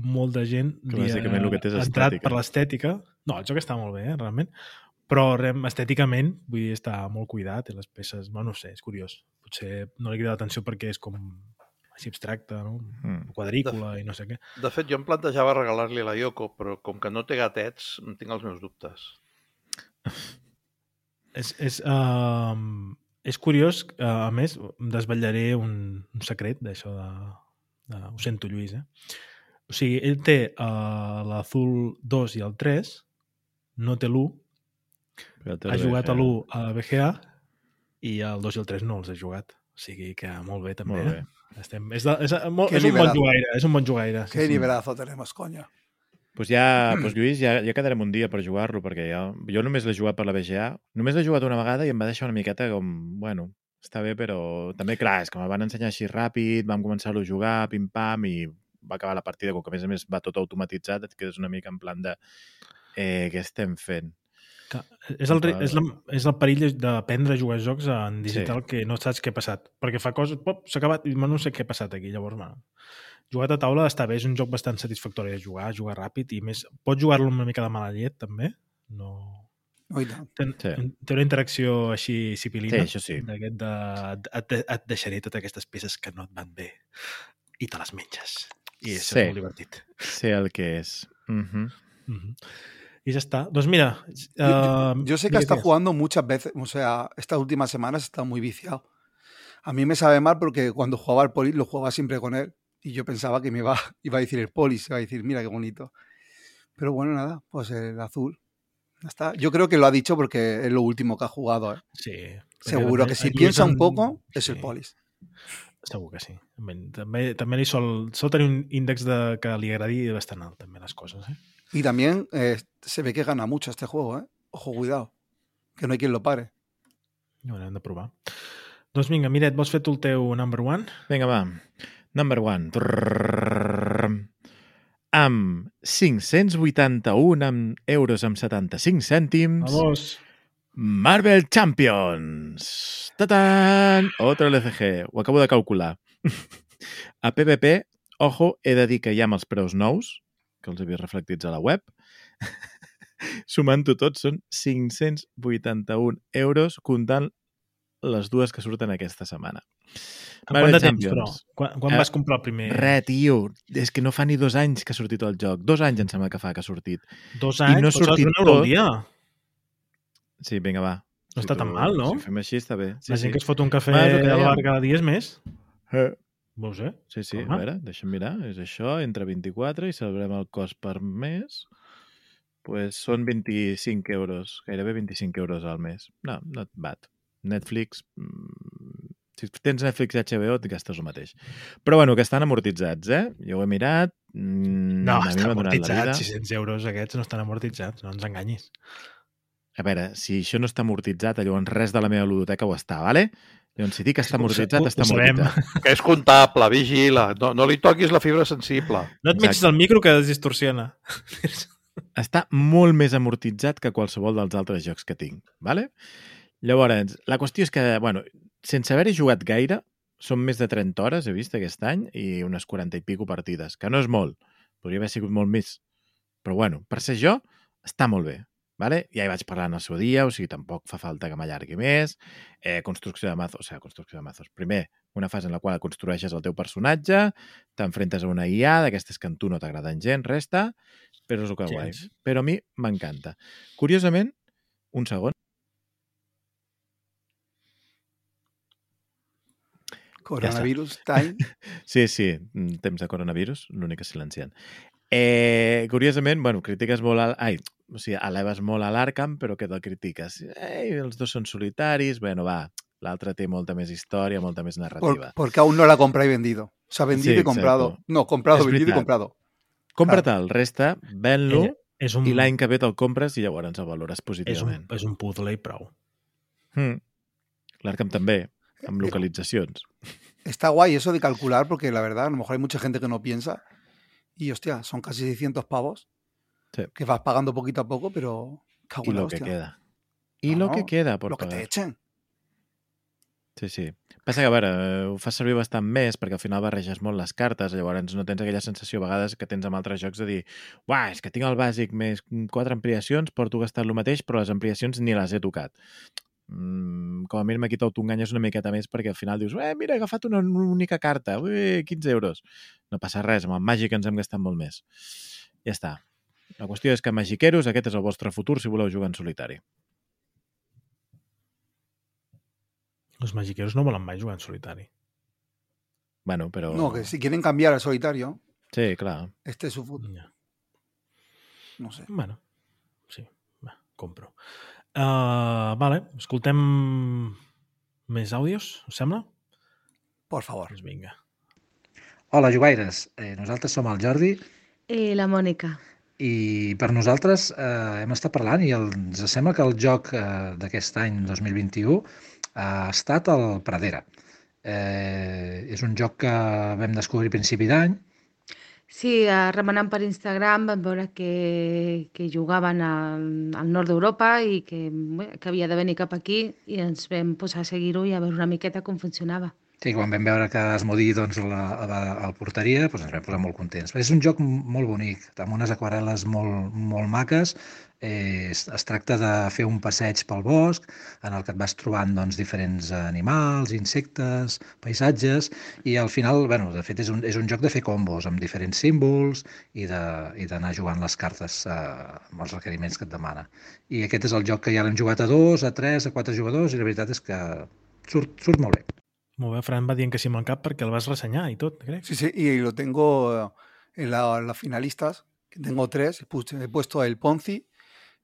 molta gent li ha el que entrat estètica. per l'estètica. No, el joc està molt bé, eh, realment, però estèticament, vull dir, està molt cuidat i les peces, no, no sé, és curiós. Potser no li crida l'atenció perquè és com així abstracte, no? Mm. quadrícula de, i no sé què. De fet, jo em plantejava regalar-li la Yoko, però com que no té gatets, tinc els meus dubtes. és, és, uh és curiós, a més, desvetllaré un, un secret d'això de, de... Ho sento, Lluís, eh? O sigui, ell té eh, uh, l'Azul 2 i el 3, no té l'1, ha jugat a l'1 a la BGA i el 2 i el 3 no els ha jugat. O sigui que molt bé, també. Molt bé. Eh? Estem, és, de, és, molt, és, un bon jugaire, és un bon jugaire. Sí, Qué sí. nivelazo tenemos, coño pues ja, [clears throat] pues Lluís, ja, ja quedarem un dia per jugar-lo, perquè jo, jo només l'he jugat per la BGA. Només l'he jugat una vegada i em va deixar una miqueta com, bueno, està bé, però també, clar, és que me van ensenyar així ràpid, vam començar-lo a jugar, pim-pam, i va acabar la partida, com que a més a més va tot automatitzat, et quedes una mica en plan de eh, què estem fent? Que és, el, és, la, és el perill d'aprendre a jugar a jocs en digital sí. que no saps què ha passat. Perquè fa coses, pop, s'ha acabat, i no sé què ha passat aquí. Llavors, bueno, jugat a taula està bé, és un joc bastant satisfactori de jugar, jugar ràpid i més, pots jugar-lo una mica de mala llet també, no... Oi, no. Ten, sí. Té una interacció així sipilina? sí, sí. d'aquest de et, et deixaré totes aquestes peces que no et van bé i te les menges. I això sí. és molt divertit. Sé el que és. Mhm. Mm mhm. Mm Y ya está. Pues mira. Uh, yo, ah, yo, sé que ha estado jugando muchas veces, o sea, estas últimas semanas está muy viciado. A mí me sabe mal porque cuando jugaba al poli lo jugaba siempre con él y yo pensaba que me iba, [laughs] iba a decir el poli, se iba a decir, mira qué bonito. Pero bueno, nada, pues el azul. Ya está. Yo creo que lo ha dicho porque es lo último que ha jugado. ¿eh? Sí. Seguro que si piensa un poco, sí. es el polis. Segur que sí. També, també, també li sol, sol tenir un índex de, que li agradi bastant alt, també, les coses. Eh? Y también eh, se ve que gana mucho este juego, ¿eh? Ojo, cuidado, que no hay quien lo pare. Ho haurem de provar. Doncs vinga, Miret, vols fer tu number one? Vinga, va. Number one. Trrrr. Amb 581 amb euros amb 75 cèntims. Vamos. Marvel Champions. ¡Tatán! Otro LCG. Ho acabo de calcular. A PvP, ojo, he de dir que hi ha que els he vist reflectits a la web, [laughs] sumant-ho tot són 581 euros comptant les dues que surten aquesta setmana. En quant de temps, però? Quan, quan Eh, vas comprar el primer? Re, tio, és que no fa ni dos anys que ha sortit el joc. Dos anys em sembla que fa que ha sortit. Dos i anys? no ha sortit euro al tot. dia. Sí, vinga, va. No està tan mal, no? Si fem així, està bé. La gent que es fot un cafè Ah, al bar cada dia és més. Eh. No sé. Sí, sí, Home. a veure, deixa'm mirar. És això, entre 24 i celebrem el cost per mes. pues són 25 euros, gairebé 25 euros al mes. No, not bad. Netflix... mm, Si tens Netflix i HBO, et gastes el mateix. Però bueno, que estan amortitzats, eh? Jo ho he mirat. mm, No, a mi està m'ha donat la vida. amortitzat. 600 euros aquests no estan amortitzats, no ens enganyis. A veure, si això no està amortitzat, llavors res de la meva ludoteca ho està, vale? Llavors, si dic que està amortitzat, està amortitzat. [laughs] Que és comptable, vigila. No, no li toquis la fibra sensible. No et Exacte. el micro que es distorsiona. [laughs] Està molt més amortitzat que qualsevol dels altres jocs que tinc, vale? Llavors, la qüestió és que, bueno, sense haver-hi jugat gaire, són més de 30 hores, he vist aquest any, i unes 40 i pico partides, que no és molt. Podria haver sigut molt més. Però bueno, per ser jo, està molt bé. Vale? Ja hi vaig parlar en el seu dia, o sigui, tampoc fa falta que m'allargui més. Eh, construcció de mazos, o sigui, construcció de mazos. Primer, una fase en la qual construeixes el teu personatge, t'enfrentes a una IA, d'aquestes que a tu no t'agraden gens, resta, però és el que guai. Gens. Però a mi m'encanta. Curiosament, un segon, Coronavirus time. [laughs] Sí, sí, mm, temps de coronavirus, l'únic que silenciant. Eh, curiosament, bueno, critiques molt... Al... Ai, o sigui, eleves molt a l'Arkham, però què te'l critiques? Ei, els dos són solitaris, bueno, va, l'altre té molta més història, molta més Por- narrativa. porque aún no la compra y vendido. O sea, vendido Sí, y comprado. exacto. No, comprado, vendido y comprado. Compra-te'l, resta, ven-lo, Eh, és un, i l'any que ve te'l compres i llavors el valores és un, positivament. és un puzzle i prou. Mm. L'Arkham també, amb localitzacions. Está guay eso de calcular porque la verdad, a lo mejor hay mucha gente que no piensa. Y hostia, son casi 600 pavos. Sí. Que vas pagando poquito a poco, pero... cago en la lo que hostia. queda. I No, lo que queda por Lo que te pagar. echen. Sí, sí. Passa que, a veure, eh, ho fas servir bastant més perquè al final barreges molt les cartes, llavors no tens aquella sensació a vegades que tens amb altres jocs de dir uah, és que tinc el bàsic més quatre ampliacions, porto gastat el mateix, però les ampliacions ni les he tocat. Mm, com a mínim aquí t'ho enganyes una miqueta més perquè al final dius, eh, mira, he agafat una única carta, ui, 15 euros. No passa res, amb el Màgic ens hem gastat molt més. Ja està. La qüestió és que Magiqueros, aquest és el vostre futur si voleu jugar en solitari. Els magiqueros no volen mai jugar en solitari. Bueno, però... No, que si quieren cambiar al solitario, Sí, clar. este es su futuro. Ja. No sé. Bueno, sí, va, compro. Uh, vale, escoltem més àudios, us sembla? Por favor. Doncs vinga. Hola, jugaires. Eh, nosaltres som el Jordi I la Mònica. i per nosaltres eh, hem estat parlant i el, ens sembla que el joc eh, d'aquest any 2021 ha estat el Pradera. Eh, és un joc que vam descobrir a principi d'any Sí, eh, remenant per Instagram vam veure que, que jugaven al, al nord d'Europa i que, bé, que havia de venir cap aquí i ens vam posar a seguir-ho i a veure una miqueta com funcionava. Sí, quan vam veure que es modia doncs, la, la, la porteria, doncs ens vam posar molt contents. És un joc molt bonic, amb unes aquarel·les molt, molt maques. Eh, es, es tracta de fer un passeig pel bosc en el que et vas trobant doncs, diferents animals, insectes, paisatges, i al final, bueno, de fet, és un, és un joc de fer combos amb diferents símbols i de- i d'anar jugant les cartes eh, amb els requeriments que et demana. I aquest és el joc que ja l'hem jugat a dos, a tres, a quatre jugadors, i la veritat és que surt, surt molt bé. Molt bé, Fran va dient que sí amb el cap perquè el vas ressenyar i tot, crec. Sí, sí, y lo tengo eh, en la- las finalistas, que tengo tres. He puesto el Ponzi,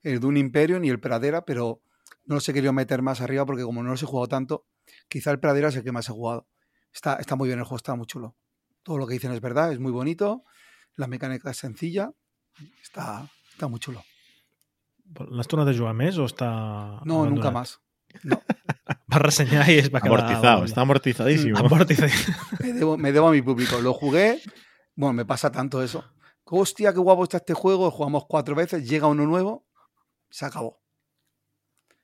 el Dune Imperium y el Pradera, pero no los he querido meter más arriba porque como no los he jugado tanto, quizá el Pradera es el que más he jugado. Está, está muy bien el juego, está muy chulo. Todo lo que dicen es verdad, es muy bonito, la mecánica es sencilla, está, está muy chulo. L'has tornat a jugar més o està No, nunca más. [laughs] Va ressenyar i es va. Amortizado, está amortizadísimo. Amortizadísimo. [laughs] Me debo, me debo a mi público. Lo jugué, bueno, me pasa tanto eso. Hostia, qué guapo está este juego. Jugamos cuatro veces, llega uno nuevo, se acabó.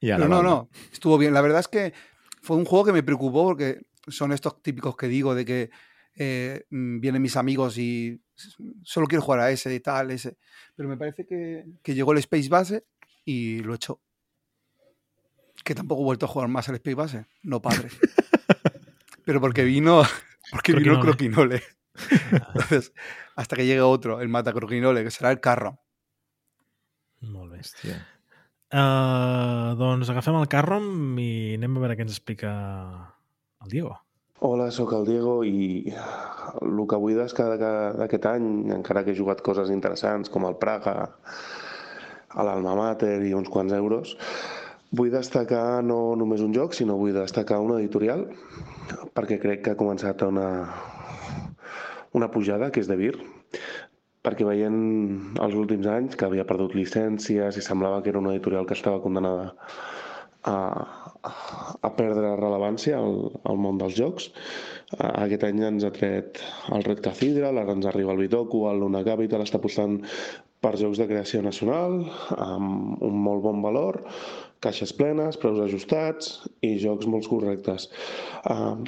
Y Pero no, no, estuvo bien. La verdad es que fue un juego que me preocupó porque son estos típicos que digo de que eh, mm, vienen mis amigos y solo quiero jugar a ese y tal, ese. Pero me parece que, que llegó el Space Base y lo he hecho. Que tampoco he vuelto a jugar más al Space Base. No padre. [laughs] Pero porque vino, [laughs] porque vino el croquinole. [laughs] Entonces, hasta que llegue otro, el mata croquinole, que será el carro. Uh, doncs agafem el Carrom i anem a veure què ens explica el Diego. Hola, sóc el Diego i el que vull destacar que- d'aquest any, encara que he jugat coses interessants com el Praga, l'Alma Mater i uns quants euros, vull destacar no només un joc, sinó vull destacar una editorial, perquè crec que ha començat una, una pujada, que és de Vir, perquè veient els últims anys que havia perdut llicències i semblava que era una editorial que estava condenada a, a perdre rellevància al, al món dels jocs. Eh, Aquest any ens ha tret el Red Cathedral, ara ens arriba el Bitoku, el Luna Capital està apostant per jocs de creació nacional, amb un molt bon valor, caixes plenes, preus ajustats i jocs molt correctes. Uh,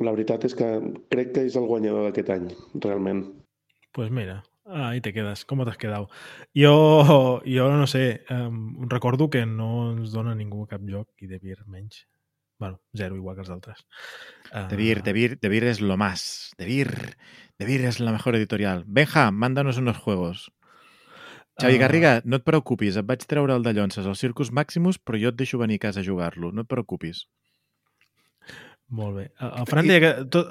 la veritat és que crec que és el guanyador d'aquest any, realment. Pues mira, ahí te quedas. ¿Cómo te has quedado? Jo, jo no sé, um, recordo que no ens dona ningú cap joc i de Vir menys. Bueno, zero, igual que els altres. Uh, De Vir, de Vir, de Vir es lo más. De Vir, de Vir es la mejor editorial. Benja, mándanos unos juegos. Xavi Ah. Garriga, no et preocupis, et vaig treure el de llonces al Circus Maximus, però jo et deixo venir a casa a jugar-lo, no et preocupis. Molt bé. El Fran deia que... Tot,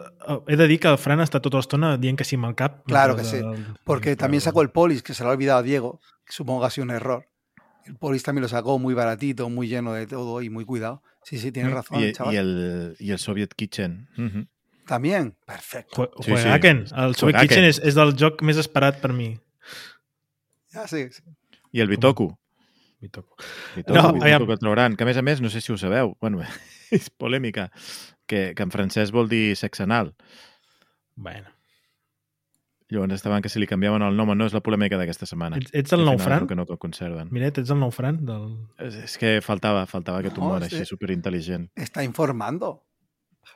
he de dir que el Fran està tota l'estona dient que sí amb el cap. Claro que sí. el- Porque también sacó el Polis, que se lo ha olvidado a Diego, que supongo que ha sido un error. El Polis también lo sacó muy baratito, muy lleno de todo y muy cuidado. Sí, sí, tienes razón, I, chaval. i, el, I el Soviet Kitchen. Uh -huh. También, perfecto. Jue- Juegaken. El Soviet Juegaken. Kitchen és, és del joc més esperat per mi. Ya, sí, sí. I el Bitoku. Bitoku. Bitoku, No, no, Bitoku aviam. que trauran. Que a més a més, no sé si ho sabeu, bueno, [laughs] és polèmica, que, que en francès vol dir sexe anal. Bueno. Llavors estaven que si li canviaven el nom no és la polèmica d'aquesta setmana. Ets, ets el nou Fran? Que no el conserven. Miret, ets el nou Fran? Del... És, és que faltava, faltava aquest No, humor sí. així superintel·ligent. Está informando.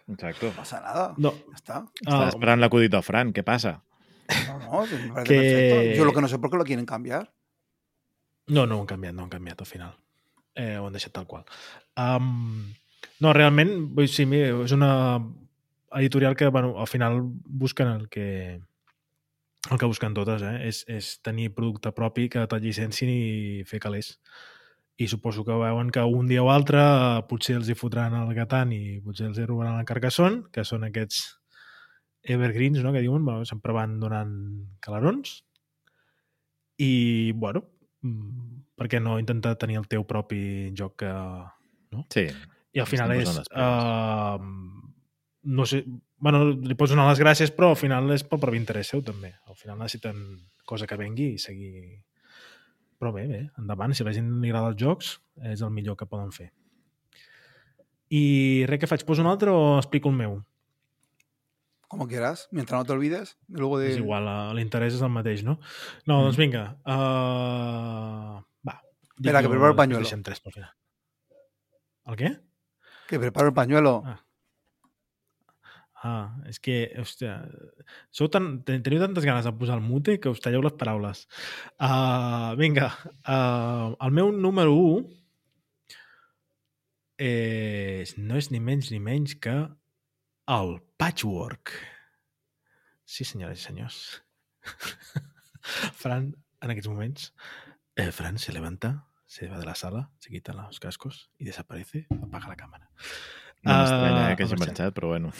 Exacto. No pasa nada. No. Ya está. Estava Ah, esperant l'acudit del Fran, què passa? No, no, sí, me parece Que- perfecto. Yo lo que no sé por qué lo quieren cambiar. No, no ho han canviat, no ho han canviat al final. Eh, ho han deixat tal qual. Um, no, realment, vull sí, mira, és una editorial que, bueno, al final busquen el que el que busquen totes, eh? és, és tenir producte propi que te'l llicencin i fer calés. I suposo que veuen que un dia o altre potser els hi fotran el gatant i potser els hi robaran el carcassón, que són aquests evergreens, no?, que diuen, bueno, sempre van donant calarons. I, bueno, mm, per què no intentar tenir el teu propi joc que... No? Sí. I al final és... Uh, no sé... Bueno, li pots donar les gràcies, però al final és pel propi interès seu, també. Al final necessiten cosa que vengui i seguir... Però bé, bé, endavant. Si a la gent li agrada els jocs, és el millor que poden fer. I res, què faig? Poso un altre o explico el meu? Como quieras, mientras no te olvides. Luego de... És igual, eh, l'interès és el mateix, no? No, Mm. doncs vinga. Uh, va. Espera, que preparo el pañuelo. Deixem tres pel final. El què? Que preparo el pañuelo. Ah. Ah, és que, hòstia, sou tan, ten- teniu tantes ganes de posar el mute que us talleu les paraules. Uh, vinga, uh, el meu número 1 és, no és ni menys ni menys que el Patchwork. Sí, senyores i senyors. [laughs] Fran, en aquests moments, eh, Fran se levanta, se va de la sala, se quita los cascos y desaparece, apaga la cámara. No m'estranya Ah, eh, que hagi ha marxat. però bueno.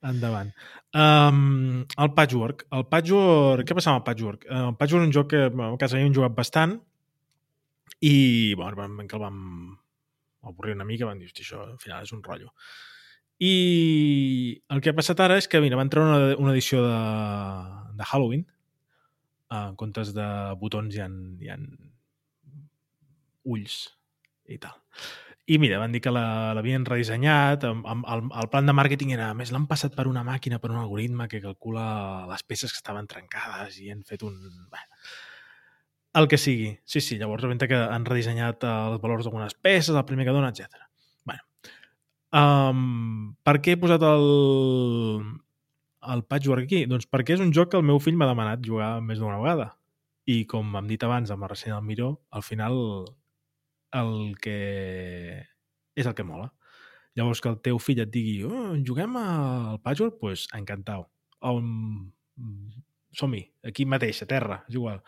Endavant. Um, el Patchwork. El Patchwork... Què passa amb el Patchwork? Uh, el Patchwork és un joc que a casa hem jugat bastant i, bueno, vam, que el vam avorrir una mica, vam dir, hosti, això al final és un rotllo. I el que ha passat ara és que, mira, van treure una, una edició de, de Halloween uh, en comptes de botons hi ha, hi ha ulls i tal. I mira, van dir que l'havien redissenyat, amb, el, el plan de màrqueting era, més, l'han passat per una màquina, per un algoritme que calcula les peces que estaven trencades i han fet un... Bé, el que sigui. Sí, sí, llavors rebenta que han redissenyat eh, els valors d'algunes peces, el primer que dona, etc. Bueno, um, per què he posat el, el patchwork aquí? Doncs perquè és un joc que el meu fill m'ha demanat jugar més d'una vegada. I com hem dit abans amb la ressenya del Miró, al final el que és el que mola. Llavors que el teu fill et digui oh, juguem al patchwork, doncs pues, encantau. Um, som-hi, aquí mateix, a terra, és igual.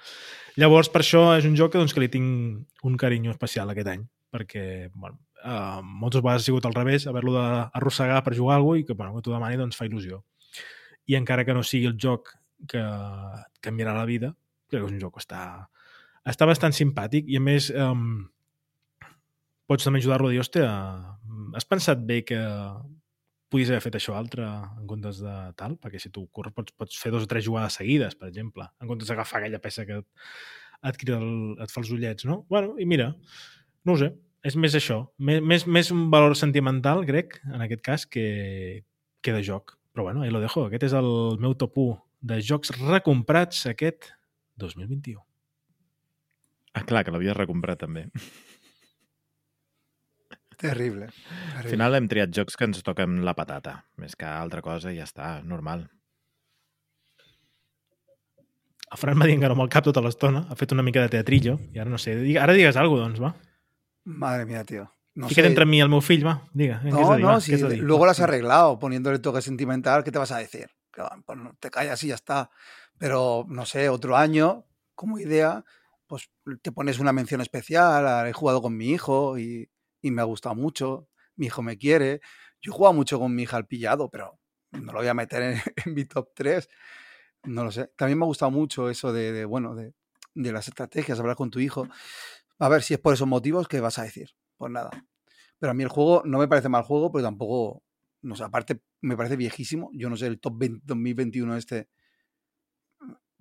Llavors, per això és un joc que, doncs, que li tinc un carinyo especial aquest any, perquè, bueno, uh, moltes vegades ha sigut al revés, haver-lo d'arrossegar per jugar a alguna i que, bueno, que t'ho demani, doncs, fa il·lusió. I encara que no sigui el joc que canviarà la vida, crec que és un joc que està, està bastant simpàtic i, a més, um, pots també ajudar-lo a dir, hòstia, has pensat bé que podies haver fet això altre en comptes de tal? Perquè si tu corres pots, pots fer dos o tres jugades seguides, per exemple, en comptes d'agafar aquella peça que et, et, el, et fa els ullets, no? Bueno, i mira, no ho sé, és més això, més, més, més un valor sentimental, crec, en aquest cas, que, que de joc. Però bueno, ahí lo dejo. Aquest és el meu top 1 de jocs recomprats aquest 2021. Ah, clar, que l'havies recomprat també. Terrible. Al final hem triat jocs que ens toquen la patata, més que altra cosa i ja està, normal. El Fran m'ha dit que no amb el cap tota l'estona, ha fet una mica de teatrillo, i ara no sé, ara digues alguna cosa, doncs, va. Madre mía, tío. No Fica't sé. entre mi i el meu fill, va, diga. eh, No, de dir, no, va, si luego lo has arreglado poniéndole toque sentimental, ¿qué te vas a decir? Que, pues, no, te callas y ya está. Pero, no sé, otro año, como idea, pues te pones una mención especial. ah, He jugado con mi hijo y, y me ha gustado mucho. Mi hijo me quiere. Yo he jugado mucho con mi hija al pillado, pero no lo voy a meter en, [laughs] mi top 3. No lo sé. También me ha gustado mucho eso de, de, bueno, de, de las estrategias, hablar con tu hijo. A ver si es por esos motivos que vas a decir. Pues nada. Pero a mí el juego no me parece mal juego, pero tampoco, no sé, aparte me parece viejísimo. Yo no sé, el top 20 2021 este,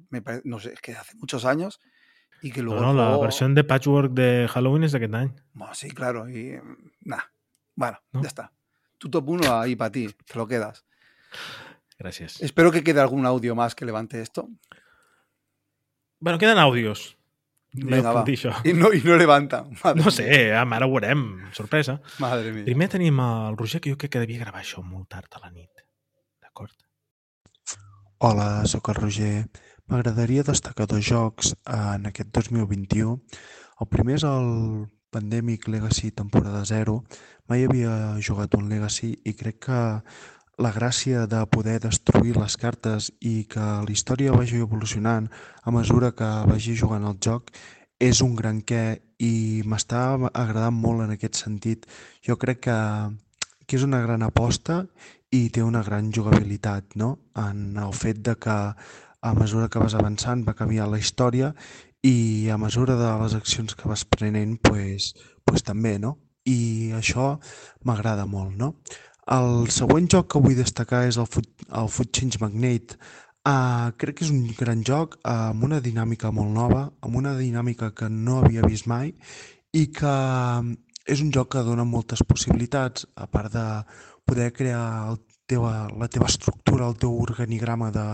me parece, no sé, es que hace muchos años y que luego No, no, la juego- versió de Patchwork de Halloween és d'aquest any. Bueno, sí, claro, y mm, nada. Bueno, ¿No? ya está. Tu top 1 ahí para ti, te lo quedas. Gràcies. Espero que quede algún audio más que levante esto. Bueno. Li Vinga, puc va. I no, i no levanta. [laughs] Madre No sé, am, ara ho veurem. Sorpresa. Madre mía. Primer tenim el Roger, que jo crec que devia gravar això molt tard a la nit. D'acord? Hola, sóc el Roger. M'agradaria destacar dos jocs en aquest 2021. El primer és el Pandemic Legacy temporada 0. Mai havia jugat un Legacy i crec que la gràcia de poder destruir les cartes i que la història vagi evolucionant a mesura que vagi jugant el joc és un gran què i m'està agradant molt en aquest sentit. Jo crec que, que és una gran aposta i té una gran jugabilitat, no? En el fet de que a mesura que vas avançant va canviar la història i a mesura de les accions que vas prenent, pues, pues també, no? I això m'agrada molt, no? El següent joc que vull destacar és el Food, el Food Change Magnate. Uh, crec que és un gran joc uh, amb una dinàmica molt nova, amb una dinàmica que no havia vist mai i que és un joc que dona moltes possibilitats, a part de poder crear el teva, la teva estructura, el teu organigrama de,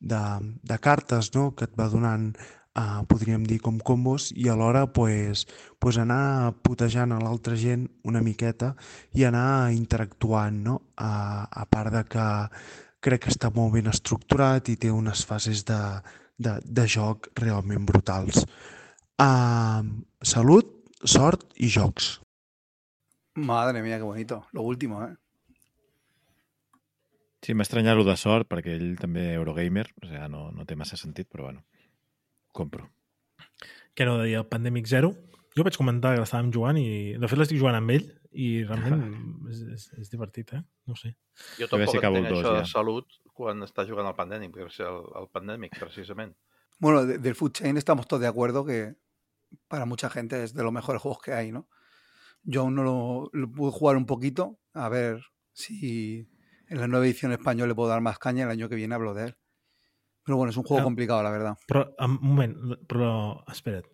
de, de cartes no? que et va donant, uh, podríem dir, com combos i alhora pues, pues anar putejant a l'altra gent una miqueta i anar interactuant, no? A, a part de que crec que està molt ben estructurat i té unes fases de, de, de joc realment brutals. Uh, salut, sort i jocs. Madre mía, qué bonito. Lo último, ¿eh? Sí, m'ha estranyat lo de sort, perquè ell també Eurogamer, o sigui, no, no té massa sentit, però bueno, compro. Què no deia el Pandemic Zero? Jo vaig comentar que l'estàvem jugant i de fet l'estic jugant amb ell i realment és, és, és divertit, eh? No ho sé. Jo tampoc Cabo entenc el dos, això de ja. salut quan està jugant al Pandemic, el, el Pandemic, precisament. Bueno, de- del Food Chain estamos todos de acuerdo que para mucha gente es de los mejores juegos que hay, ¿no? Yo aún no lo, lo pude jugar un poquito, a ver si en la nueva edición española le puedo dar más caña, el año que viene hablo de él. Pero bueno, es un juego Ah. complicado, la verdad. Però, un moment, però, espera't,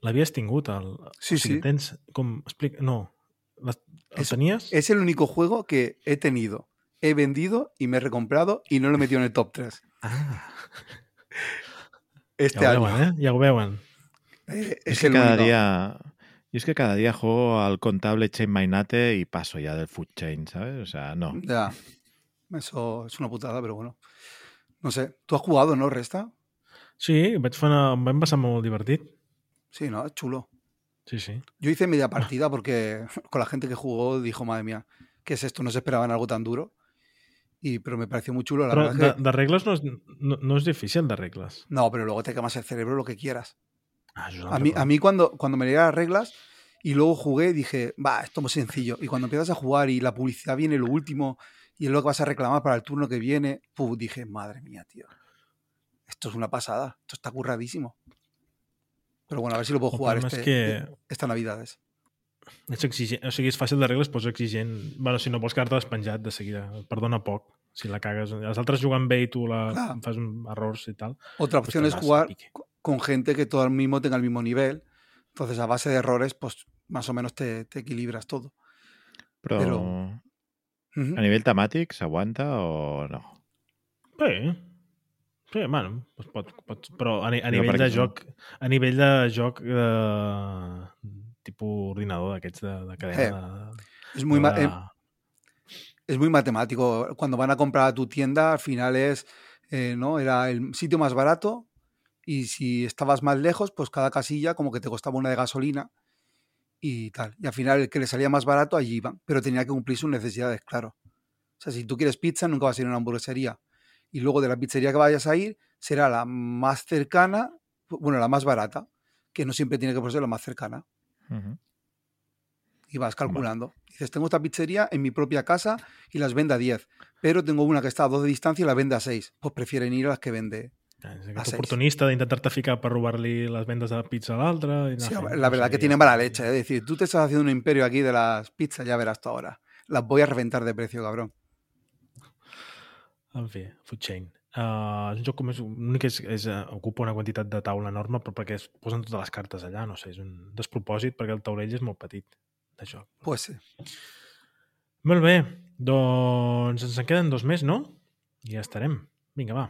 l'havies tingut? El, Sí, o sigui, sí. Tens, com, explica, no, la, el Es- tenies? Es el único juego que he tenido, he vendido y me he recomprado y no lo he metido en el top 3. Ah, [laughs] Este ja ho año. veuen, eh? Ja ho veuen. Eh, Es es que el cada único. día... Yo es que cada día juego al contable Chain Mainate y paso ya del Food Chain, ¿sabes? O sea, no. Ya. Eso es una putada, pero bueno. No sé. ¿Tú has jugado, no, Resta? Sí, vaig fer una, vam passar molt divertit. Sí, ¿no? Es chulo. Sí, sí. Yo hice media partida porque [laughs] con la gente que jugó dijo, madre mía, ¿qué es esto? No se esperaban algo tan duro. Y, pero me pareció muy chulo. La verdad de, es que... de regles no és, no, no és difícil, de regles. No, pero luego te quemas el cerebro lo que quieras. Ah, A mí, a mí cuando, cuando me leí las reglas y luego jugué, dije, va, esto es muy sencillo. Y cuando empiezas a jugar y la publicidad viene lo último y es lo que vas a reclamar para el turno que viene, puf, dije, madre mía, tío. Esto es una pasada. Esto está curradísimo. Pero bueno, a ver si lo puedo El jugar este, que- esta Navidades. Ets exigent, o sigui, és fàcil de regles, però és exigent. Bueno, si no vols quedar-te despenjat de seguida. Perdona poc, si la cagues. Els altres juguen bé i tu la, Clar. fas un errors i tal. Otra pues opción es jugar con gente que todo el mismo tenga el mismo nivel. Entonces, a base de errores, pues más o menos te, te equilibras todo. Però A nivell temàtic s'aguanta o no? Sí. Sí, bueno, pues pot, pot, però a, ni- a No, nivell de joc a nivell de joc de tipus ordinador d'aquests de, de cadena de, Es muy, de, eh, es muy matemático. Cuando van a comprar a tu tienda, al final es, eh, ¿no? Era el sitio más barato y si estabas más lejos, pues cada casilla como que te costaba una de gasolina y tal. Y al final el que le salía más barato allí iban, pero tenía que cumplir sus necesidades, claro. O sea, si tú quieres pizza, nunca vas a ir a una hamburguesería. Y luego de la pizzería que vayas a ir, será la más cercana, bueno, la más barata, que no siempre tiene que ser la más cercana. Y vas calculando. Dices, tengo esta pizzería en mi propia casa y las vende a 10, pero tengo una que está a 2 de distancia y la vende a 6. Pues prefieren ir a las que vende. És aquest seis. oportunista d'intentar-te ficar per robar-li les vendes de la pizza a l'altre. i anar Sí, la no verdad sé, que tienen està. mala leche. ¿eh? Es decir, tú te estás haciendo un imperio aquí de las pizzas, ya verás tú ahora. Las voy a reventar de precio, cabrón. En fi, Food Chain. Uh, és un joc com és, l'únic és, és uh, ocupa una quantitat de taula enorme però perquè es posen totes les cartes allà, no sé, és un despropòsit perquè el taulell és molt petit de joc. Pues sí. Molt bé, doncs ens en queden dos més, no? I ja estarem. Vinga, va.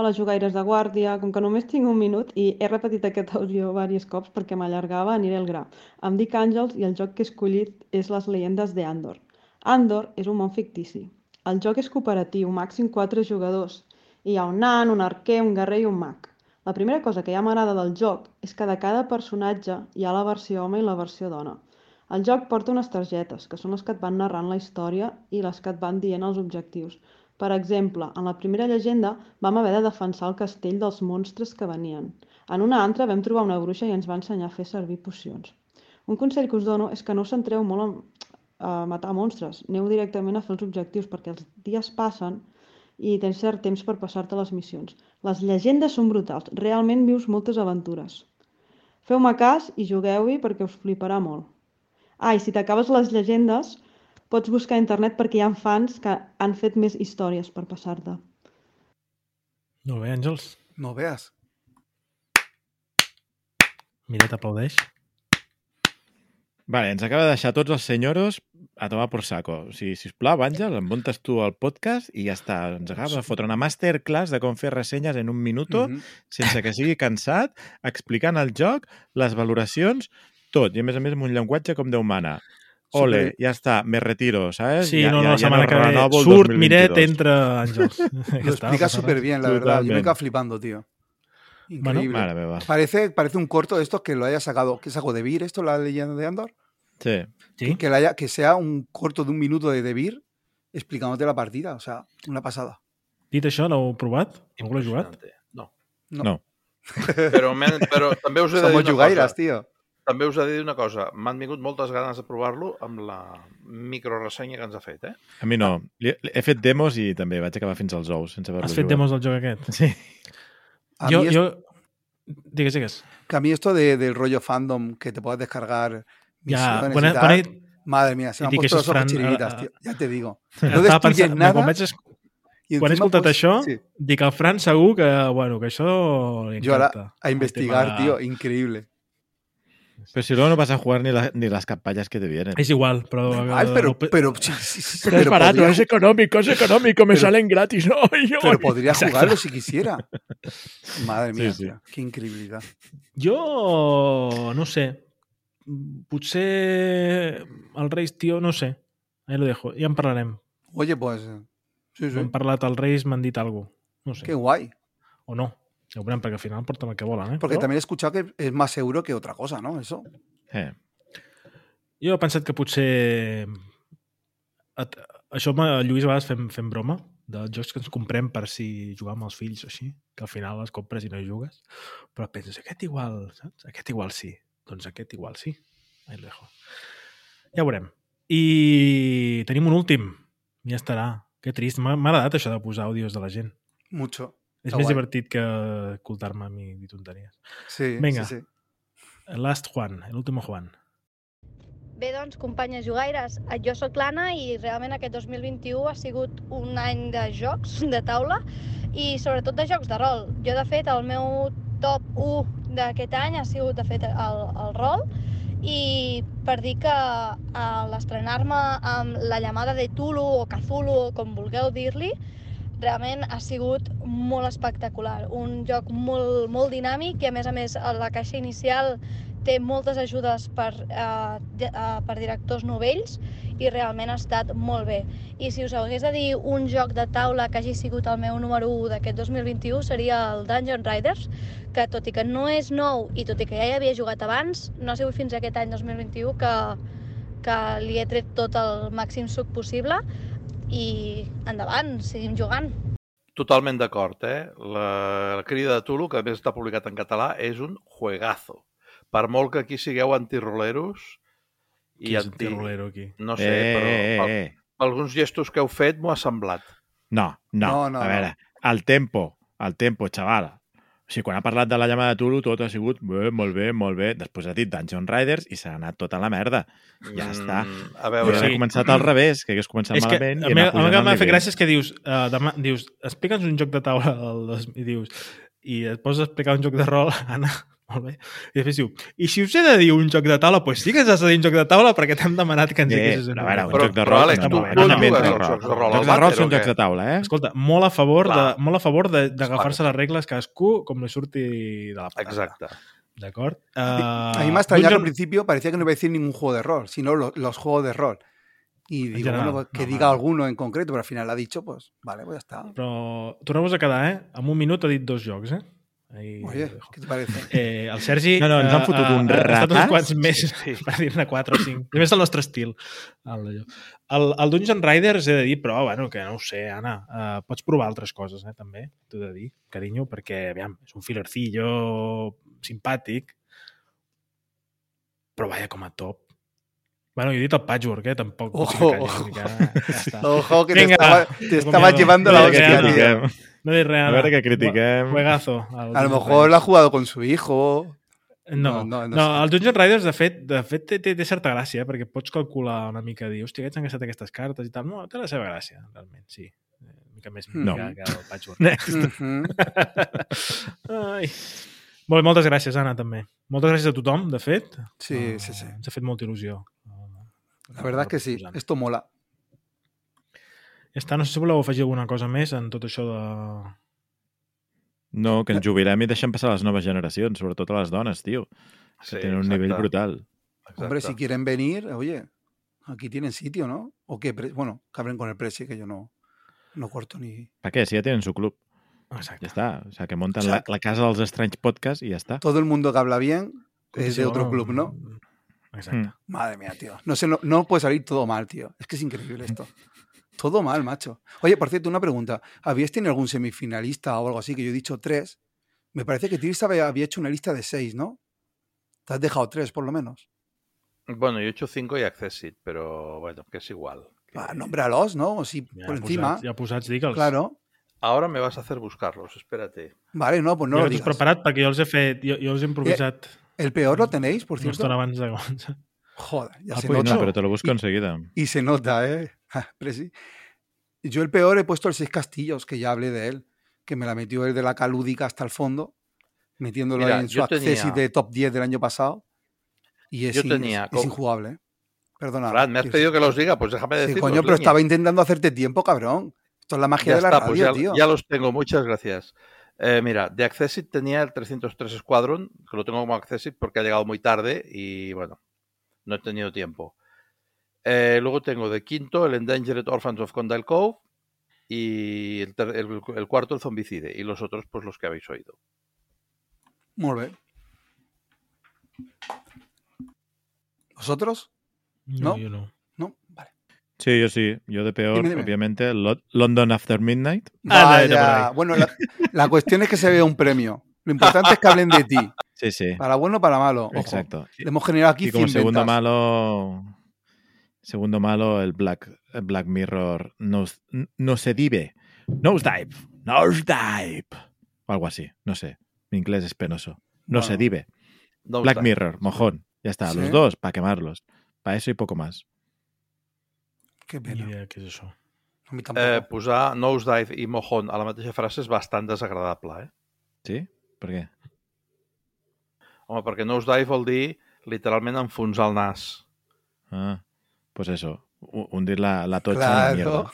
Hola, jugaires de guàrdia. Com que només tinc un minut i he repetit aquest [laughs] àudio diversos cops perquè m'allargava, aniré al gra. Em dic Àngels i el joc que he escollit és Les llegendes de Andor. És un món fictici. El joc és cooperatiu, màxim 4 jugadors. Hi ha un nan, un arquer, un guerrer i un mag. La primera cosa que ja m'agrada del joc és que de cada personatge hi ha la versió home i la versió dona. El joc porta unes targetes, que són les que et van narrant la història i les que et van dient els objectius. Per exemple, en la primera llegenda vam haver de defensar el castell dels monstres que venien. En una altra vam trobar una bruixa i ens va ensenyar a fer servir pocions. Un consell que us dono és que no us centreu molt en a matar monstres. Aneu directament a fer els objectius perquè els dies passen i tens cert temps per passar-te les missions. Les llegendes són brutals. Realment vius moltes aventures. Feu-me cas i jugueu-hi perquè us fliparà molt. Ah, i si t'acabes les llegendes, pots buscar a internet perquè hi ha fans que han fet més històries per passar-te. Molt bé, Àngels. No veas. Mira, t'aplaudeix. Vale, ens acaba de deixar tots els senyoros a tomar por saco. O sigui, sisplau, Àngel, em tu el podcast i ja està. Ens acaba de fotre una masterclass de com fer ressenyes en un minuto, Mhm. sense que sigui cansat, explicant el joc, les valoracions, tot. I a més a més amb un llenguatge com Déu mana. Ole, Super- ja està, me retiro, ¿sabes? Sí, ja, no, no, la que 2022. Miret, entra Àngels. [laughs] Ja Lo explica súper bien, la verdad. Yo me quedo flipando, tío. Increíble. Meva. Parece, parece un corto de estos que lo haya sacado. ¿Qué sacó de Vir esto, la leyenda de Andor? Sí. Sí? Que, haya, que sea un corto de un minuto de De Vir explicándote la partida. O sea, una pasada. Dit això, l'heu provat? Algú l'ha jugat? No. No. No. [laughs] Però, men, però també us he de dir Somos una. També us he de dir una cosa. M'han vingut moltes ganes de provar-lo amb la microressenya que ens ha fet, eh? A mi no. He fet demos i també vaig acabar fins als ous, sense haver-lo Has fet demos del joc aquest? Sí. A jo, es- jo... Digues, digues. Que a mí esto de- del rollo fandom, que te puedas descargar Ja, quan y he- tal, quan he- Madre mía, se me han puesto los ojos eh, tío. Ya te digo. [laughs] No destruyes pensant, nada. quan vaig, es... quan he escoltat pues, això, sí. dic al Fran segur que, bueno, que això li Yo ahora encanta. a investigar, tema- tío. Pero si luego no vas a jugar ni, la- ni las campañas que te vienen. És igual, pero, el- pero, sí, Pero es barato, podría es económico, es económico, me Pero- salen gratis. [laughs] ¿no? Yo- pero podría [laughs] Exacto. jugarlo si quisiera. Madre mía, sí. tío, qué increíbilidad. Jo, no sé, potser el Reis, tio, no sé. Ahí lo dejo, ja en parlarem. Oye, pues, sí, sí. Hem parlat al Reis, m'han dit alguna cosa. No sé. Qué guay. O no. Ho veurem, perquè al final porten el que volen, eh? Porque Però también he escuchado que es más seguro que otra cosa, ¿no? Eso. Eh. Jo he pensat que potser... Això el Lluís a vegades fem, fem broma dels jocs que ens comprem per si jugar amb els fills o així, que al final les compres i no hi jugues. Però penses, aquest igual, saps? Aquest igual sí. Doncs aquest igual sí. Ahí lo dejo. Ja ho veurem. I tenim un últim. Ja estarà. Que trist. M'ha agradat això de posar àudios de la gent. Mucho. És Està més guai. divertit que escoltar-me a mi dir tonteries. Sí, Vinga. sí, sí. Last Juan, el último Juan. Bé, doncs, companyes jugaires, jo sóc l'Anna i realment aquest 2021 ha sigut un any de jocs de taula i sobretot de jocs de rol. Jo, de fet, el meu top 1 d'aquest any ha sigut, de fet, el, el rol i per dir que a l'estrenar-me amb la llamada de Tulu o Cthulhu o com vulgueu dir-li, realment ha sigut molt espectacular. Un joc molt, molt dinàmic i, a més a més, la caixa inicial té moltes ajudes per, eh, di- eh, per directors novells i realment ha estat molt bé. I si us hagués de dir un joc de taula que hagi sigut el meu número 1 d'aquest 2021 seria el Dungeon Riders, que tot i que no és nou i tot i que ja hi havia jugat abans, no ha sigut fins aquest any 2021 que, que li he tret tot el màxim suc possible i endavant, seguim jugant. Totalment d'acord, eh? La, la crida de Tulu, que a més està publicat en català, és un juegazo. Per molt que aquí sigueu antiroleros Qui i és anti... antirolero, aquí? No sé, Eh, però eh, pel- eh. alguns gestos que heu fet m'ho ha semblat. No, no, No, no, a no. veure, el tempo, el tempo, xaval. Sigui, quan ha parlat de la llamada de Tulu, tot ha sigut bé, molt bé, molt bé. Després ha dit Dungeon Riders i s'ha anat tota la merda. Ja Mm, està. A veure, hagués sí. començat al revés, que hagués començat és que malament a i a mi pujant que el m'ha fet gràcia és que dius, uh, demà, dius explica'ns un joc de taula el dos, i dius i et poses a explicar un joc de rol Anna, Molt bé. I després diu, i si us he de dir un joc de taula, doncs pues sí que ens has de dir un joc de taula perquè t'hem demanat que ens Eh, diguessis però a veure, un Però- joc de però, rol... Àlex, no, tu- no, no, no, no, jocs de rol Jocs de rol són jocs de taula, eh? Escolta, molt a favor de, molt a favor de- d'agafar-se les regles cadascú com li surti de la patata. Exacte. D'acord? A Uh, mí me ha extrañado al principio parecía que no iba a decir ningún juego de rol, sino lo- los juegos de rol. Y digo, general, bueno, que no, diga vale. alguno en concreto, pero al final ha dicho, pues vale, pues ya está. Però tornem-nos a quedar, eh? En un minut ha dit dos jocs, eh? Ahí Oye. ¿qué te parece? Eh, el Sergi... No, no, ens han eh, fotut un ha estat uns quants més Sí, sí. [laughs] per dir-ne 4 o 5. Només el nostre estil. El, el, el Dungeon Riders he de dir, però, bueno, que no ho sé, Anna, uh, pots provar altres coses, eh, també, t'ho de dir, carinyo, perquè, aviam, és un filercillo simpàtic, però vaya com a top. Bueno, jo he dit el patchwork, eh? Tampoc vull Ojo, que ojo. [laughs] Ojo, que te Vinga, estaba, te estaba llevando la No A veure dic què hostia, tío. No dic res, A veure què critiquem. Juegazo. A lo mejor lo ha jugado con su hijo. No, No, no, no, no el Dungeon Riders, de fet, de fet té, té, té certa gràcia, eh? perquè pots calcular una mica, dir, hòstia, aquests han gastat aquestes cartes i tal. No, té la seva gràcia, realment, sí. Eh, Una mica més No. que, que el Patchwork. Next. [laughs] Ujú. [laughs] Ai. Molt bé, moltes gràcies, Anna, també. Moltes gràcies a tothom, de fet. Sí, Eh, sí, sí. Ens ha fet molta il·lusió. La verdad es que sí, esto mola. Ja està, no sé si voleu afegir alguna cosa més en tot això de... No, que ens jubilem i deixem passar les noves generacions, sobretot a les dones, tio. Que Sí, tenen un exacte. nivell brutal. Hombre, si Exacte. quieren venir, oye, aquí tienen sitio, ¿no? O que, pre- bueno, que hablen con el precio, que yo no, no corto ni... ¿Para qué? Si ya tienen su club. Exacte. Ya está. O sea, que montan la, la casa dels Strange Podcast y ya está. Todo el mundo que habla bien es de otro club, ¿no? Exacte. Mm. Madre mía, tío. No, sé, no, no puede salir todo mal, tío. Es que es increíble esto. [laughs] Todo mal, macho. Oye, por cierto, una pregunta. ¿Habíais tenido algún semifinalista o algo así? Que yo he dicho tres. Me parece que Tirsa había, había hecho una lista de seis, ¿no? Te has dejado tres, por lo menos. Bueno, yo he hecho 5 y Accessit, pero bueno, que es igual. Que- Ah, nómbralos, ¿no? O si por posats, encima. ja posats, digue'ls. Claro. Ahora me vas a hacer buscarlos, espérate. Vale, no, pues no jo lo els he digas. preparat perquè jo els he fet, jo, jo els he improvisat El peor lo tenéis, por cierto. estona abans de començar. Joder, ya Ah, se pues nota. No, pero te lo busco enseguida. Y se nota, ¿eh? [laughs] Presi. Yo el peor he puesto el Seis Castillos, que ya hablé de él, que me la metió el de la calúdica hasta el fondo, metiéndolo Mira, ahí en su yo accessit tenía- de top 10 del año pasado. Y es, Yo in- tenía es co- injugable, ¿eh? Perdona. Fran, me has pedido que los diga, pues déjame Sí, decirlos. coño, pero leña. estaba intentando hacerte tiempo, cabrón. Esto es la magia Ya de la está, radio, pues ya, tío. ya los tengo, muchas gracias. Eh, mira, de Accessit tenía el 303 Squadron, que lo tengo como Accessit porque ha llegado muy tarde y bueno, no he tenido tiempo. Eh, luego tengo de quinto el Endangered Orphans of Condell Cove y el, ter- el- el cuarto el Zombicide y los otros pues los que habéis oído. Muy bien. ¿Vosotros? No, No? jo no. No. Sí, yo sí. Yo de peor, Dime, dime. obviamente, Lo- London After Midnight. Ah, Vaya. Bueno, la, la cuestión es que se vea un premio. Lo importante es que hablen de ti. [laughs] Sí, sí. Para bueno o para malo. Ojo. Exacto. Le hemos generado aquí Y como 100 segundo ventas. malo, segundo malo, el Black, el Black Mirror Nose, Nosedive. Nosedive. Nosedive. O algo así. No sé. Mi inglés es penoso. No Black está. Mirror, mojón. Ya está. ¿Sí? Los dos para quemarlos. Para eso y poco más. Qué Ni pena. idea què és això. A mi tampoc. Eh, posar Nosedive i Mojón a la mateixa frase és bastant desagradable, eh? ¿Sí? ¿Por qué? Home, perquè Nosedive vol dir literalment enfonsar el nas. Ah, pues eso. hu- Hundir la, la tocha en la Claro. mierda.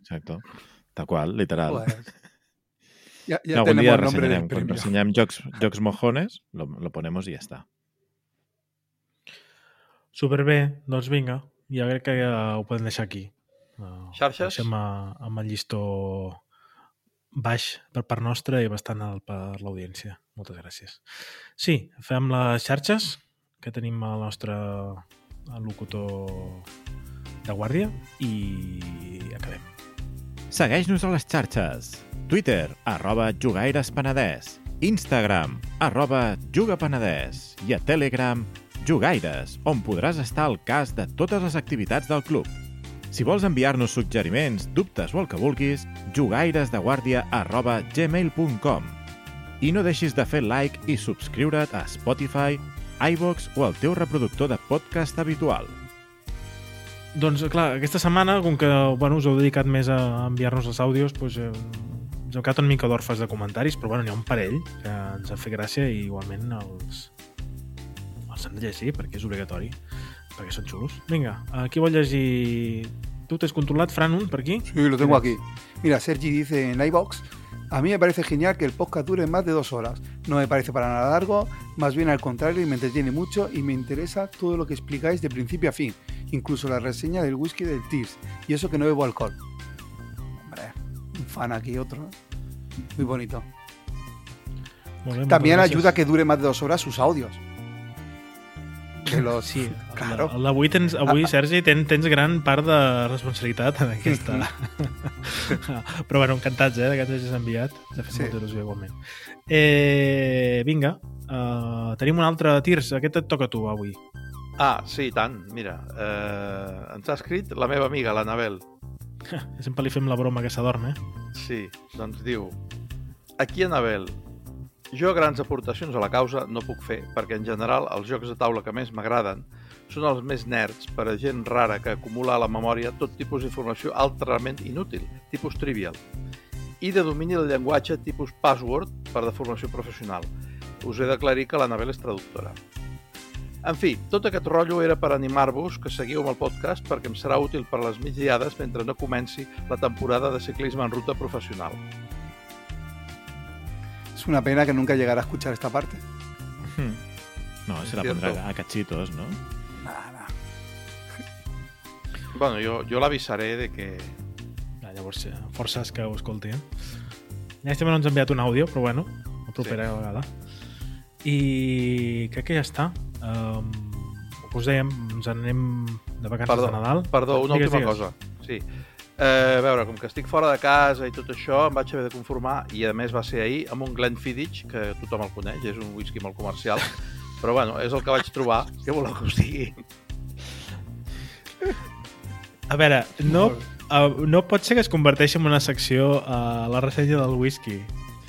Exacto. Tal cual, literal. Pues, ya ya No, algún tenemos día el nombre del reseñaremos. Cuando premio. reseñamos jocs, jocs mojones, lo, lo ponemos y ya está. Superbé, doncs vinga. Ja crec que ja ho podem deixar aquí. Uh, Xarxes? Deixem a, amb el llistó baix per part nostra i bastant alt per l'audiència. Moltes gràcies. Sí, fem les xarxes, que tenim el nostre locutor de guàrdia, i acabem. Segueix-nos a les xarxes. Twitter, arroba jugaires.penedès. Instagram, arroba jugapenedès. I a Telegram, jugaires, on podràs estar al cas de totes les activitats del club. Si vols enviar-nos suggeriments, dubtes o el que vulguis, jugairesdeguàrdia arroba gmail.com I no deixis de fer like i subscriure't a Spotify, iVox o al teu reproductor de podcast habitual. Doncs, clar, aquesta setmana, com que bueno, us heu dedicat més a enviar-nos els àudios, doncs, eh, ens hem quedat una mica d'orfes de comentaris, però bueno, n'hi ha un parell que ens ha fet gràcia i igualment els, els hem de llegir perquè és obligatori, perquè són xulos. Vinga, qui vol llegir... Tu t'has controlat, Fran, un aquí? Sí, lo tengo aquí. Mira, Sergi dice en iBox, a mí me parece genial que el podcast dure más de dos horas. No me parece para nada largo, más bien al contrario, y me entretiene mucho y me interesa todo lo que explicáis de principio a fin, incluso la reseña del whisky del Tears, y eso que no bebo alcohol. Hombre, un fan aquí otro. Muy bonito. También ayuda a que dure más de dos horas sus audios. Que los, Sí, [laughs] claro. el d'avui, tens, avui Sergi, tens, tens gran part de responsabilitat en aquesta... [laughs] Però bueno, encantats, eh, que ens hagis enviat. Ens ha fet Sí. molta il·lusió igualment. Eh, vinga, uh, tenim un altre Tirs. Aquest et toca a tu, avui. Ah, sí, tant. Mira, eh, ens ha escrit la meva amiga, l'Anabel. [laughs] Sempre li fem la broma que s'adorm, eh? Sí, doncs diu... Aquí, Anabel, jo grans aportacions a la causa no puc fer, perquè en general els jocs de taula que més m'agraden són els més nerds per a gent rara que acumula a la memòria tot tipus d'informació altrament inútil, tipus trivial, i de domini del llenguatge tipus password per de formació professional. Us he d'aclarir que l'Anabel és traductora. En fi, tot aquest rotllo era per animar-vos que seguiu amb el podcast perquè em serà útil per les migdiades mentre no comenci la temporada de ciclisme en ruta professional. Una pena que nunca llegará a escuchar esta parte. No, se la pondrà a cachitos, no? Bueno, jo, jo l'avisaré de que... Ja, llavors, forces que ho escolti, eh? Llàstima no ens ha enviat un àudio, però bueno, la propera sí. vegada. I crec que ja està. Um, que us dèiem, ens en anem de vacances Perdó, de Nadal. perdó una Digues, última digues. cosa. Sí. Eh, a veure, com que estic fora de casa i tot això, em vaig haver de conformar, i a més va ser ahir, amb un Glenfiddich, que tothom el coneix, és un whisky molt comercial, [laughs] però bueno, és el que vaig trobar. Què voleu que us digui? A veure, no, uh, no pot ser que es converteixi en una secció a la ressenya del whisky.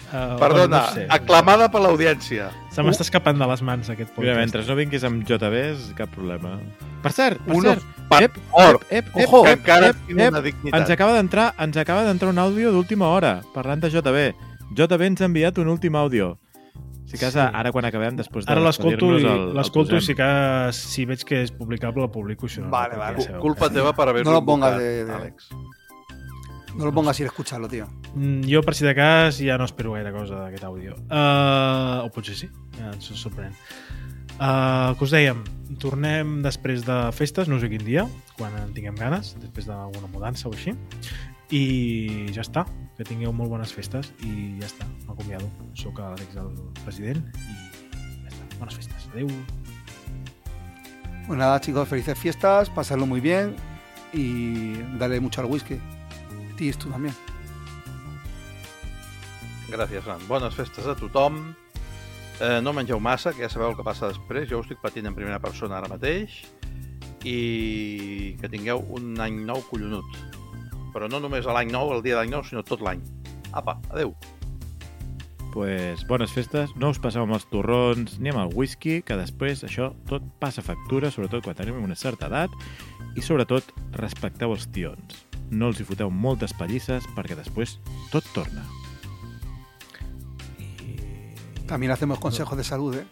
Uh, Perdona, aclamada per l'audiència. Se m'està escapant de les mans aquest podcast. Mira, mentre no vinguis amb JBs, cap problema. Per cert, per Uno cert, per ep, or. ep, ep, Ojo, ep, que encara ep, ep, una dignitat. Ens acaba d'entrar ens acaba d'entrar un àudio d'última hora, parlant de JB. JB ens ha enviat un últim àudio. Si cas, Sí. ara quan acabem, després de Ara l'escolto i despedir-nos, el- el l'escolto i si, que, si veig que és publicable el publico. No, Vale, no, vale. Culpa teva per haver-lo No lo pongas de, de- Àlex. No lo pongas sin escucharlo, tío. Mm, Jo, per si de cas, ja no espero gaire cosa d'aquest àudio. Uh, o potser sí, ja ens sorprèn. Uh, que us dèiem, tornem després de festes, no sé quin dia, quan en tinguem ganes, després d'alguna mudança o així. I ja està, que tingueu molt bones festes i ja està, m'acomiado. Soc l'Àlex, el president, i ja està, bones festes. Adéu. Pues nada, chicos, felices fiestas, pasarlo muy bien y darle mucho al whisky. Tis, tú también. Gràcies, Fran. Bones festes a tothom. Eh, no mengeu massa, que ja sabeu el que passa després. Jo ho estic patint en primera persona ara mateix. I que tingueu un any nou collonut. Però no només l'any nou, el dia d'any nou, sinó tot l'any. Apa, adeu. pues, bones festes, no us passeu amb els torrons ni amb el whisky, que després això tot passa factura, sobretot quan tenim una certa edat, i sobretot respecteu els tions. No els hi foteu moltes pallisses perquè després tot torna. También hacemos consejos de salud, ¿eh?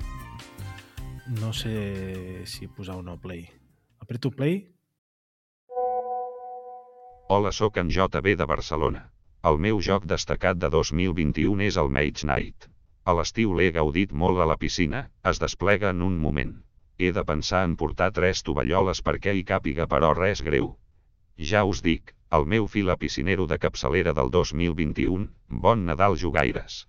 No sé si posar o no play. Apreto play? Hola, sóc en JB de Barcelona. El meu joc destacat de 2021 és el Mage Knight. A l'estiu l'he gaudit molt a la piscina, es desplega en un moment. He de pensar en portar tres tovalloles perquè hi càpiga però res greu. Ja us dic, el meu fila piscinero de capçalera del 2021, bon Nadal jugaires.